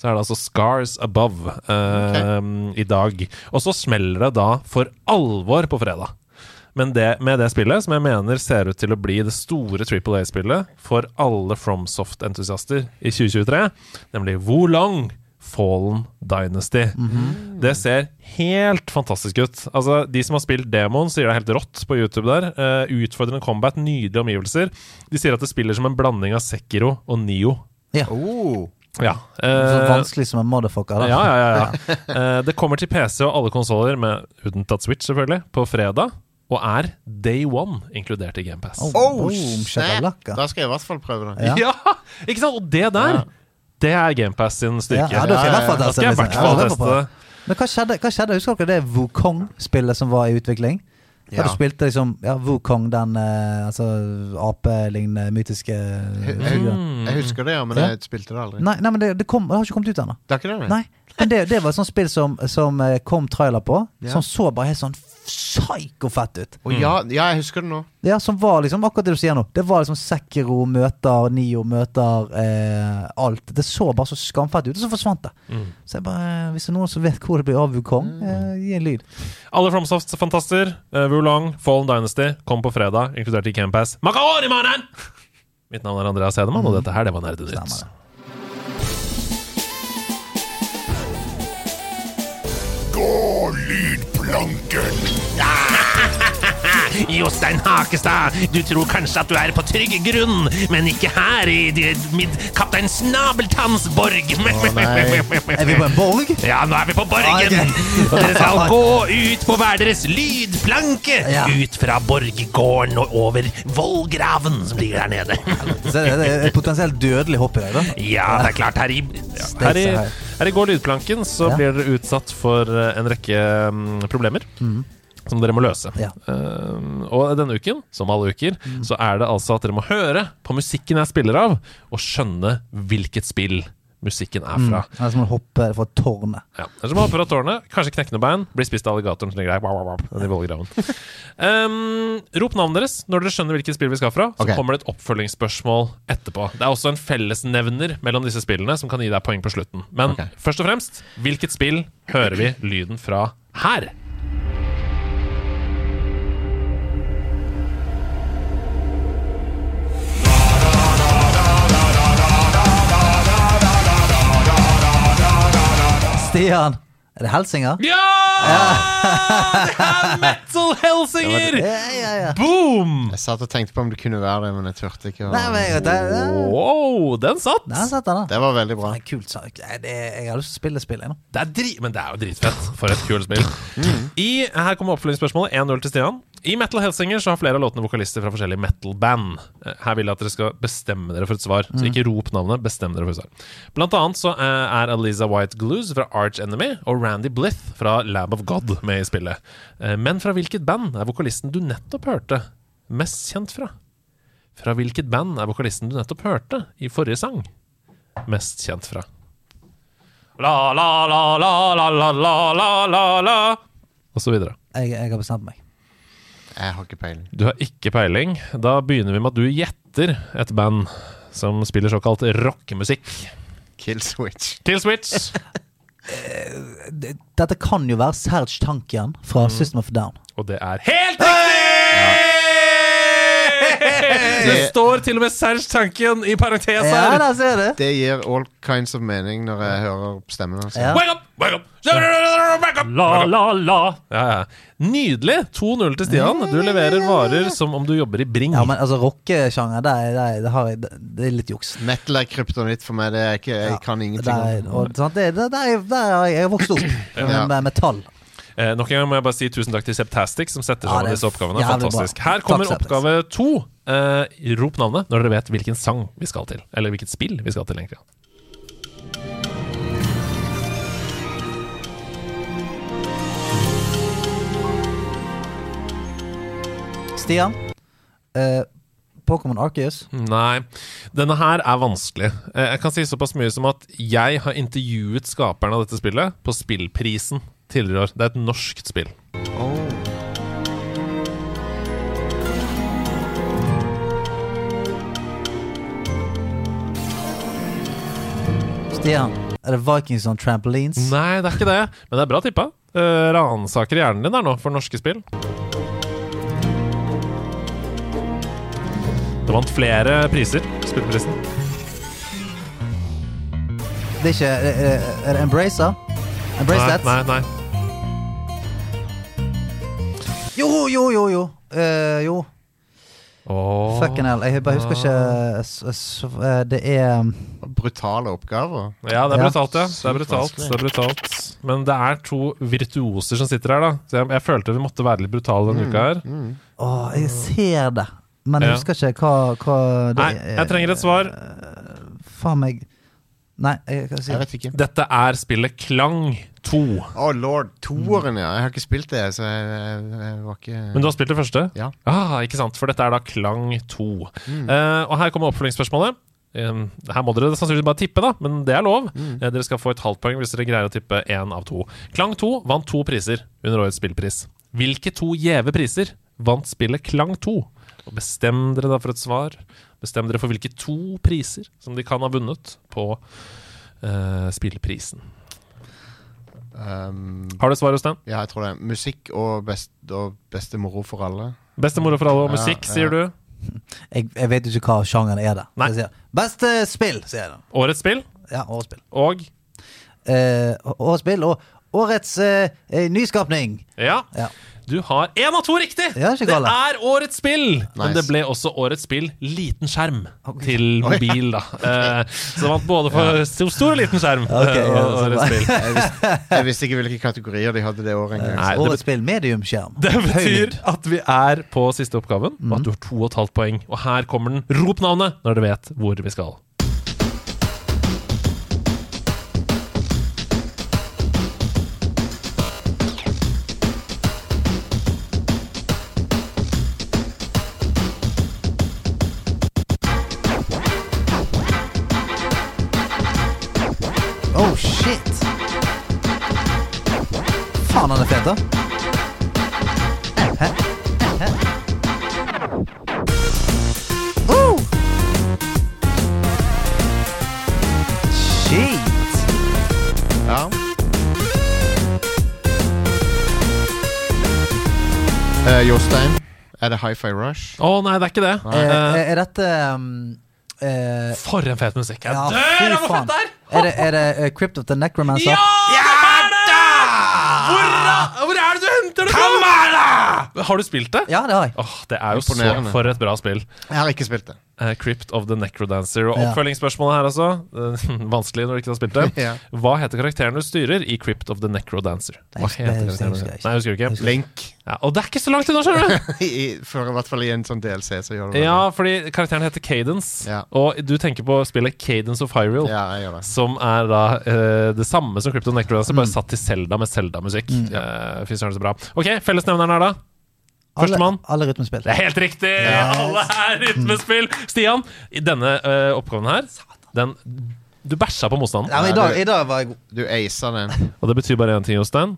så er det altså Scars Above okay. i dag. Og så smeller det da for alvor på fredag. Men det, med det spillet, som jeg mener ser ut til å bli det store Triple A-spillet for alle FromSoft-entusiaster i 2023, nemlig Hvor Long Fallen Dynasty. Det ser helt fantastisk ut. Altså, De som har spilt demoen, sier det er helt rått på YouTube der. Uh, utfordrende combat, nydelige omgivelser. De sier at det spiller som en blanding av Sekiro og Nio. Ja. Oh, Ja. Så eh, vanskelig som en motherfucker. Da. ja, ja, ja, ja. uh, det kommer til PC og alle konsoller, unntatt Switch selvfølgelig, på fredag. Og er day one inkludert i GamePass. Oh, oh. Da skal jeg i hvert fall prøve det. Ja. Ja, ikke sant? Og det der, Ja. Det er GamePass sin styrke. ja, da skal jeg i hvert fall Da skal jeg i teste hvert det. Men hva skjedde? Hva skjedde? Husker dere det Wukong-spillet som var i utvikling? Ja. du spilte liksom ja, Wukong, den eh, altså apelignende mytiske Jeg, figuren. jeg husker det, ja, men Ja. jeg spilte det aldri. Nei, nei, men det, det, kom, det har ikke kommet ut ennå. Det det? nei? Nei. Men det, det var et sånt spill som, som eh, kom trailer på, Ja. som så bare helt sånn psyko-fett ut. Å, ja, ja, jeg husker det nå. Ja, som var liksom akkurat det du sier nå. Det var liksom Sekiro møter Nio møter eh, alt. Det så bare så skamfett ut, og så forsvant det. Mm. Så jeg bare, eh, hvis det er noen som vet hvor det blir av Wukong, eh, gi en lyd. Alle FromSoft-fantaster, uh, Wulong, Fallen Dynasty, kom på fredag, inkludert i Campass. Makaori, mannen! Mitt navn er Andreas Hedemann, og dette her, det var Nerdenytt. Stemmer det. Jostein Hakestad, du tror kanskje at du er på trygg grunn, men ikke her i mid kaptein Snabeltanns borg. Er vi på en borg? Ja, nå er vi på borgen! Ah, okay. Og dere skal gå ut på hver deres lydplanke! Ja. Ut fra borggården og over vollgraven som ligger der nede. Så det er et potensielt dødelig hopp i dag, da. Ja, det er klart. Her i, ja, her i, her i Går lydplanken så Ja. blir dere utsatt for eh, en rekke um, problemer. Som dere må løse. Ja. Uh, og denne uken, som alle uker, så er det altså at dere må høre på musikken jeg spiller av, og skjønne hvilket spill musikken er fra. Det er som å hoppe fra tårnet. Ja. Det er som å hoppe fra tårnet, kanskje knekke noe bein, bli spist av alligatoren som ligger der wap, vollgraven. um, rop navnet deres når dere skjønner hvilket spill vi skal fra. Så okay. kommer det et oppfølgingsspørsmål etterpå. Det er også en fellesnevner mellom disse spillene som kan gi deg poeng på slutten. Men okay. først og fremst, hvilket spill hører vi lyden fra her? Stian, er det Helsinger? Ja! Det er Metal Helsinger! Ja, ja, ja. Boom! Jeg satt og tenkte på om det kunne være det, men jeg turte ikke. å- Nei, men jeg, det, det, Wow, den satt! Den satt den, da. Det var veldig bra. Det er kult sak. Det, jeg har lyst til å spille spillet nå. Det er dri men det er jo dritfett. For et kult spill. I, her kommer oppfølgingsspørsmålet. 1-0 til Stian. I Metal Helsinger så har flere av låtene vokalister fra forskjellige metal-band. Eh, Her vil jeg at dere skal bestemme dere for et svar. Så ikke rop navnet, bestem dere for et svar. Blant annet så eh, er Aliza White Glues fra Arch Enemy og Randy Blith fra Lab of God med i spillet. Eh, Men fra hvilket band er vokalisten du nettopp hørte, mest kjent fra? Fra hvilket band er vokalisten du nettopp hørte i forrige sang, mest kjent fra? La, la, la, la, la, la, la, la, la, la Og så videre. Jeg, jeg har bestemt meg. Jeg har ikke peiling. Du har ikke peiling. Da begynner vi med at du gjetter et band som spiller såkalt rockemusikk. Killswitch. Killswitch. Det- Dette kan jo være Serge Tankian fra System of Down. Og det er helt riktig! Det står til og med Serge Tanken i parentes Ja, her. der ser det. Det gir all kinds of mening når jeg hører stemmen hans. Ja. Wake up, wake up, wake up. La, la, la. Ja, ja. Nydelig. 2-0 til Stian. Du leverer varer som om du jobber i Bring. Ja, men altså rockesjanger, det, det, det, det, er litt juks. Metal er kryptonitt for meg. Det er ikke, jeg kan Det ingenting er, om og, sant, det, det, der, er- der har jeg, har vokst opp med, Ja. med metall. Eh, nok en gang må jeg bare si tusen takk til Septastic, som setter Ja, sammen er disse oppgavene. Fantastisk. bra. Her kommer Takk, oppgave to. Eh, rop navnet når dere vet hvilken sang vi skal til. Eller hvilket spill vi skal til, egentlig. Stian, eh, Pokémon Arceus. Nei, denne her er vanskelig. Eh, jeg kan si såpass mye som at jeg har intervjuet skaperen av dette spillet på Spillprisen tidligere år. Det er et norskt spill. Stian, er det Vikings on Trampolines? Nei, det er ikke det, men det er bra tippa. Uh, Ransaker hjernen din der nå for norske spill. Det vant flere priser. Spillprisen. Det er ikke Er, det Embracer? Embrace Nei, nei, nei. Jo, jo, jo, jo. Eh, jo. Oh, Fucking hell. Jeg bare husker ikke s- s- eh, Det er Brutale oppgaver. Ja, det er Ja. brutalt, ja. Det er brutalt. Det er brutalt. Men det er to virtuoser som sitter her, da. Så jeg, jeg følte vi måtte være litt brutale denne uka her. Å, jeg ser det. Men jeg Ja. husker ikke hva, hva det Nei, jeg trenger et svar. Faen meg Nei, jeg kan si Jeg vet ikke. Dette er spillet Klang 2. Å, lord. Toeren, ja. Jeg har ikke spilt det, så jeg, jeg, var ikke Men du har spilt det første? Ja. Ah, ikke sant, for dette er da Klang 2. Mm. Eh, og her kommer oppfølgingsspørsmålet. Um, her må dere sannsynligvis bare tippe, da, men det er lov. Mm. Eh, dere skal få et halvt poeng hvis dere greier å tippe én av to. Klang 2 vant to priser under årets spillpris. Hvilke to gjeve priser vant spillet Klang 2? Og bestem dere da for et svar. Bestem dere for hvilke to priser som de kan ha vunnet på uh, spillprisen. Um, Har du svar, Jostein? Ja, jeg tror det. Musikk og, best, og beste moro for alle. Beste moro for alle og musikk, ja. sier du. jeg, jeg vet ikke hva sjangeren er der. Nei. Sier, Beste spill, sier jeg da. Årets spill Ja, årets spill. og Eh, årets spill og årets eh, nyskapning. Ja. Ja. Du har én av to riktig! Ja, det er årets spill! Men det ble også årets spill liten skjerm okay. til mobil, da. okay. så det vant både for stor, stor og liten skjerm. Okay, eh, ja, og årets spill. Jeg visste, jeg visste ikke hvilke kategorier de hadde det året engang. Det årets spill mediumskjerm. Det betyr at vi er på siste oppgaven, og at du har to og et halvt poeng. Og her kommer den. Rop navnet når du vet hvor vi skal. Oh, shit! Faen, han er fet, da. Hæ? Hæ? Oh! Shit! Ja. Eh, Jostein, er det Hi-Fi Rush? Å nei, det er ikke det. Eh, Eh, er dette um, eh, for en fet musikk. Jeg Ja, dør av hvor fett det er! Er det, er det eh, Crypt of the Necromancer? Ja! det er det! Hvor, hvor er det du venter du på?! Har du spilt det? Ja, det har jeg. Åh, det er jo så for et bra spill. Jeg har ikke spilt det. Uh, Crypt of the Necrodancer. Og oppfølgingsspørsmålet her, altså. vanskelig når du ikke har spilt det. Ja. Hva heter karakteren du styrer i Crypt of the Necrodancer? Hva det heter husker jeg karakteren? ikke. Nei, husker du ikke? Link. Ja, og det er ikke så langt unna, skjønner du! I, for i hvert fall i en sånn DLC, så gjør det det. Ja, fordi karakteren heter Cadence, Ja. og du tenker på spillet Cadence of Hyrule. Ja, jeg gjør det. Som er da uh, det samme som Crypto Necrodancer, Mm. bare satt til Zelda med Zelda-musikk. Eh, Fy søren, så bra. Ok, fellesnevneren er da? Førstemann? Alle, alle rytmespill. Det er helt riktig! Alle er rytmespill! Stian, i denne eh, oppgaven her den, Du bæsja på motstanden. Ja, men i, dag, I dag var jeg god. Du acer den. Og det betyr bare én ting, Jostein.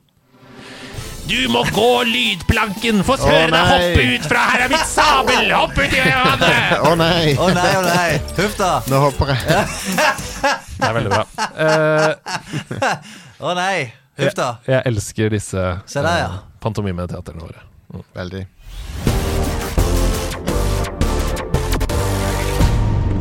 Du må gå lydplanken! Få høre deg hoppe ut fra her er mitt sabel! Hopp ut i vannet! Å nei! Å nei, å nei! Huff da! Nå hopper jeg. Det er veldig bra. Eh, Å nei! Huff da! jeg elsker disse Se der, ja. Pantomimeteaterne våre. Veldig.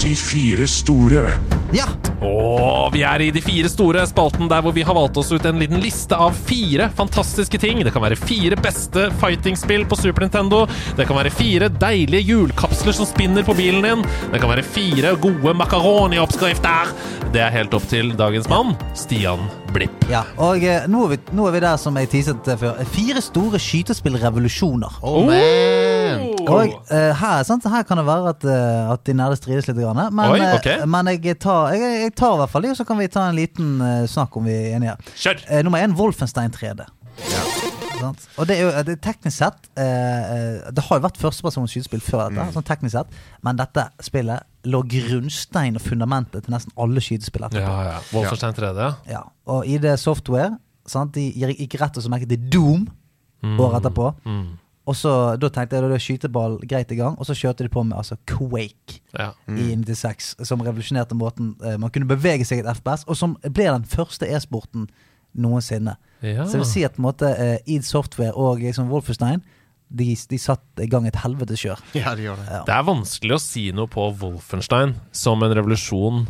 De fire store. Ja! Og vi er i De fire store, spalten der hvor vi har valgt oss ut en liten liste av fire fantastiske ting. Det kan være fire beste fighting-spill på Super Nintendo. Det kan være fire deilige hjulkapsler som spinner på bilen din. Det kan være fire gode makaroni-oppskrifter. Det er helt opp til dagens mann, Stian Blipp. ja. Og eh, nå, er vi, nå er vi der som jeg teaset eh, før. Fire store skytespillrevolusjoner. Oh, man! Og uh, her, sant, her kan det være at, uh, at de nerde strides litt. Grann, men, Oi, eh, uh, men jeg tar, jeg, jeg tar i hvert fall de, og så kan vi ta en liten uh, snakk om vi er enige. Kjør! Uh, nummer én Wolfenstein 3D. Sant? Og det er jo det er teknisk sett eh, eh, Det har jo vært førstepersons skytespill før dette, sånn teknisk sett men dette spillet lå grunnstein og fundamentet til nesten alle skytespill etterpå. Ja, ja. Wolfenstein 3D. Ja. Og ID Software sant? De gikk rett og slett merke til Doom året etterpå. Mm. Og så, Da tenkte jeg da da skyteball greit i gang, og så kjørte de på med altså Quake Ja. i 96, som revolusjonerte måten eh, man kunne bevege seg i et FPS, og som ble den første e-sporten noensinne. Ja. Så jeg vil si at på en måte eh, id Software og liksom Wolfenstein de, de satt i gang et helvetes kjør. Ja, de gjør det. Det er vanskelig å si noe på Wolfenstein som en revolusjon.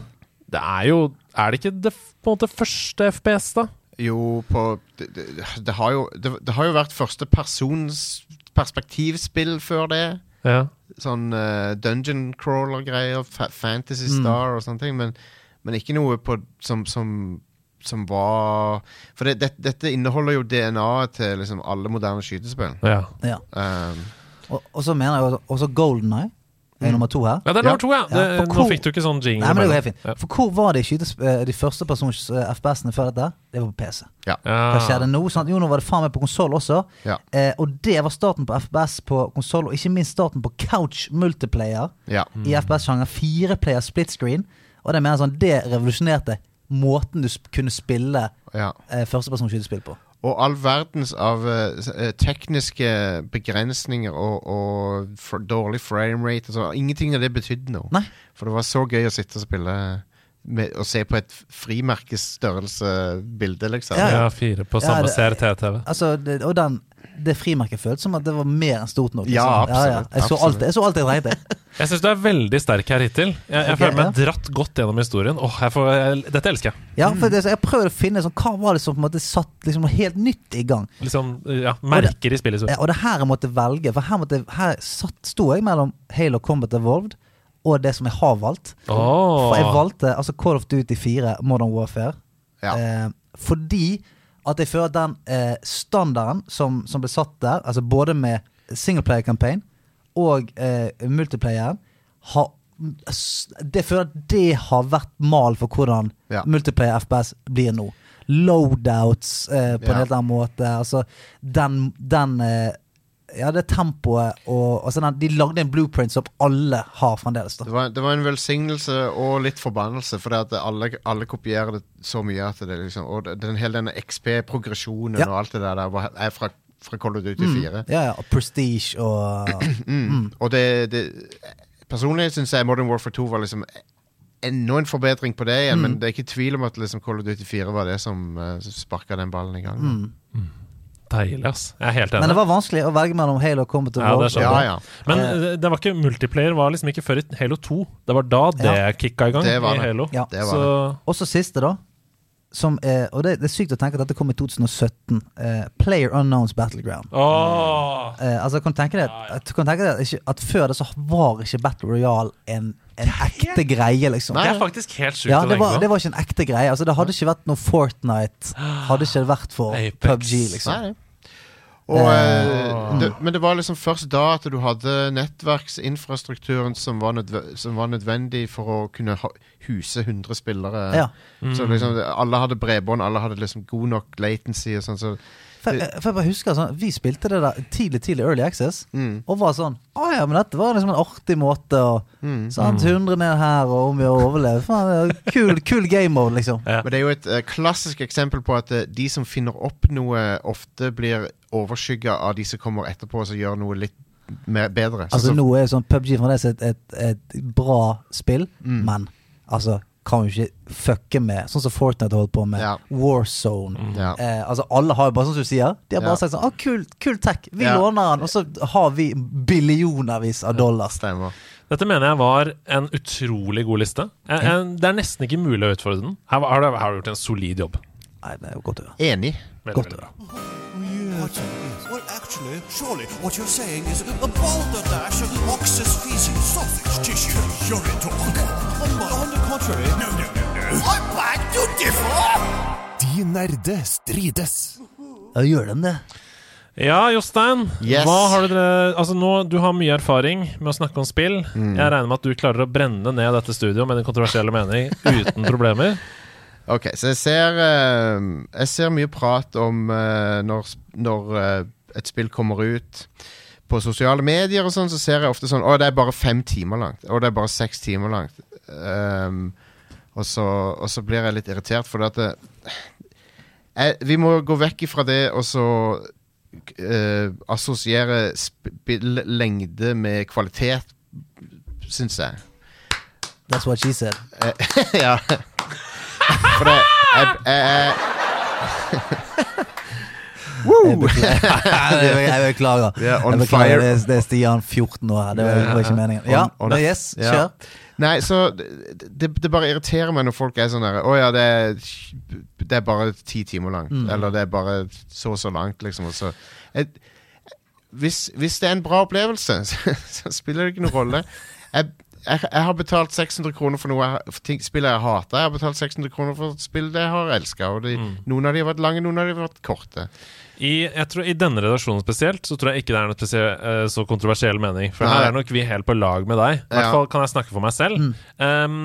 Det er jo Er det ikke det på en måte første FPS, da? Jo, på Det, det, det, har, jo, det, det har jo vært førstepersons perspektivspill før det. Ja. Sånn uh, dungeon crawler-greier, fa Fantasy Star og sånne ting. Men, men ikke noe på, som, som, som var For det, det, dette inneholder jo DNA-et til liksom alle moderne skytespill. Ja. Ja. Um, Og, og så mener jeg også- også Golden Eye er nummer to her. ja, det er nummer to, ja. Ja, Hvor, nå fikk du ikke sånn jingle. Nei, men det går helt fint. Ja. For hvor var de, skytes, eh, de første persons eh, FPS-ene før dette? Det var på PC. ja. Hva skjedde det nå? Sant? Jo, nå var det faen meg på konsoll også. Ja. Eh, og det var starten på FPS på konsoll, og ikke minst starten på couch multiplayer ja. Mm. i FPS-sjanger. Fireplayer split screen. Og det mener jeg sånn, det revolusjonerte måten du sp kunne spille ja. eh, førstepersons skytespill på. Og all verdens av eh, eh, tekniske begrensninger og, og for dårlig framerate. Altså, ingenting av det betydde noe. Nei. For det var så gøy å sitte og spille med, og se på et frimerkesstørrelse bilde, liksom. Ja, ja, fire på samme ja, CRT-TV. Altså, og den, det frimerket føltes som at det var mer enn stort nok. Ja, absolutt, Jeg, så alt, jeg så alt jeg dreide. Jeg syns du er veldig sterk her hittil. Jeg, jeg okay, føler meg ja. dratt godt gjennom historien. Åh, jeg får, jeg, dette elsker jeg. Ja, for det, så jeg prøvde å finne sånn, hva var det som på en måte satt liksom noe helt nytt i gang. Liksom, ja, merker i spillet. Ja, og det her jeg måtte velge, for her, måtte, her satt, sto jeg mellom Halo Combat Evolved og det som jeg har valgt. For jeg valgte altså Call of Duty 4 Modern Warfare. Ja. Eh, fordi at jeg føler at den eh, standarden som, som ble satt der, altså både med singleplayer-campaign og eh, multiplayeren, har det føler at det har vært mal for hvordan Ja. multiplayer FPS blir nå. Loadouts eh, på en helt annen måte. Altså den, den eh, Ja, det tempoet og altså den, De lagde en blueprint som alle har fremdeles. da Det var, det var en velsignelse og litt forbannelse, for at alle, alle kopierer det så mye at det liksom Og den hele denne XP-progresjonen Ja. og alt det der, der er fra, fra Call of Duty 4. Ja, ja, og Prestige og Og det, det Personlig syns jeg Modern Warfare 2 var liksom enda en forbedring på det igjen, men det er ikke tvil om at liksom Call of Duty 4 var det som uh, sparka den ballen i gang. Deilig, ass. Jeg er helt Men det var vanskelig å velge mellom Halo og Combat Ja, det Evolved. Ja, ja. Men det, det var ikke multiplayer var liksom ikke før i Halo 2. Det var da det Ja. kicka i gang Det var i det. Halo. Ja. Det var Så Og så siste, da. som er, og det, det er sykt å tenke at dette kom i 2017. eh, Player Unknowns Battleground. Åh. Eh, altså, kan du tenke deg, at, tenke deg at, ikke, at før det så var ikke Battle Royale en, en ekte greie, liksom. Det er faktisk helt sjukt Ja, det var, det var ikke en ekte greie. Altså, det hadde ikke vært noe Fortnite. Hadde ikke vært for Apex. PubG, liksom. Nei, nei. Og, eh, det, men det var liksom først da at du hadde nettverksinfrastrukturen som var, nødv som var nødvendig for å kunne ha huse 100 spillere. Ja. Så liksom, alle hadde bredbånd, alle hadde liksom god nok latency og sånn. Så, For, for jeg bare husker sånn, Vi spilte det der tidlig tidlig Early Access, mm, og var sånn Å ja, men dette var liksom en artig måte å mm. Sant, 100 ned her, og om vi har overlevd. Faen, kul, kul game mode, liksom. Ja. Men det er jo et uh, klassisk eksempel på at uh, de som finner opp noe, ofte blir overskygga av de som kommer etterpå og gjør noe litt mer, bedre. Så, Altså så, Nå er sånn PubG fremdeles et, et, et bra spill, Mm. men altså kan jo ikke fucke med Sånn som Fortnite holdt på med. Ja. Warzone. ja. Eh, altså Alle har jo bare sånn som du sier. De har bare Ja. sagt sånn Å, kul, kul tech. Vi Ja. låner den, og så har vi billionervis av dollars. Stemmer. Dette mener jeg var en utrolig god liste. En, en, det er nesten ikke mulig å utfordre den. Her har du, her har du gjort en solid jobb. Nei, det er jo godt å høre. Enig. Veldig, Godt å høre. Well, actually, surely what you're saying is a balderdash of ox's feces, sausage tissue, urine talk. On, on the contrary, no, no, no, no. I beg to differ! De nerde strides. Ja, gjør de det? Ja, Jostein. Yes. Hva har du, Altså nå, Du har mye erfaring med å snakke om spill. Mm. Jeg regner med at du klarer å brenne ned dette studioet med din kontroversielle mening uten problemer. Ok, så jeg ser eh, Jeg ser mye prat om eh, når, når eh, et spill kommer ut på sosiale medier og sånn, så ser jeg ofte sånn Å, det er bare fem timer langt. Å, det er bare seks timer langt. Um, og, så, og så blir jeg litt irritert, for at det, jeg, Vi må gå vekk ifra det og så uh, assosiere spillengde med kvalitet, syns jeg. That's what she said. ja. For det jeg, jeg, jeg, beklager. jeg beklager. Er Jeg beklager. Det, er, det er Stian, 14 år her. Det var, ikke meningen. Ja, men yes, kjør. Nei, så det, det, bare irriterer meg når folk er sånn der Å ja, det er, det er bare ti timer langt. Mm. Eller det er bare så og så langt, liksom. Så, jeg, hvis, hvis det er en bra opplevelse, så, så spiller det ikke noen rolle. Jeg, jeg, jeg har betalt 600 kroner for noe jeg, for ting, spill jeg hater. Jeg har betalt 600 kroner for spill jeg har elska. Mm. noen av de har vært lange, noen av de har vært korte. I, tror, I denne redaksjonen spesielt Så tror jeg ikke det er noe spesiell, uh, så kontroversiell mening. For Nei. her er nok vi helt på lag med deg. I hvert fall kan jeg snakke for meg selv. Um,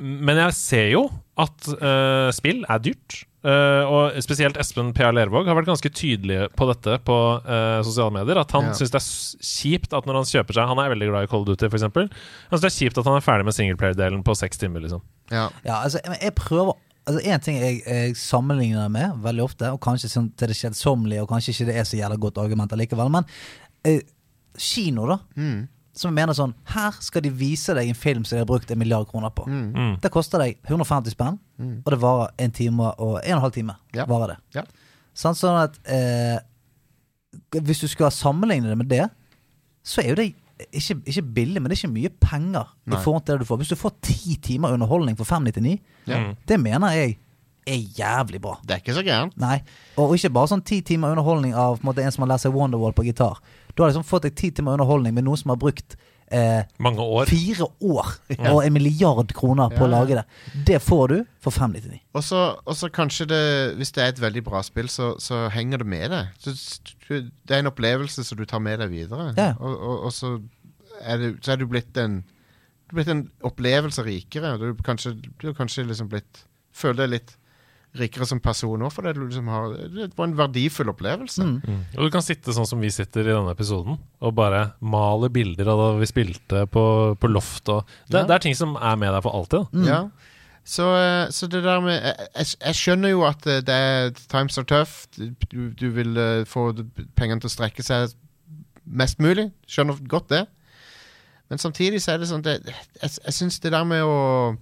men jeg ser jo at uh, spill er dyrt. Eh, og spesielt Espen P.A. Lervåg har vært ganske tydelig på dette på uh, sosiale medier. At han Ja. syns det er kjipt at når han kjøper seg Han er veldig glad i Cold Duty, f.eks. Han syns det er kjipt at han er ferdig med singleplayer-delen på seks timer. liksom Ja. Ja, altså, jeg, jeg prøver Altså, En ting jeg, jeg sammenligner det med veldig ofte, og kanskje sånn til det kjedsommelige, og kanskje ikke det er så jævla godt argument allikevel, men eh, kino, da. Mm. Som mener sånn Her skal de vise deg en film som de har brukt en milliard kroner på. Mm. Mm. Det koster deg 150 spenn, og det varer en time og en og en halv time. Ja. Varer det. Ja. Sånn, sånn at eh, Hvis du skal sammenligne det med det, så er jo det ikke, ikke billig, men det er ikke mye penger Nei. i forhold til det du får. Hvis du får ti timer underholdning for 599, Ja. Mm. det mener jeg er jævlig bra. Det er ikke så gærent. Nei, og ikke bare sånn ti timer underholdning av på en, måte, en som har lært seg Wonderwall på gitar. Du har liksom fått deg ti timer underholdning med noen som har brukt eh, Mange år. fire år og en milliard kroner på å lage det. Det får du for 599. Og så og så kanskje det Hvis det er et veldig bra spill, så, så henger det med deg. Så, du- det er en opplevelse som du tar med deg videre. Ja. Og, og, og så, er du, så er du blitt en Du er blitt en opplevelse rikere. Du, kanskje, du har kanskje liksom blitt Føler deg litt rikere som person òg, for det, liksom har Det var en verdifull opplevelse. Mm. Mm. Og du kan sitte sånn som vi sitter i denne episoden, og bare male bilder av da vi spilte på, på loft og det, Ja. det er ting som er med deg for alltid. Mm. Ja. Så, eh, så det der med jeg, jeg, skjønner jo at eh, det er times are tough. Du, du vil eh, få pengene til å strekke seg mest mulig. Skjønner godt det. Men samtidig så er det sånn det, Jeg, jeg syns det der med å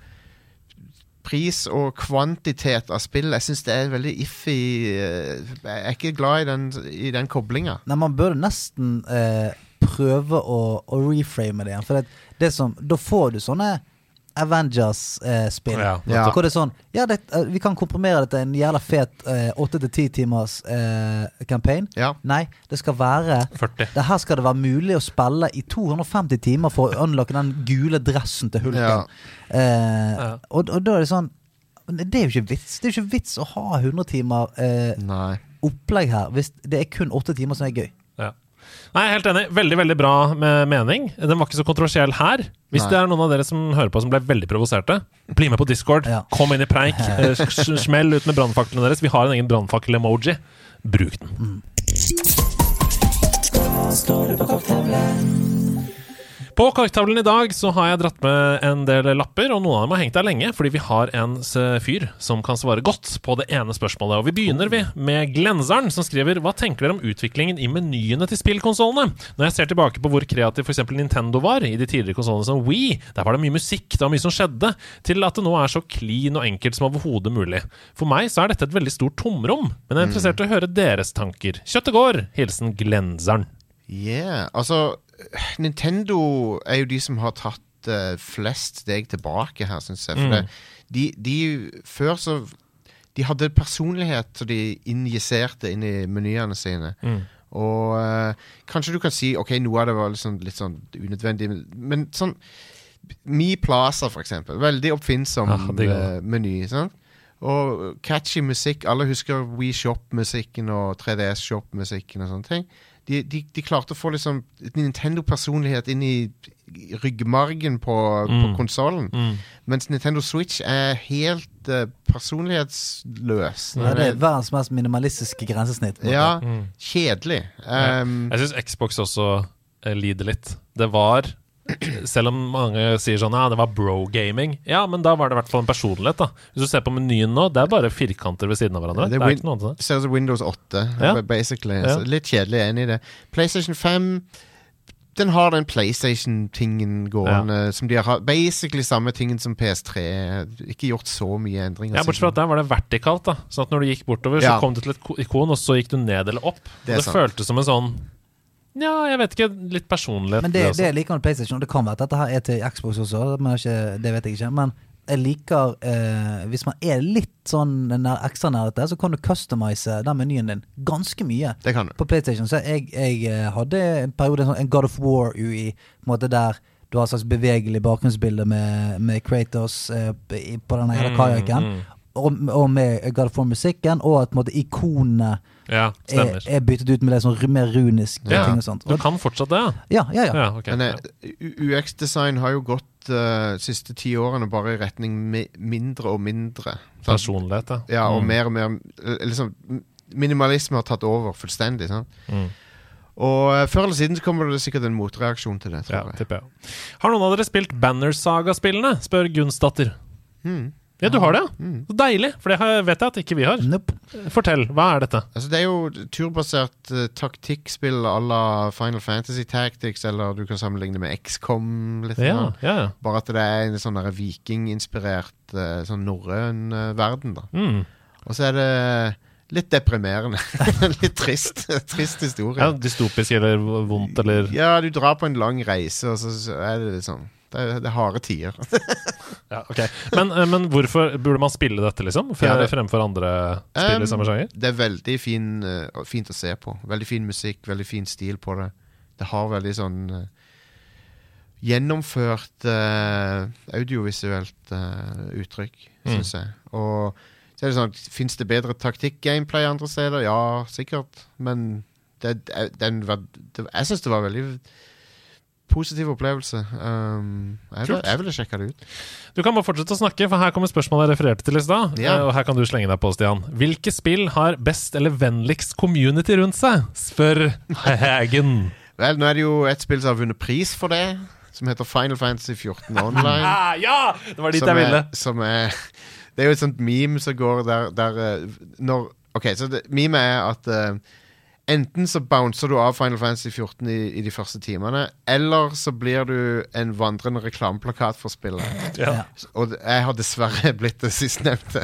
Pris og kvantitet av spill Jeg syns det er veldig iffy. eh, Jeg er ikke glad i den, i den koblinga. Nei, man bør nesten eh, prøve å, å reframe det igjen. For det, det som, da får du sånne Avengers-spill. Ja, Ja. Hvor det er sånn Ja, det, eh, vi kan komprimere det til en jævla fet åtte til ti timers eh, campaign. Ja. Nei, det skal være 40. det her skal det være mulig å spille i 250 timer for å unlocke den gule dressen til Hulken. Ja. Eh, Ja. og, og da er det sånn Det er jo ikke vits Det er jo ikke vits å ha 100 timer eh, opplegg her hvis det er kun 8 timer som er gøy. Nei, jeg er helt enig. Veldig veldig bra med mening. Den var ikke så kontroversiell her. Hvis Nei. det er noen av dere som hører på som ble veldig provoserte, bli med på Discord. Ja. Kom inn i preik. eh, Smell ut med brannfaklene deres. Vi har en egen brannfakkel-emoji. Bruk den. Mm. Står du På korktavlen i dag så har jeg dratt med en del lapper, og noen av dem har hengt der lenge, fordi vi har en fyr som kan svare godt på det ene spørsmålet. Og vi begynner vi med Glenseren, som skriver Hva tenker dere om utviklingen i menyene til spillkonsollene? Når jeg ser tilbake på hvor kreativ f.eks. Nintendo var i de tidligere konsollene som Wii, der var det mye musikk, det var mye som skjedde, til at det nå er så clean og enkelt som overhodet mulig. For meg så er dette et veldig stort tomrom, men jeg er interessert i å høre deres tanker. Kjøttet går! Hilsen Glenseren. Yeah. Altså, Nintendo er jo de som har tatt uh, flest steg tilbake her, syns jeg. For Mm. det, de, de Før så De hadde personlighet som de injiserte inn i menyene sine. Mm. Og uh, kanskje du kan si Ok, noe av det var sånn, litt sånn unødvendig, men, sånn Mi Plaza, for eksempel. Veldig oppfinnsom ah, uh, meny. sant? Og catchy musikk. Alle husker We Shop-musikken og 3DS Shop-musikken og sånne ting. De, de, de klarte å få liksom Nintendo-personlighet inn i ryggmargen på, på Mm. konsollen. Mm. Mens Nintendo Switch er helt uh, personlighetsløs. Ja, det er verdens mest minimalistiske grensesnitt. på. Ja, Mm. kjedelig. Ja. Um, Jeg syns Xbox også eh, lider litt. Det var Selv om mange sier sånn Ja, det var bro-gaming. Ja, men da var det i hvert fall en personlighet, da. Hvis du ser på menyen nå, det er bare firkanter ved siden av hverandre. Det Det er er, ikke noe annet. Ser ut som Windows 8, Ja. basically. Ja. Så litt kjedelig, jeg er enig i det. PlayStation 5 den har den PlayStation-tingen gående. Som de har Basically samme tingen som PS3. Ikke gjort så mye endringer. Ja, Bortsett fra at der var det vertikalt. da Sånn at når du gikk bortover, Ja. så kom du til et ikon, og så gikk du ned eller opp. Det er det føltes som en sånn Ja, jeg vet ikke. Litt personlighet. Men det, det, det liker med PlayStation, det kan være at dette her er til Xbox også, men ikke, det vet jeg ikke. Men jeg liker eh, Hvis man er litt sånn nær, ekstra nerdete, så kan du customize den menyen din ganske mye. Det kan du. På PlayStation så jeg, jeg eh, hadde en periode sånn, en God of War-UI, på en måte der du har et slags bevegelig bakgrunnsbilde med, med Kratos eh, på denne hele Mm, kajakken. mm. Og, og med God of War-musikken, og at måte, ikonene Ja, er, er byttet ut med det sånn mer runisk. Ja. ting og sånt. Du kan fortsatt det, ja, ja, ja. ja. ja ok. Men ja. eh, UX-design har jo gått de siste ti årene bare i retning mi mindre og mindre. Personlighet, ja. Ja, og Mm. mer og mer eh, liksom, Minimalisme har tatt over fullstendig. Sant? Mm. Og eh, før eller siden så kommer det sikkert en motreaksjon til det. Ja, jeg. jeg. Har noen av dere spilt Banner Saga-spillene? spør Gunsdatter. Hmm. Ja, du har det, ja? Mm. Så deilig, for det vet jeg at ikke vi har. Nope. Fortell, hva er dette? Altså, det er jo turbasert uh, taktikkspill à la Final Fantasy Tactics, eller du kan sammenligne med XCOM. litt. Ja, ja, ja. Bare at det er en sånn vikinginspirert uh, sånn norrøn uh, verden. da Mm. Og så er det litt deprimerende. litt trist. trist historie. ja. Dystopisk eller vondt eller Ja, du drar på en lang reise, og så så er det liksom Det er, det er harde tider. Ja, okay. Men, eh, men hvorfor burde man spille dette, liksom? For, Ja, det- Fremfor andre spill Um, i samme sjanger? Det er veldig fin, eh, fint å se på. Veldig fin musikk, veldig fin stil på det. Det har veldig sånn eh, gjennomført uh, audiovisuelt uh, uttrykk, Mm. jeg. Og så er det sånn Fins det bedre taktikk-gameplay andre steder? Ja, sikkert. Men det, den, det, jeg syns det var veldig positiv opplevelse. Um, jeg, vil, jeg ville sjekka det ut. Du kan bare fortsette å snakke, for her kommer spørsmålet jeg refererte til i stad. Eh, Og her kan du slenge deg på, Stian. Hvilke spill har best eller vennligst community rundt seg? Spør Hagen. Vel, nå er det jo et spill som har vunnet pris for det, som heter Final Fantasy 14 Online. Ah, ja! Det var dit jeg ville. Er, som er Det er jo et sånt meme som går der, der eh, Når Ok, så det, meme er at eh, Enten så bouncer du av Final Fantasy 14 i, i de første timene, eller så blir du en vandrende reklameplakat for spillet. Ja. Og jeg har dessverre blitt det sistnevnte.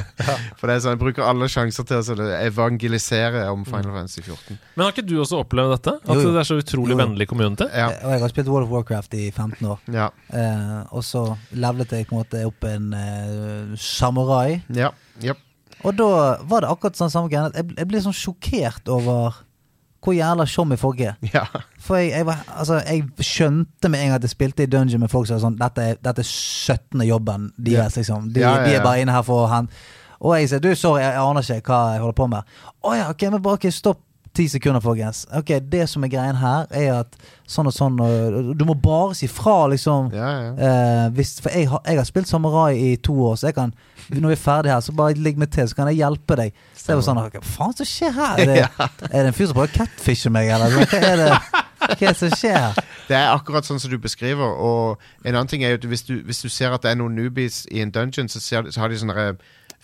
For det er sånn, jeg bruker alle sjanser til å evangelisere om Final Fantasy 14. Men har ikke du også opplevd dette? At Jo, jo. det er så utrolig Jo, jo. vennlig community? Ja. Og jeg har spilt World of Warcraft i 15 år. Ja. Eh, og så levlet jeg på en måte opp en eh, samurai. ja. Yep. Og da var det akkurat sånn samme greie. Jeg, jeg ble sånn sjokkert over hvor jævla tjom folk er. Ja. For jeg, jeg, var, altså, jeg skjønte med en gang at jeg spilte i dungeon med folk som var sånn Dette er, dette er 17. jobben deres, liksom. De, Ja, ja, de er bare inne her for å hente Og jeg sier du, sorry, jeg, jeg aner ikke hva jeg holder på med. Å ja, ok, men bare okay, stopp ti sekunder, folkens. Ok, Det som er greien her, er at sånn og sånn og Du må bare si fra, liksom. Ja, ja. Eh, hvis, for jeg har, jeg har spilt samurai i to år, så jeg kan når vi er ferdig her, så bare ligg meg til, så kan jeg hjelpe deg. Så jeg var sånn Hva faen som skjer her? Er det, er det en fyr som prøver å catfishe meg, eller? Hva er det, hva er det som skjer? Det er akkurat sånn som du beskriver. Og en annen ting er jo at hvis du, hvis du ser at det er noen newbies i en dungeon, så, ser, så har de sånne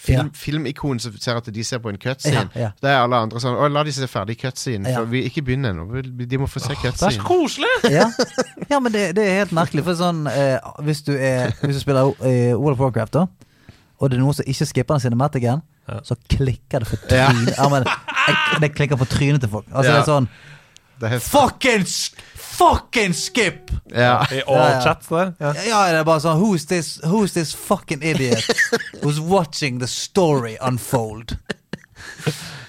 film, Ja. filmikon som ser at de ser på en cutscene. Ja, ja. Det er alle andre sånn Å, la de se ferdig cutscene. Ja. For vi ikke begynner ennå. De må få se cutscene Det er så koselig! Ja, ja men det, det er helt merkelig. For sånn eh, hvis, du er, hvis du spiller eh, World of Warcraft, da og det er noen som ikke skipper den cinematicen, Ja. så klikker det for trynet ja. men, jeg, Det klikker for trynet til folk. Altså Ja. det er sånn Fuckings Fucking skip! ja. I all Ja, ja. chats der. Ja. Ja, det er bare sånn Who's this, who's this fucking idiot who's watching the story unfold?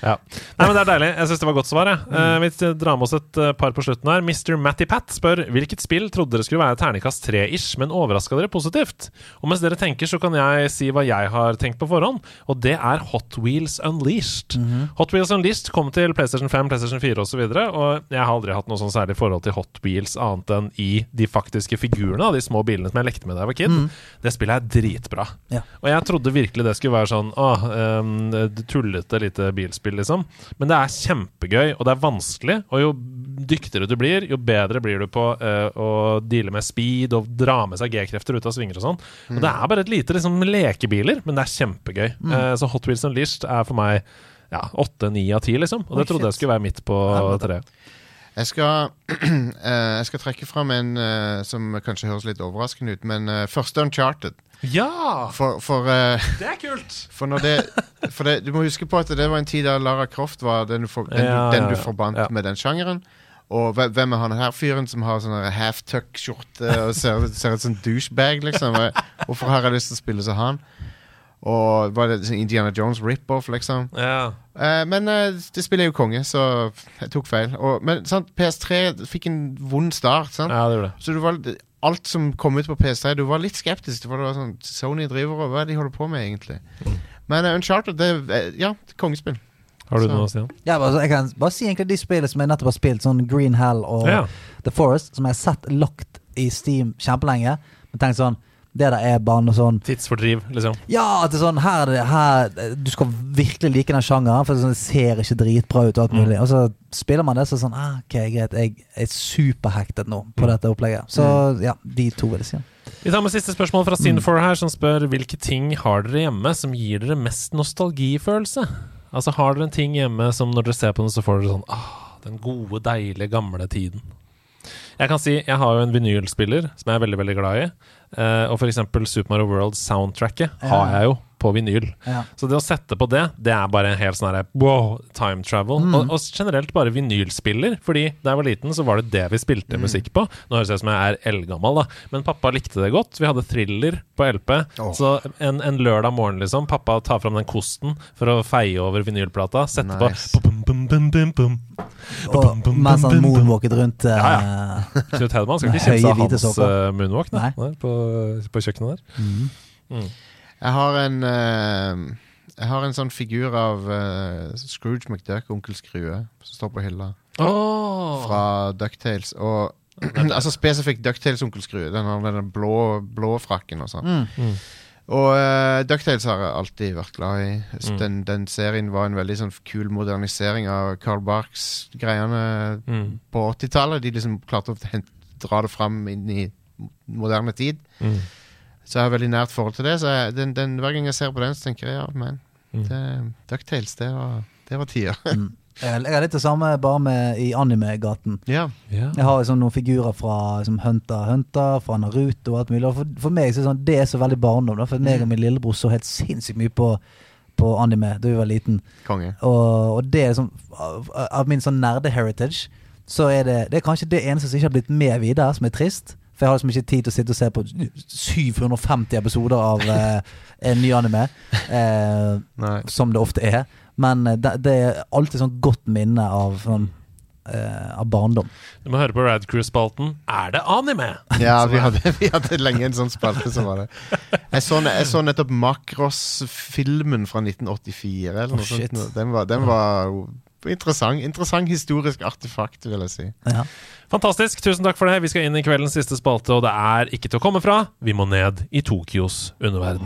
Ja. Nei, men Det er deilig. Jeg syns det var godt svar. Jeg. Mm. Eh, vi drar med oss et eh, par på slutten her. Mr. Matty Pat spør hvilket spill trodde dere skulle være terningkast 3-ish, men overraska dere positivt? Og mens dere tenker, så kan jeg si hva jeg har tenkt på forhånd, og det er Hot Wheels Unleashed. Mhm. Hot Wheels Unleashed kom til PlayStation 5, PlayStation 4 osv., og, så og jeg har aldri hatt noe sånn særlig forhold til Hot Wheels annet enn i de faktiske figurene av de små bilene som jeg lekte med da jeg var kid. Det spillet er dritbra. Ja. Og jeg trodde virkelig det skulle være sånn Åh, um, tullete lite bilspill, liksom. Men det er kjempegøy, og det er vanskelig. Og jo dyktigere du blir, jo bedre blir du på uh, å deale med speed og dra med seg G-krefter ut av svinger og sånn. Og det er bare et lite liksom, lekebiler, men det er kjempegøy. Eh, så Hot Wheels Unleashed er for meg ja, åtte-ni av ti, liksom. Og det trodde jeg skulle være midt på tre. Jeg skal, eh, jeg skal trekke fram en eh, som kanskje høres litt overraskende ut, men uh, første Uncharted. Ja! For, for, eh, Det er kult! for det For det, du må huske på at det var en tid da Lara Croft var den du, for, den, Ja, den du forbandt Ja. med den sjangeren. Og hvem er han her fyren som har sånn half-tuck-skjorte og ser, ser ut som en douchebag, liksom? Hvorfor har jeg lyst til å spille som han? Og var det sånn Indiana Jones rip-off, liksom? Ja. Eh, men eh, det spiller jo konge, så jeg tok feil. Og, men sant, PS3 fikk en vond start. Sant? ja, det gjorde det. Så du var, alt som kom ut på PS3, du var litt skeptisk. For det var sånn, Sony driver og hva er det de holder på med, egentlig? Men uh, Uncharted, det eh, ja, det er kongespill. Har du Så- noe å si? Jan? Ja, bare, jeg kan bare si egentlig de spillene som jeg nettopp har spilt, sånn Green Hell og Ja. The Forest, som jeg har sett lagt i Steam kjempelenge. Men tenk sånn Det der er bare noe sånn Tidsfordriv, liksom. Ja, at det er sånn her, er her Du skal virkelig like den sjangeren, for det, sånn, ser ikke dritbra ut. Og alt mulig Og så spiller man det, så er det sånn ah, Ok, greit, jeg er superhektet nå på dette opplegget. Så ja, de to vil jeg si. Vi tar med siste spørsmål fra Sinfor her, som spør hvilke ting har dere hjemme som gir dere mest nostalgifølelse? Altså Har dere en ting hjemme som når dere ser på den, så får dere sånn ah, den gode, deilige, gamle tiden? Jeg kan si, jeg har jo en vinylspiller som jeg er veldig veldig glad i. Eh, og f.eks. Super Mario World soundtracket har jeg jo på vinyl. Ja. Så det å sette på det, det er bare en helt sånn herre wow, time travel. Mm. Og, og generelt bare vinylspiller, fordi da jeg var liten, så var det det vi spilte Mm. musikk på. Nå høres det ut som jeg er eldgammel, da, men pappa likte det godt. Vi hadde thriller på LP. Oh. Så en, en lørdag morgen, liksom, pappa tar fram den kosten for å feie over vinylplata, sette Nice. på Og mens han moonwalket rundt uh, Ja, Knut Hedman skal ikke kimse av hans uh, moonwalk nei, Nei. på, på kjøkkenet der. mhm. Jeg har en uh, Jeg har en sånn figur av eh, Scrooge McDuck, onkel Skrue, som står på hylla. Oh. Fra Ducktales. Og altså spesifikt Ducktales onkel Skrue. Den har den blå, blå frakken og sånn. Mm. Og uh, Ducktales har jeg alltid vært glad i. Mm. Den, den serien var en veldig sånn kul modernisering av Carl Barks greiene Mm. på 80-tallet. De liksom klarte å dra det fram inn i moderne tid. Mm. Så jeg har veldig nært forhold til det. Så jeg, den, den, hver gang jeg ser på den, så tenker jeg ja, men Mm. det, Ducktales, det var, det var tider. Jeg har litt det samme bare med i anime-gaten. Yeah. Yeah. Jeg har liksom noen figurer fra som Hunter Hunter, fra Naruto og alt mulig. Og for, for meg så er det sånn, det er så veldig barndom. Da, for meg og min lillebror så helt sinnssykt mye på, på anime da vi var liten. Konge. Og, og det er liksom Av, av min sånn nerde-heritage så er det, det er kanskje det eneste som ikke har blitt med videre, som er trist. For jeg har liksom ikke tid til å sitte og se på 750 episoder av eh, en ny anime. Eh, som det ofte er. Men eh, det, det er alltid sånn godt minne av sånn eh, Av barndom. Du må høre på Radcrew-spalten Er det anime? Ja, vi hadde, vi hadde lenge en sånn spalte som var det. Jeg så, jeg så nettopp Makros-filmen fra 1984. Eller noe Oh, sånt. Den var, den var interessant. Interessant historisk artefakt, vil jeg si. Ja. Fantastisk. Tusen takk for det. Vi skal inn i kveldens siste spalte, og det er ikke til å komme fra. Vi må ned i Tokyos underverden.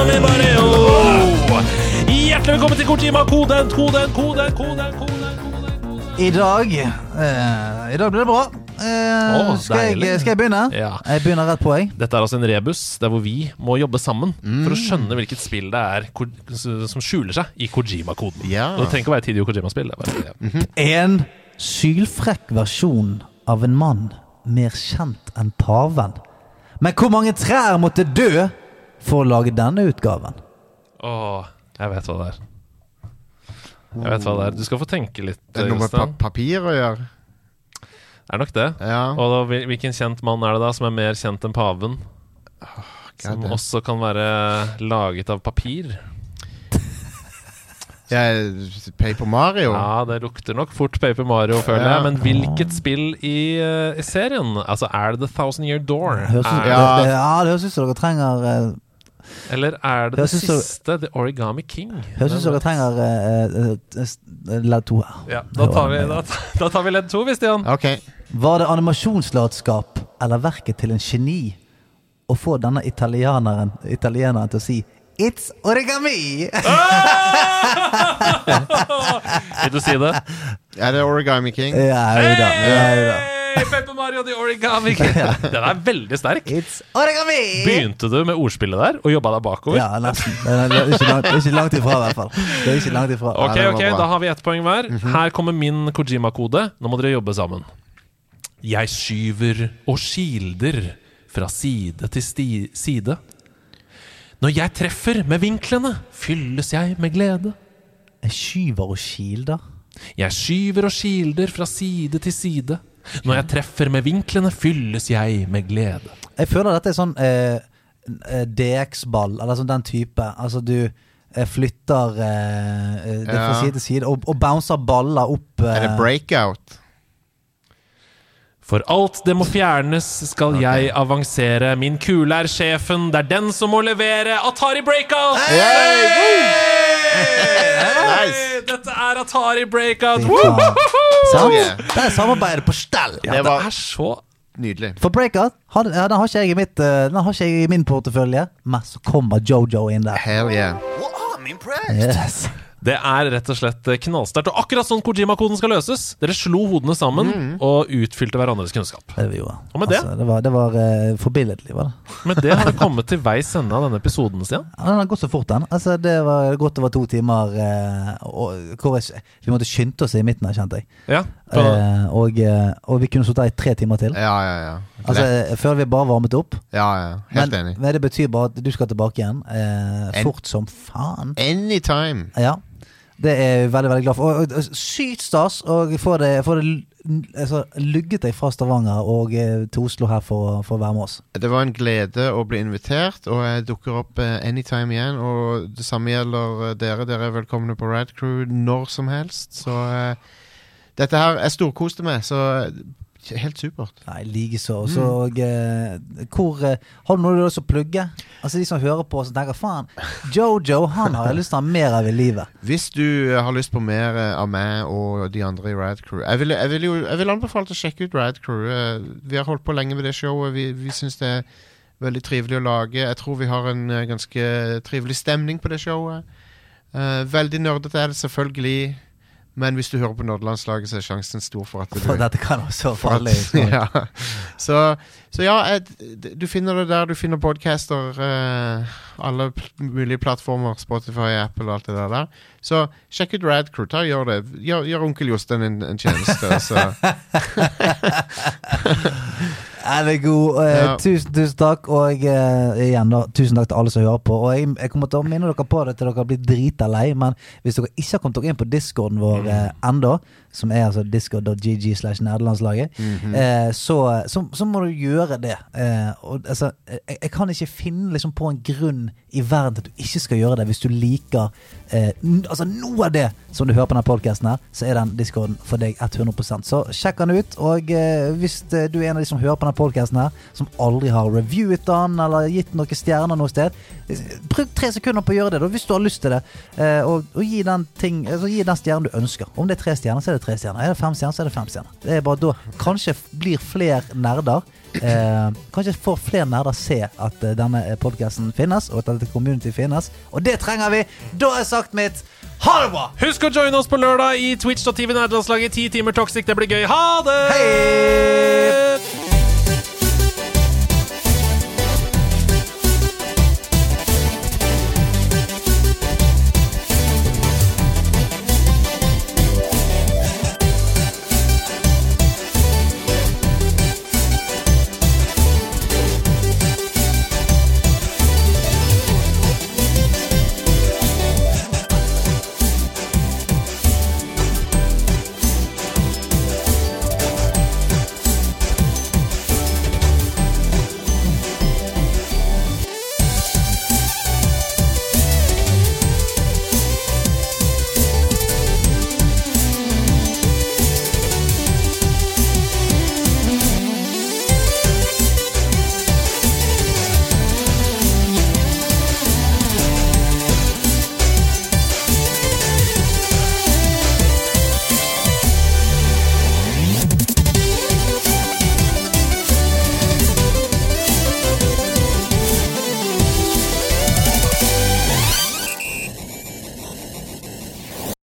tatt om en. Hjertelig velkommen til Kojima-koden, koden, koden, koden, koden, koden. I dag eh, I dag blir det bra. Eh, oh, skal, jeg, skal jeg begynne? Ja. Jeg begynner rett på, jeg. Dette er altså en rebus der hvor vi må jobbe sammen for å skjønne hvilket spill det er som skjuler seg i Kojima-koden. Ja. Det trenger ikke å være tidlig Kojima-spill. Ja. bare- En sylfrekk versjon av en mann mer kjent enn paven. Men hvor mange trær måtte dø for å lage denne utgaven? Åh, jeg vet hva det er. Jeg vet hva det er. Du skal få tenke litt. Det er noe med pa papir å gjøre. Det er nok det. Ja. Og da, hvilken kjent mann er det da som er mer kjent enn paven? Som også kan være laget av papir. Ja, Paper Mario. Ja, det lukter nok fort Paper Mario, føler Ja. jeg. Men hvilket spill i, eh, i serien? Altså, er det The Thousand Year Door? Høres Er, Ja. det, det, ja, det høres ut som dere trenger eh, eller er det det siste, The Origami King? Høres ut som dere trenger ledd to her. Ja, da tar vi, da, da tar vi ledd to, vi, Stian. Okay. Var det animasjonslatskap eller verket til en geni å få denne italieneren, italieneren til å si It's origami! Vil du si det? Er det Origami King? Ja, jo da. Ja, jo da. Hey, Mario The Origami King! Den er veldig sterk. It's origami! Begynte du med ordspillet der og jobba deg bakover? Ja, nesten. Det er, ikke, langt, det ikke langt ifra, i hvert fall. Det er ikke langt ifra. Ok, ok, da har vi ett poeng hver. Her kommer min Kojima-kode. Nå må dere jobbe sammen. Jeg skyver og kilder fra side til sti side. Når jeg treffer med vinklene, fylles jeg med glede. Jeg skyver og kilder. Jeg skyver og kilder fra side til side. Når jeg treffer med vinklene, fylles jeg med glede. Jeg føler dette er sånn eh, eh, DX-ball, eller sånn den type. Altså du eh, flytter eh, eh, det fra Ja. side til side og, og bouncer baller opp. eh, Er det Breakout? For alt det må fjernes, skal jeg avansere. Min kule er sjefen, det er den som må levere. Atari Breakout! Nice. Dette er Atari Breakout! Det er samarbeidet på stell! Ja, Det det er så Nydelig. For Breakout har, ja, den, har ikke jeg i mitt, eh, den har ikke jeg i min portefølje, men så kommer Jojo inn der. Hell yeah. Well, I'm impressed. Yes. Det er rett og slett knallsterkt. Og akkurat sånn Kojima-koden skal løses. Dere slo hodene sammen og utfylte hverandres kunnskap. Det er vi gjorde. Og med? Altså, det var, det var uh, forbilledlig, var det. Med det har vi kommet til veis ende av denne episoden, Stian. Ja, den har gått så fort, den. Altså, det var godt over to timer. Uh, og, hvor jeg, vi måtte skynde oss i midten her, kjente jeg. Ja, Eh, og, eh, og vi kunne sittet her i tre timer til. Ja, ja, ja. Altså, før vi bare varmet opp. Ja, ja. Helt men, enig. men det betyr bare at du skal tilbake igjen. Eh, En- fort som faen. Anytime. Ja. Det er jeg veldig veldig glad for. Og, og, sykt stas å få det, få det altså, lugget deg fra Stavanger og eh, til Oslo her for, for å være med oss. Det var en glede å bli invitert, og jeg dukker opp eh, anytime igjen. Og det samme gjelder eh, dere. Dere er velkomne på Radcrew når som helst. Så dette her Jeg storkoste meg, så helt supert. Nei, likeså. Så og, eh, hvor eh, Har du noe du å plugge? Altså De som hører på og tenker faen, Jojo han har jeg lyst til å ha mer av i livet. Hvis du eh, har lyst på mer eh, av meg og de andre i Rad Crew Jeg vil, jeg vil, jo, jeg vil anbefale å sjekke ut Rad Crew. Vi har holdt på lenge med det showet. Vi, vi syns det er veldig trivelig å lage. Jeg tror vi har en ganske trivelig stemning på det showet. Veldig nerdete er det selvfølgelig. Men hvis du hører på Nordlandslaget, så er sjansen stor for at du For dette kan også falle at, ja. så, så ja, du finner det der du finner podcaster. eh, alle mulige plattformer. Spotify, Apple og alt det der. der. Så sjekk ut Radcrew. Ta Gjør det. Gjør, gjør onkel Jostein en, en tjeneste. Så. Er god? Eh, Ja. Tusen, tusen takk. Og eh, igjen, da, tusen takk til alle som hører på. Og jeg, jeg kommer til å minne dere på det til dere blir drita lei, men hvis dere ikke har kommet dere inn på discorden vår eh, enda, som er altså disco.gg slash nerdelandslaget, eh, så, så, så må du gjøre det. Eh, og, altså, jeg, jeg kan ikke finne liksom, på en grunn i verden til at du ikke skal gjøre det hvis du liker eh, altså, noe av det som du hører på denne podkasten her, så er den discorden for deg 100% Så sjekk den ut. Og eh, hvis eh, du er en av de som hører på denne podkasten her, som aldri har reviewet den eller gitt noen stjerner noe sted, eh, bruk tre sekunder på å gjøre det, da, hvis du har lyst til det. Eh, og, og gi den ting altså, Gi den stjernen du ønsker. Om det er tre stjerner, så er det tre stjerner. Er det fem stjerner, så er det fem stjerner. Det er bare da Kanskje blir flere nerder. Eh, kanskje får flere nerder se at eh, denne podkasten finnes, og at dette community finnes. Og det trenger vi! Da er sagt mitt. Ha det bra! Husk å joine oss på lørdag i Twitch.tv Nederlandslaget. Ti timer toxic, det blir gøy. Ha det! Hei!